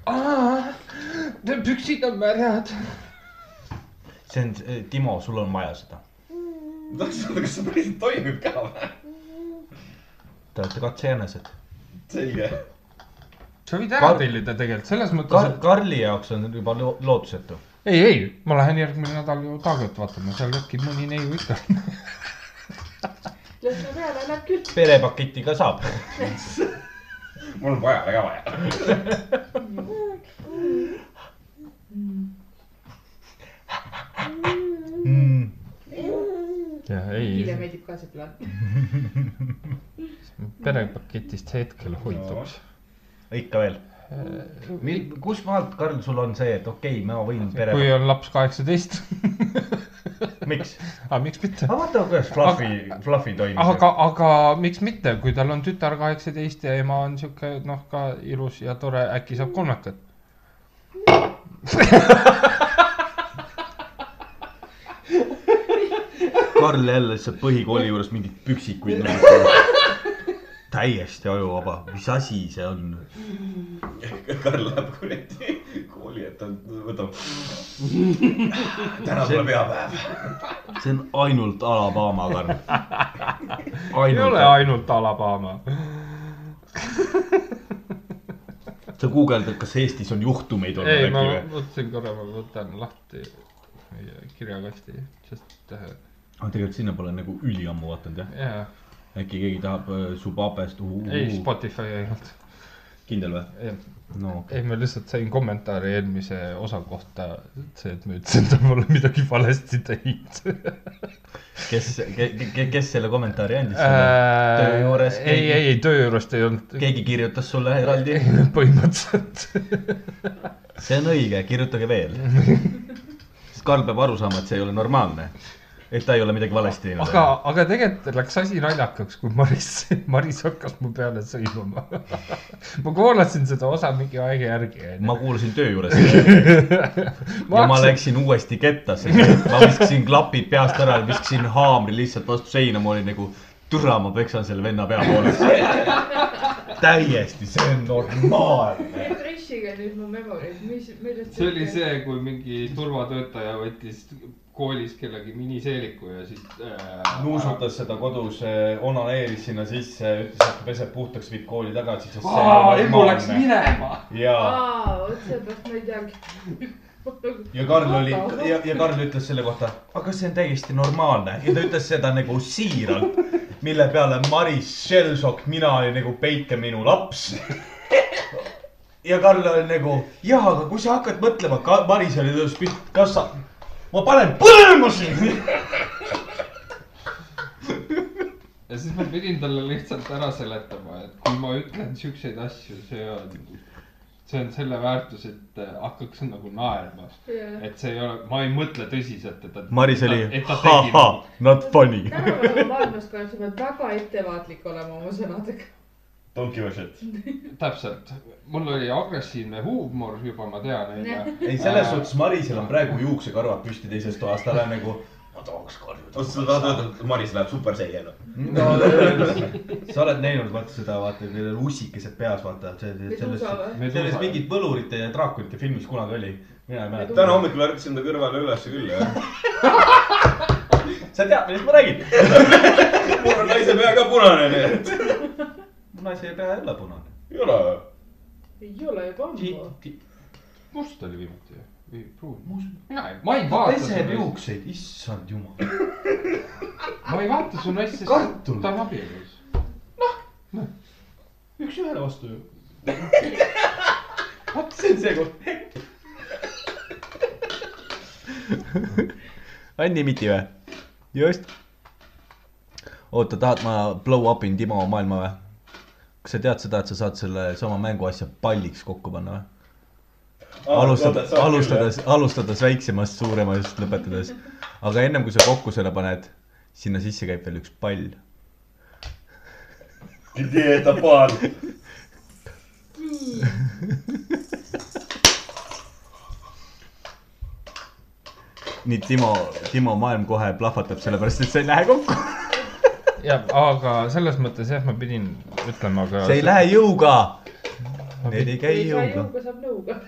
püksid on märjad. see on, Timo, sul on vaja seda. Ma tahtsin teada, kas see päriselt toimib ka või? Te olete katsejänesed. selge. sa võid ära Kar- tellida tegelikult selles mõttes Kar-, et Karli jaoks on juba lo- lootusetu. ei, ei, ma lähen järgmine nädal ju Taaget vaatama, seal äkki mõni neiu ikka. lõhna peale läheb küll. perepaketi ka saab. mul on vaja, väga vaja. <laughs> Ei, meeldib ka see plaan. <laughs> perepaketist hetkel hoiduks. ikka veel. mil-, kus maalt, Karl, sul on see, et okei okay,, ma võin pere kui, on laps kaheksateist, <laughs> miks? aga miks mitte? aga vaata, kuidas Fluffy, Fluffy toimib. aga, aga miks mitte, kui tal on tütar kaheksateist ja ema on sihuke noh, ka ilus ja tore, äkki saab kolmekat. <laughs> Karl jälle lihtsalt põhikooli juures mingeid püksikuid nagu täiesti ajuvaba, mis asi see on? Karl läheb kuradi kooli ette, võtab. täna pole peapäev. see on ainult Alabama, Karl. ei ole ainult, Alabama. sa guugeldad, kas Eestis on juhtumeid olnud ei, äkki ma või? mõtlesin korra, ma võtan lahti meie kirjakasti, sest äh, aga tegelikult sinna pole nagu üliammu vaadanud jah? jaa, äkki keegi tahab äh, su papest uh,, ei uh, Spotify ainult. kindel või? no okei ei, ma lihtsalt sain kommentaari eelmise osa kohta, see, et ma ütlesin, et ma olen midagi valesti teinud. <laughs> kes ke,, ke, kes selle kommentaari andis sulle? töö juures Äh, ei, keegi- ei, ei töö juurest ei olnud. keegi kirjutas sulle eraldi? <laughs> põhimõtteliselt. <laughs> see on õige, kirjutage veel. sest Karl peab aru saama, et see ei ole normaalne. Et ta ei ole midagi valesti teinud. aga, aga tegelikult läks asi naljakaks, kui Maris, <laughs> Maris hakkas mu peale sõimama. <laughs> ma kuulasin seda osa mingi aega järgi, ma kuulasin töö juures <laughs> ja ma läksin uuesti kettasse. ma viskasin klapid peast ära ja viskasin haamri lihtsalt vastu seina, ma olin nagu, türa, ma peksan selle venna pea poolest. täiesti, see on normaalne. Refreshiga nüüd mu memory, mis, millest. see oli see, kui mingi turvatöötaja võttis koolis kellegi miniseeliku ja siis äh,. nuusutas seda kodus, onaneeris sinna sisse, ütles, et peseb puhtaks, viib kooli tagasi, emu läks. minema. ja, aa, vot seepärast ma ei teagi. ja Karl oli ja, ja Karl ütles selle kohta, aga see on täiesti normaalne ja ta ütles seda nagu siiralt. mille peale Maris Shellshock, mina olin nagu peike minu laps. ja Karl oli nagu, jah, aga kui sa hakkad mõtlema, Maris oli tõus pihta, kas sa, ma panen põlema sind. ja siis ma pidin talle lihtsalt ära seletama, et kui ma ütlen siukseid asju, see on see on selle väärtus, et äh, hakkaks nagu naerma. et see ei ole, ma ei mõtle tõsiselt, et ta. Maris oli ha-ha, not funny. tänapäeva maailmas pead väga ettevaatlik olema oma sõnadega. Don't give a shit. <laughs> täpselt, mul oli agressiivne huumor juba, ma tean, onju. ei, selles suhtes Marisel on praegu juuksekarvad püsti teises toas, tal on nagu, ma tahaks karjuda. oota, sa tahad öelda, et Maris läheb super seigena? no sa oled näinud, vaata seda, vaata, need on ussikesed peas, vaata, see, selles, selles mingit võlurite ja draakonite filmis kunagi oli. mina ei mäleta. täna hommikul ärkasin ta kõrvale ülesse küll, jah. <laughs> sa tead, millest ma räägin? <laughs> mul on naise pea ka punane, nii et. Naise pea ei ole punane. ei ole või? ei ole juba ammu. must oli viimati ju, või pruun. mina ei, ma ei vaata peseb juukseid, issand jumal. ma ei vaata su naist, sest Kartul. ta on abielus. üks-ühele vastu ju. vot see on see koht. Anni Miti või? just. oota, tahad ma blow up in Timo maailma või? kas sa tead seda , et sa saad selle sama mänguasja palliks kokku panna või ? alustada , alustades , alustades väiksemast , suuremast , lõpetades . aga ennem kui sa kokku selle paned , sinna sisse käib veel üks pall . Где это пан ? nii Timo , Timo maailm kohe plahvatab , sellepärast et see ei lähe kokku . jah, aga selles mõttes jah, ma pidin ütlema ka. see ei lähe jõuga. Ma Need ei käi ei jõuga. saab nõuga.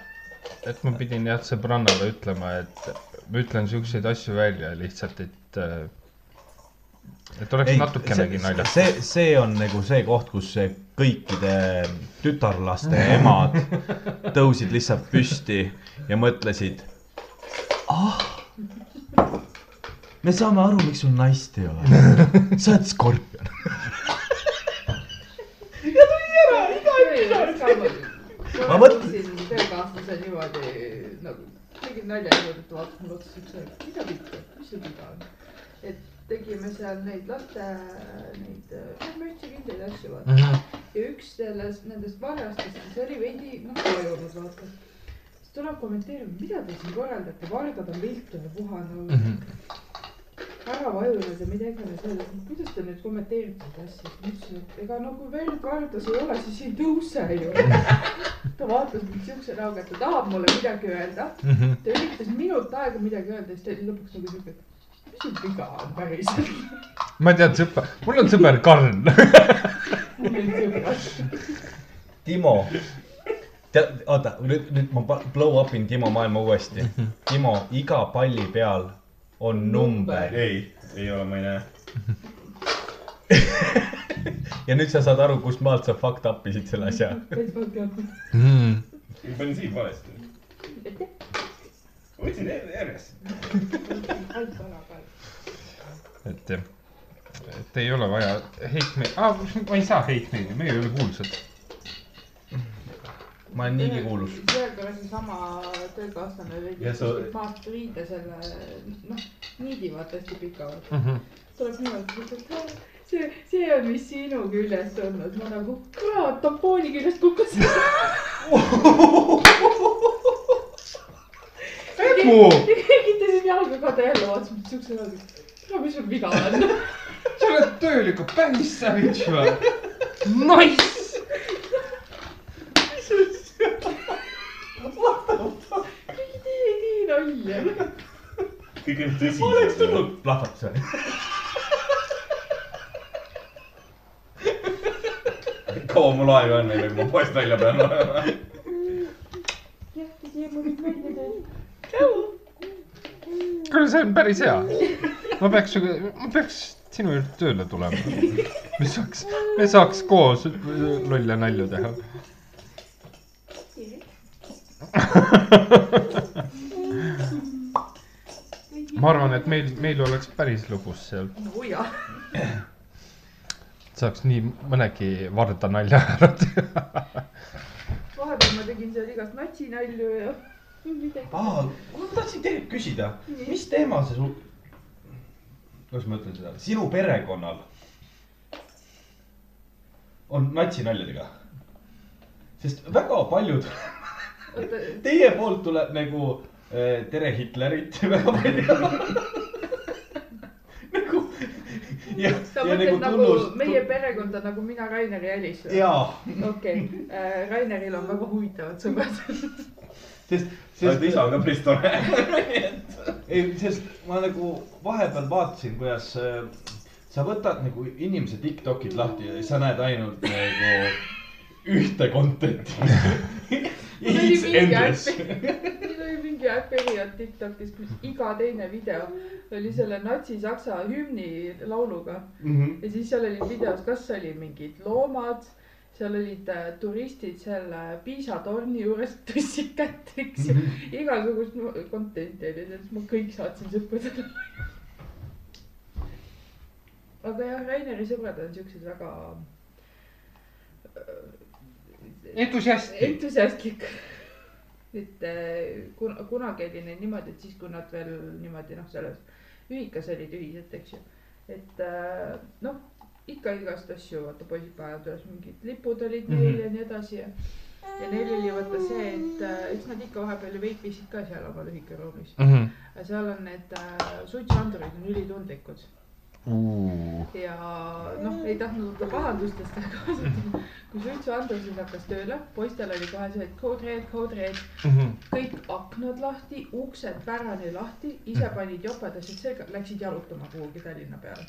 et ma pidin jah sõbrannale ütlema, et ma ütlen siukseid asju välja lihtsalt, et, et oleks natukenegi naljakas. see, see on nagu see koht, kus see kõikide tütarlaste emad tõusid lihtsalt püsti ja mõtlesid. ah, me saame aru, miks sul naist ei ole. <laughs> sa oled skorpion. Ma ma mõtlen- mõtlesin töökaaslase niimoodi nagu, tegin nalja niimoodi, et vaatas mulle otsa, ütles, mida pikka, mis sul viga on. et tegime seal neid laste, neid, noh, mütsikindlaid asju vaata. ja üks sellest, nendest varjastest, see oli veidi, noh, vajunud vaata. tuleb kommenteerima, mida te siin korraldate, vargad on viltu ja puhanud. Ära vajunud ja mida iganes veel, kuidas te nüüd kommenteerite seda asja, siis ma ütlesin, et ega no kui verd vardas ei ole, siis ei tõuse ju. <laughs> ta vaatas mind siukse näoga, et ta tahab mulle midagi öelda. ta üritas minut aega midagi öelda, siis ta oli lõpuks nagu siuke, et mis sul viga on päriselt. ma tean sõpra, mul on sõber Karl. <laughs> Timo, tead, oota, nüüd, nüüd ma blow up in Timo maailma uuesti. Timo, iga palli peal on number ei, ei ole, ma ei näe. <laughs> ja nüüd sa saad aru, kust maalt sa fucked up isid selle asja. teadnud. ma panin siit valesti. võtsin järjest. <laughs> et jah, et ei ole vaja hate meid ah,, ma ei saa hate meid'i, me ei ole kuulsad. Ma olen niigi kuulus. seekord seesama töökaaslane sa- kuskilt maast viide selle, noh, niidi vaata hästi pikalt. Mhm. tuleb niimoodi, et see, see on vist sinu küljest olnud. ma nagu, kurat, tampooni küljest kukkus. Emu, kingitasin jalga ka ta jälle vaatas mind siukse näoga, no mis sul viga on. sa oled tööl ikka päris savage või? Nice. ei tee nii nalja. Kõik on tõsi. oleks tulnud plahvatuse. kaua mul aega on, enne kui ma poest välja pean olema. kuule, see on päris hea. ma peaks, ma peaks sinu juurde tööle tulema. me saaks, me saaks koos lolle nalju teha. <laughs> ma arvan, et meil, meil oleks päris lõbus seal. no jah, <clears throat> saaks nii mõnegi Varda nalja ära teha. vahepeal ma tegin seal igast natsinalju ja midagi. aa, ma tahtsin tegelikult küsida, mis teema see sul, kuidas ma ütlen seda, sinu perekonnal on natsinaljadega? sest väga paljud <laughs> Teie poolt tuleb nagu tere Hitlerit <laughs> väga palju. nagu ja, sa ja mõtled nagu nagu tunnus. meie perekonda nagu mina, Rainer ja Elis või? jaa, okei, Raineril on väga huvitavad sõbrad. sest, sest isa on ka päris tore. ei, sest ma nagu vahepeal vaatasin, kuidas äh, sa võtad nagu inimese Tiktokid lahti ja sa näed ainult nagu ühte content'i. mul oli <laughs> mingi äpp, mul oli mingi äpp periood Tiktokis, kus iga teine video oli selle natsi-saksa hümni lauluga Mhm. ja siis seal olid videos, kas oli mingid loomad, seal olid äh, turistid selle Piisa torni juures tõstsid kätt, eks ju, igasugust content'i oli, siis ma kõik saatsin sõpradele. aga jah, Raineri sõbrad on siuksed väga äh, entusiastid. entusiastlik. Et äh, kuna, kunagi oli neil niimoodi, et siis, kui nad veel niimoodi noh, selles ühikas olid ühised, eks ju. et äh, noh, ikka igast asju, vaata poisid panevad üles mingid lipud olid neil Mhm. ja nii edasi ja. ja neil oli vaata see, et äh, eks nad ikka vahepeal ju veipisid ka seal oma lühikeruumis. aga seal on need äh, suitsuandurid on ülitundlikud ja noh, ei tahtnud võtta pahandustest, aga kui suitsuandur hakkas tööle, poistel oli kohe see, et code red, code red, kõik aknad lahti, uksed pärani lahti, ise panid jopedased selga, läksid jalutama kuhugi Tallinna peale.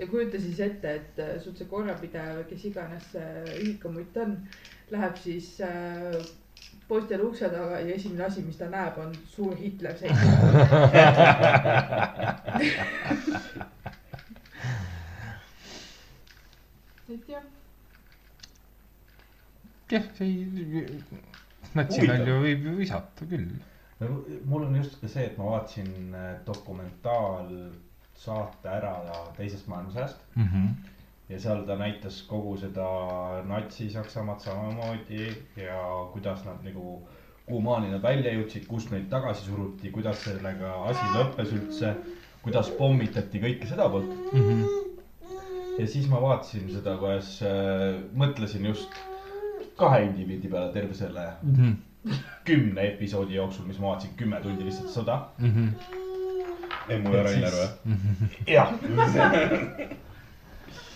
ja kujuta siis ette, et äh, sul see korrapidaja või kes iganes see ühikamutt on, läheb siis äh, poistel ukse taga ja esimene asi, mis ta näeb, on suur Hitler seisab. et jah, jah, see ei, natsinalju võib ju visata küll. mul on just ka see, et ma vaatasin äh, dokumentaalsaate ära teisest maailmasõjast ja seal ta näitas kogu seda Natsi-Saksamaad samamoodi ja kuidas nad nagu, kuhumaani nad välja jõudsid, kust neid tagasi suruti, kuidas sellega asi lõppes üldse, kuidas pommitati kõike seda poolt. ja siis ma vaatasin seda, kuidas äh, mõtlesin just kahe indiviidi peale terve selle kümne episoodi jooksul, mis ma vaatasin, kümme tundi lihtsalt sõda. Emmu ja Rainer või? jah. <laughs>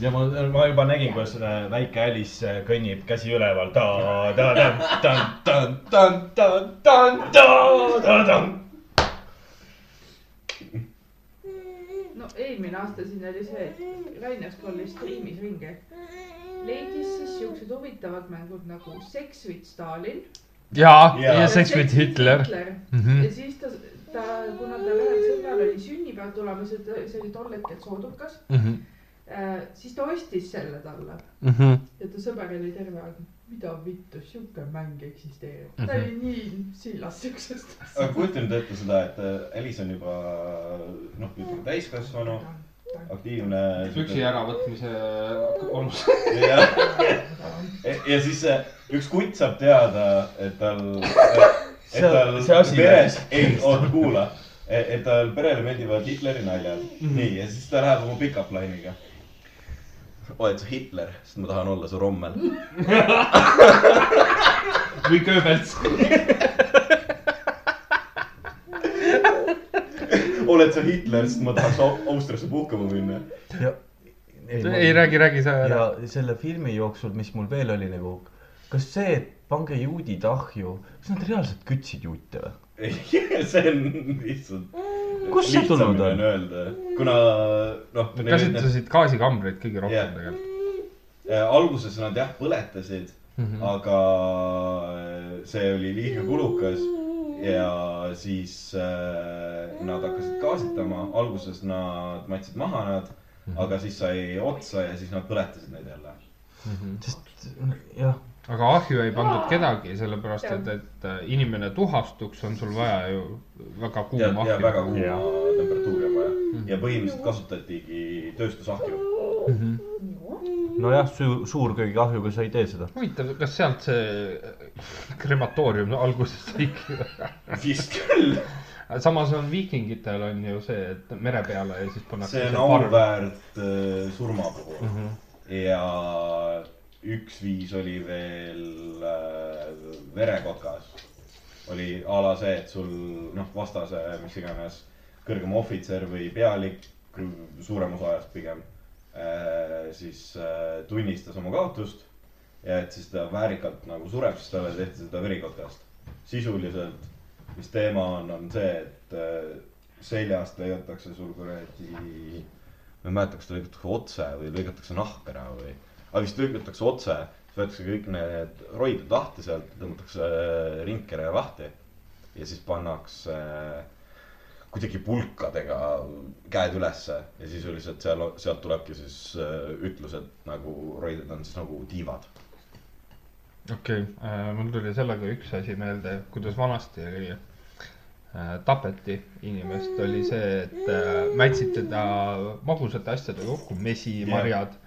ja ma, ma juba nägin, kuidas äh, väike Alice äh, kõnnib käsi üleval. no eelmine aasta siin oli see, et Rainer scroll'is striimis ringi. leidis siis siuksed huvitavad mängud nagu Sex with Stalin. ja, Ja ja Sex with Hitler. Mhm. ja siis ta, ta, kuna tal ühel sõbral oli sünnipäev tulemas ta, see oli tol hetkel soodukas Mhm. äh,, siis ta ostis selle talle ja ta sõber oli terve aeg, mida vittu, siuke mäng eksisteerib. ta oli nii sillas siuksest aga kujuta nüüd ette seda, et äh, Elis on juba noh, ütleme täiskasvanu, aktiivne. üksi äravõtmise olmus. ja, ja siis äh, üks kutt saab teada, et tal, et tal peres ei oota, kuula, et tal perele meeldivad Hitleri naljad mm. -hmm. nii, ja siis ta läheb oma pickup line'iga. Oled sa Hitler, sest ma tahan olla su rommel. <laughs> või Goebbels. <laughs> oled sa Hitler, sest ma tahaks Au- Austriasse puhkama minna. ja. ei räägi, räägi sa ära. ja selle filmi jooksul, mis mul veel oli nagu, kas see, et pange juudid ahju, kas nad reaalselt kütsid juute või? ei, see on lihtsalt. Kust see tulnud on? öelda, kuna noh. kasutasid gaasikambreid kõige rohkem tegelikult. alguses nad jah põletasid mm. -hmm. aga see oli liiga kulukas ja siis äh, nad hakkasid gaasitama, alguses nad matsid maha nad mm. -hmm. aga siis sai otsa ja siis nad põletasid neid jälle. sest jah, aga ahju ei pandud kedagi, sellepärast et, et äh, inimene tuhastuks, on sul vaja ju väga ja, kuuma ja väga ahju. kuuma temperatuuri on vaja Mhm. ja põhimõtteliselt kasutatigi tööstusahju. nojah, suur, suurköögiahjuga sa ei tee seda. huvitav, kas sealt see äh, krematoorium alguses saigi? vist küll, samas on viikingitel on ju see, et mere peale ja siis pannakse. see on auväärt äh, surma puhul Mhm. ja üks viis oli veel äh, verekokas oli a la see, et sul noh, vastase, mis iganes kõrgem ohvitser või pealik, suurem osa ajast pigem, siis äh, tunnistas oma kaotust ja et siis ta väärikalt nagu sureb, siis talle tehti seda verikotkast. sisuliselt, mis teema on, on see, et äh, seljast lõigatakse sul kuradi, ma ei mäleta, kas ta lõigatakse otse või lõigatakse nahk ära või, aga vist lõigatakse otse, siis võetakse kõik need roided lahti sealt, tõmmatakse ringkere lahti ja siis pannakse kuidagi pulkadega käed ülesse ja sisuliselt seal, sealt tulebki siis äh, ütlus, et nagu roided on siis nagu tiivad. okei okay,, mul tuli sellega üks asi meelde, kuidas vanasti oli äh, tapeti inimest, oli see, et äh, mätsid teda magusate asjadega kokku, mesi, Jah. marjad,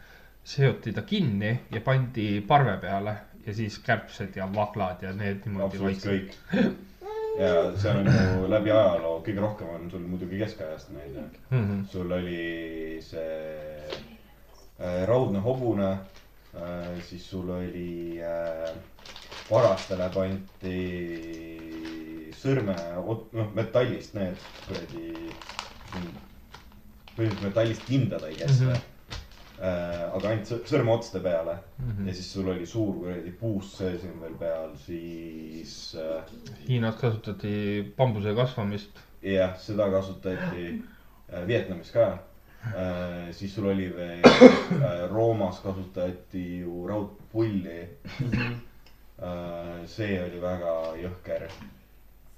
seoti ta kinni ja pandi parve peale ja siis kärbsed ja vaglad ja need niimoodi kõik. ja see on ju läbi ajaloo, kõige rohkem on sul muidugi keskajast neid. mm. -hmm. sul oli see äh, raudne hobune äh,, siis sul oli äh, varastele pandi sõrme, noh metallist need kuradi, metallist kindad I guess mm. -hmm. Äh, aga ainult sõ- sõrmeotste peale mm Mhm. -hmm. ja siis sul oli suur kuradi puust sees siin veel peal, siis äh, Hiinas kasutati bambuse kasvamist. jah, seda kasutati äh, Vietnamis ka äh,. siis sul oli veel äh, Roomas kasutati ju raudpulli äh,. see oli väga jõhker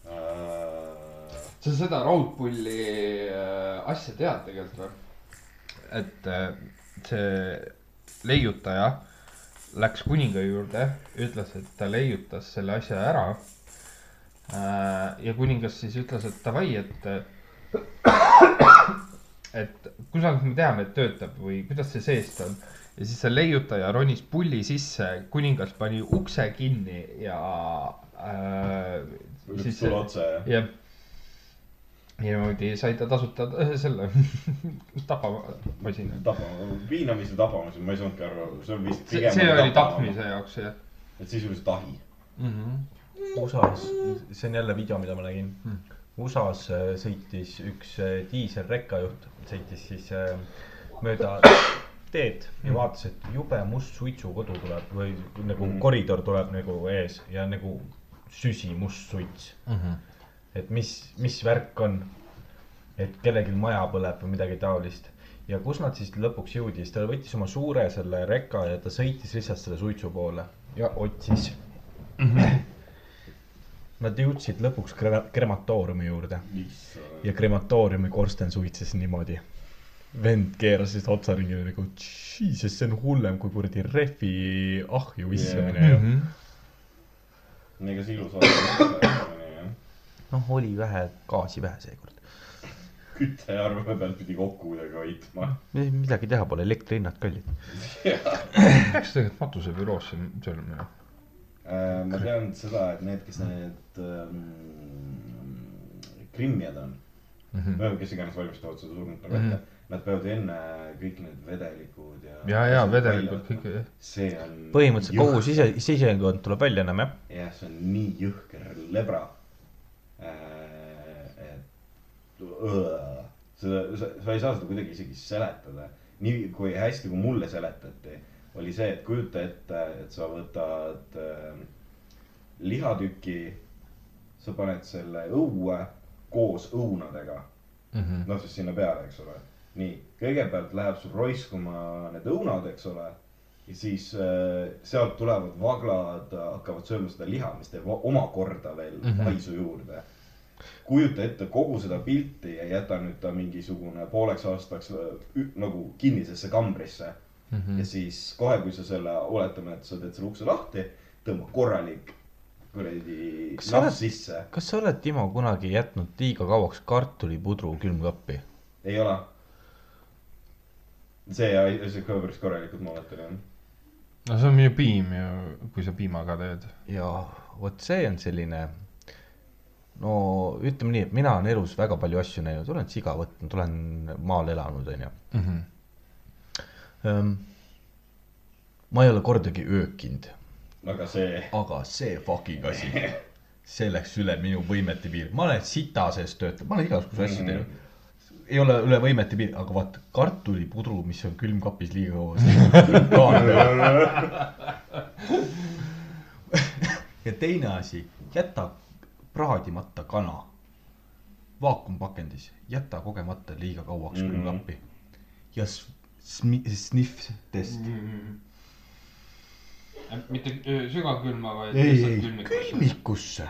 äh,. sa seda raudpulli äh, asja tead tegelikult või? et äh, see leiutaja läks kuninga juurde, ütles, et ta leiutas selle asja ära. ja kuningas siis ütles, et davai, et, et kuidas me teame, et töötab või kuidas see seest on. ja siis see leiutaja ronis pulli sisse, kuningas pani ukse kinni ja äh, lükkas sulle otsa ja jah. Niimoodi sai ta tasuta <laughs> selle <laughs> tapamasina. tapama, piinamise tapamise, ma ei saanudki aru, see on vist. see, see oli tapmise. jaoks jah et sisuliselt ahi. mm. -hmm. USA-s, see on jälle video, mida ma nägin Hmm. USA-s äh, sõitis üks äh, diiselrekkajuht, sõitis siis äh, mööda teed ja Hmm. vaatas, et jube must suitsukodu tuleb või nagu Mhm. koridor tuleb nagu ees ja nagu süsi must suits. Mm -hmm. Et mis, mis värk on, et kellelgi maja põleb või midagi taolist. ja kus nad siis lõpuks jõudis, ta võttis oma suure selle reka ja ta sõitis lihtsalt selle suitsu poole ja otsis mm. -hmm. Nad jõudsid lõpuks kre- krematooriumi juurde ja krematooriumi korsten suitses niimoodi. vend keeras siis otsaringi nagu, jesus, see on hullem kui kuradi rehvi ahju viskamine Mm ju. -hmm. ega see ilus jah. noh, oli vähe, gaasi vähe seekord. küttearve pealt pidi kokku kuidagi hoidma. midagi teha pole, elektrihinnad kallid. <laughs> peaks tegelikult matusebüroosse minema. Äh, ma tean seda, et need, kes need ähm, krimmijad on, Mhm. või kes iganes valmistavad seda surnud nagu Mhm. ette, nad peavad enne kõik need vedelikud ja. ja, ja vedelikud kõik, jah. see on. põhimõtteliselt kogu sise, sisendkond tuleb välja enam jah. jah, see on nii jõhker lebra. Et õõ. seda, sa, sa ei saa seda kuidagi isegi seletada. nii kui hästi, kui mulle seletati, oli see, et kujuta ette, et sa võtad äh, lihatüki, sa paned selle õue koos õunadega, Mhm. noh siis sinna peale, eks ole. nii, kõigepealt läheb sul roiskuma need õunad, eks ole. ja siis äh, sealt tulevad vaglad, hakkavad sööma seda liha, mis teeb omakorda veel mm. -hmm. haisu juurde. Kujuta ette kogu seda pilti ja jäta nüüd ta mingisugune pooleks aastaks äh, nagu kinnisesse kambrisse mm. Mhm. ja siis kohe, kui sa selle, oletame, et sa teed selle ukse lahti, tõmba korralik kuradi nahk sisse. kas sa oled, Timo, kunagi jätnud liiga kauaks kartulipudru külmkappi? ei ole. see, see ka päris korralikult moodata jah. no see on minu piim ju, kui sa piimaga teed. ja vot see on selline, no ütleme nii, et mina olen elus väga palju asju näinud, olen siga võtnud, olen maal elanud, onju. ma ei ole kordagi öökinud. Aga see, aga see fucking asi, see läks üle minu võimete piiri, ma olen sita sees töötanud, ma olen igasuguseid asju teinud. ei ole üle võimete piiri, aga vaata kartulipudru, mis on külmkapis liiga kaua, <laughs> <laughs> ja teine asi, jäta praadimata kana vaakumpakendis, jäta kogemata liiga kauaks Mhm. külmkappi ja s- smi- sniff test. mitte öö, sügavkülma, vaid ei, lihtsalt ei, külmikusse. külmikusse.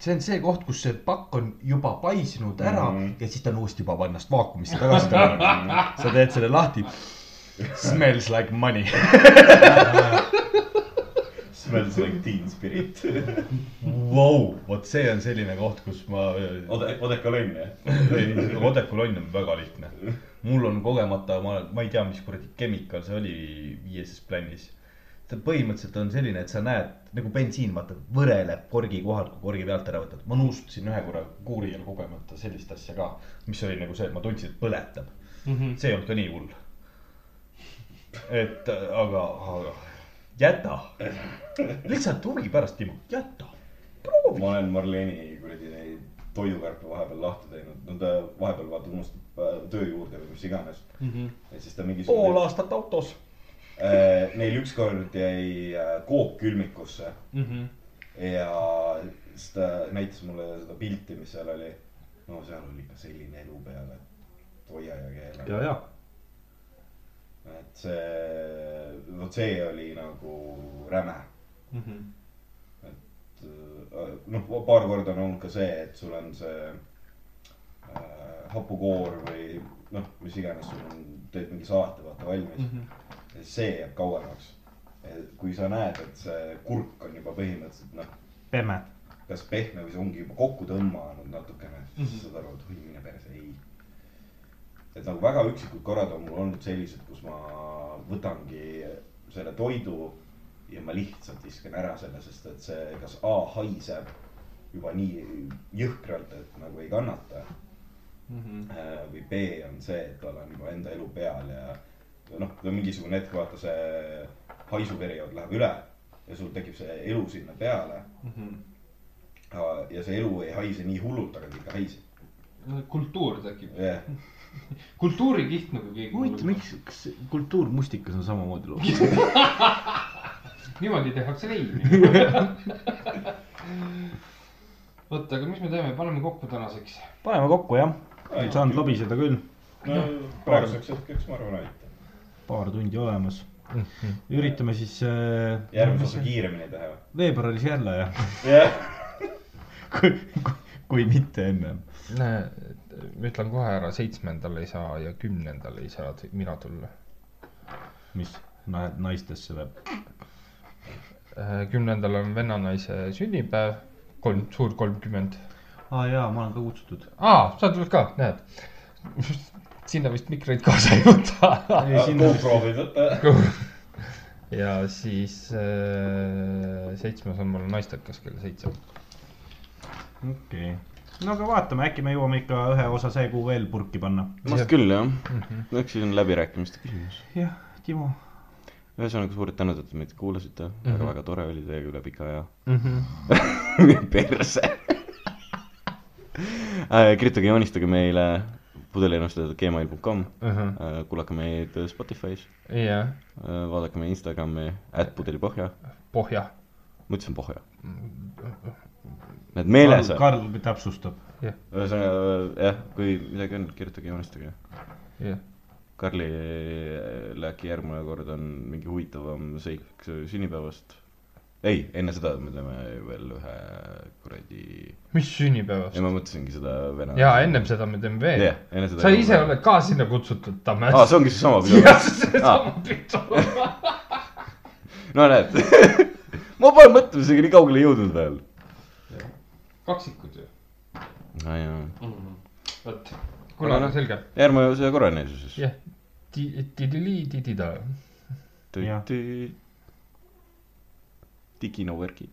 see on see koht, kus see pakk on juba paisinud ära mm Mhm. -hmm. ja siis ta on uuesti juba pannast vaakumisse tagasi tulnud. sa teed selle lahti. Smells like money. <laughs> smells like teen spirit. Vau, vot see on selline koht, kus ma. Ode-, odekolonn jah? odekolonn on väga lihtne. mul on kogemata, ma, ma ei tea, mis kuradi chemical see oli viieses plannis. ta põhimõtteliselt on selline, et sa näed nagu bensiin, vaata, võreleb korgi kohal, kui korgi pealt ära võtad. ma nuustsin ühe korra kuuri all kogemata sellist asja ka, mis oli nagu see, et ma tundsin, et põletab. see ei olnud ka nii hull. et aga, aga jäta, lihtsalt huvi pärast, Timo, jäta. ma olen Marleni kuradi neid toidukarpe vahepeal lahti teinud, no ta vahepeal vaata unustab äh, töö juurde või mis iganes. ja siis ta pool mingisugune, aastat autos. neil ükskord jäi äh, kook külmikusse ja siis ta näitas mulle seda pilti, mis seal oli. no seal oli ikka selline elu peal, et hoia ja keela. ja, ja. Et see, vot see oli nagu räme. et äh, noh, paar korda on olnud ka see, et sul on see äh, hapukoor või noh, mis iganes sul on, teed mingi saate vaata valmis mm. -hmm. ja see jääb kauemaks. kui sa näed, et see kurk on juba põhimõtteliselt noh, pemme. kas pehme või see ongi juba kokku tõmmanud natukene mm, -hmm. siis saad aru, et oi mine perse, ei. Et nagu väga üksikud korrad on mul olnud sellised, kus ma võtangi selle toidu ja ma lihtsalt viskan ära selle, sest et see kas A haiseb juba nii jõhkralt, et nagu ei kannata. Äh, või B on see, et tal on juba enda elu peal ja noh, kui on mingisugune hetk, vaata see haisuperiood läheb üle ja sul tekib see elu sinna peale. ja see elu ei haise nii hullult, aga ta ikka haiseb, kultuur tekib, jah. <laughs> kultuurikiht nagu keegi. huvitav, miks, kas kultuurmustikas on samamoodi lood? <laughs> niimoodi tehakse leimi. <laughs> vot, aga mis me teeme, paneme kokku tänaseks. paneme kokku jah, ei saanud lobiseda küll, no praeguseks hetkeks ma arvan, aitab. paar tundi olemas. üritame siis äh, järgmise osa kiiremini teha. veebruaris jälle ja jah, kui, kui mitte ennem. Ma ütlen kohe ära, seitsmendal ei saa ja kümnendal ei saa mina tulla. mis na- naistesse või? kümnendal on vennanaise sünnipäev, kolm, suur kolmkümmend. aa jaa, ma olen ka kutsutud. aa, sa tuled ka, näed. <laughs> sinna vist mikreid kaasa ei võta. GoPro võib võtta. ja siis äh, seitsmes on mul naistekas kell seitse. okei okay., no aga vaatame, äkki me jõuame ikka ühe osa see kuu veel purki panna. vast küll jah, eks siis on läbirääkimiste küsimus. jah, Timo. ühesõnaga suured tänud, et te meid kuulasite, väga, väga tore oli teiega üle pika aja. Mhm. <laughs> perse. kirjutage, joonistage meile pudeliennustajad.gmail.com, kuulake meid Spotify's, jah, vaadake meie Instagrami, at pudelipõhja, pohja. ma ütlesin pohja. Need meeles on, Karl täpsustab. ühesõnaga jah, kui midagi on, kirjutage, joonistage. jah, Karlile äkki järgmine kord on mingi huvitavam seik sünnipäevast. ei, enne seda me teeme veel ühe kuradi, mis sünnipäevast ei? ma mõtlesingi seda vene. ja ennem seda me teeme veel seda. sa ise oled ka sinna kutsutud, Tammes. aa, see ongi seesama <laughs> pidu jah, seesama pidu. <laughs> no näed <laughs> ma pole mõtlemisega nii kaugele jõudnud veel. Kaksikud ju. no jaa, vot, kuule, noh. selge. järgmine see korraline siis. jah, tidili, tidida. Diginoverki.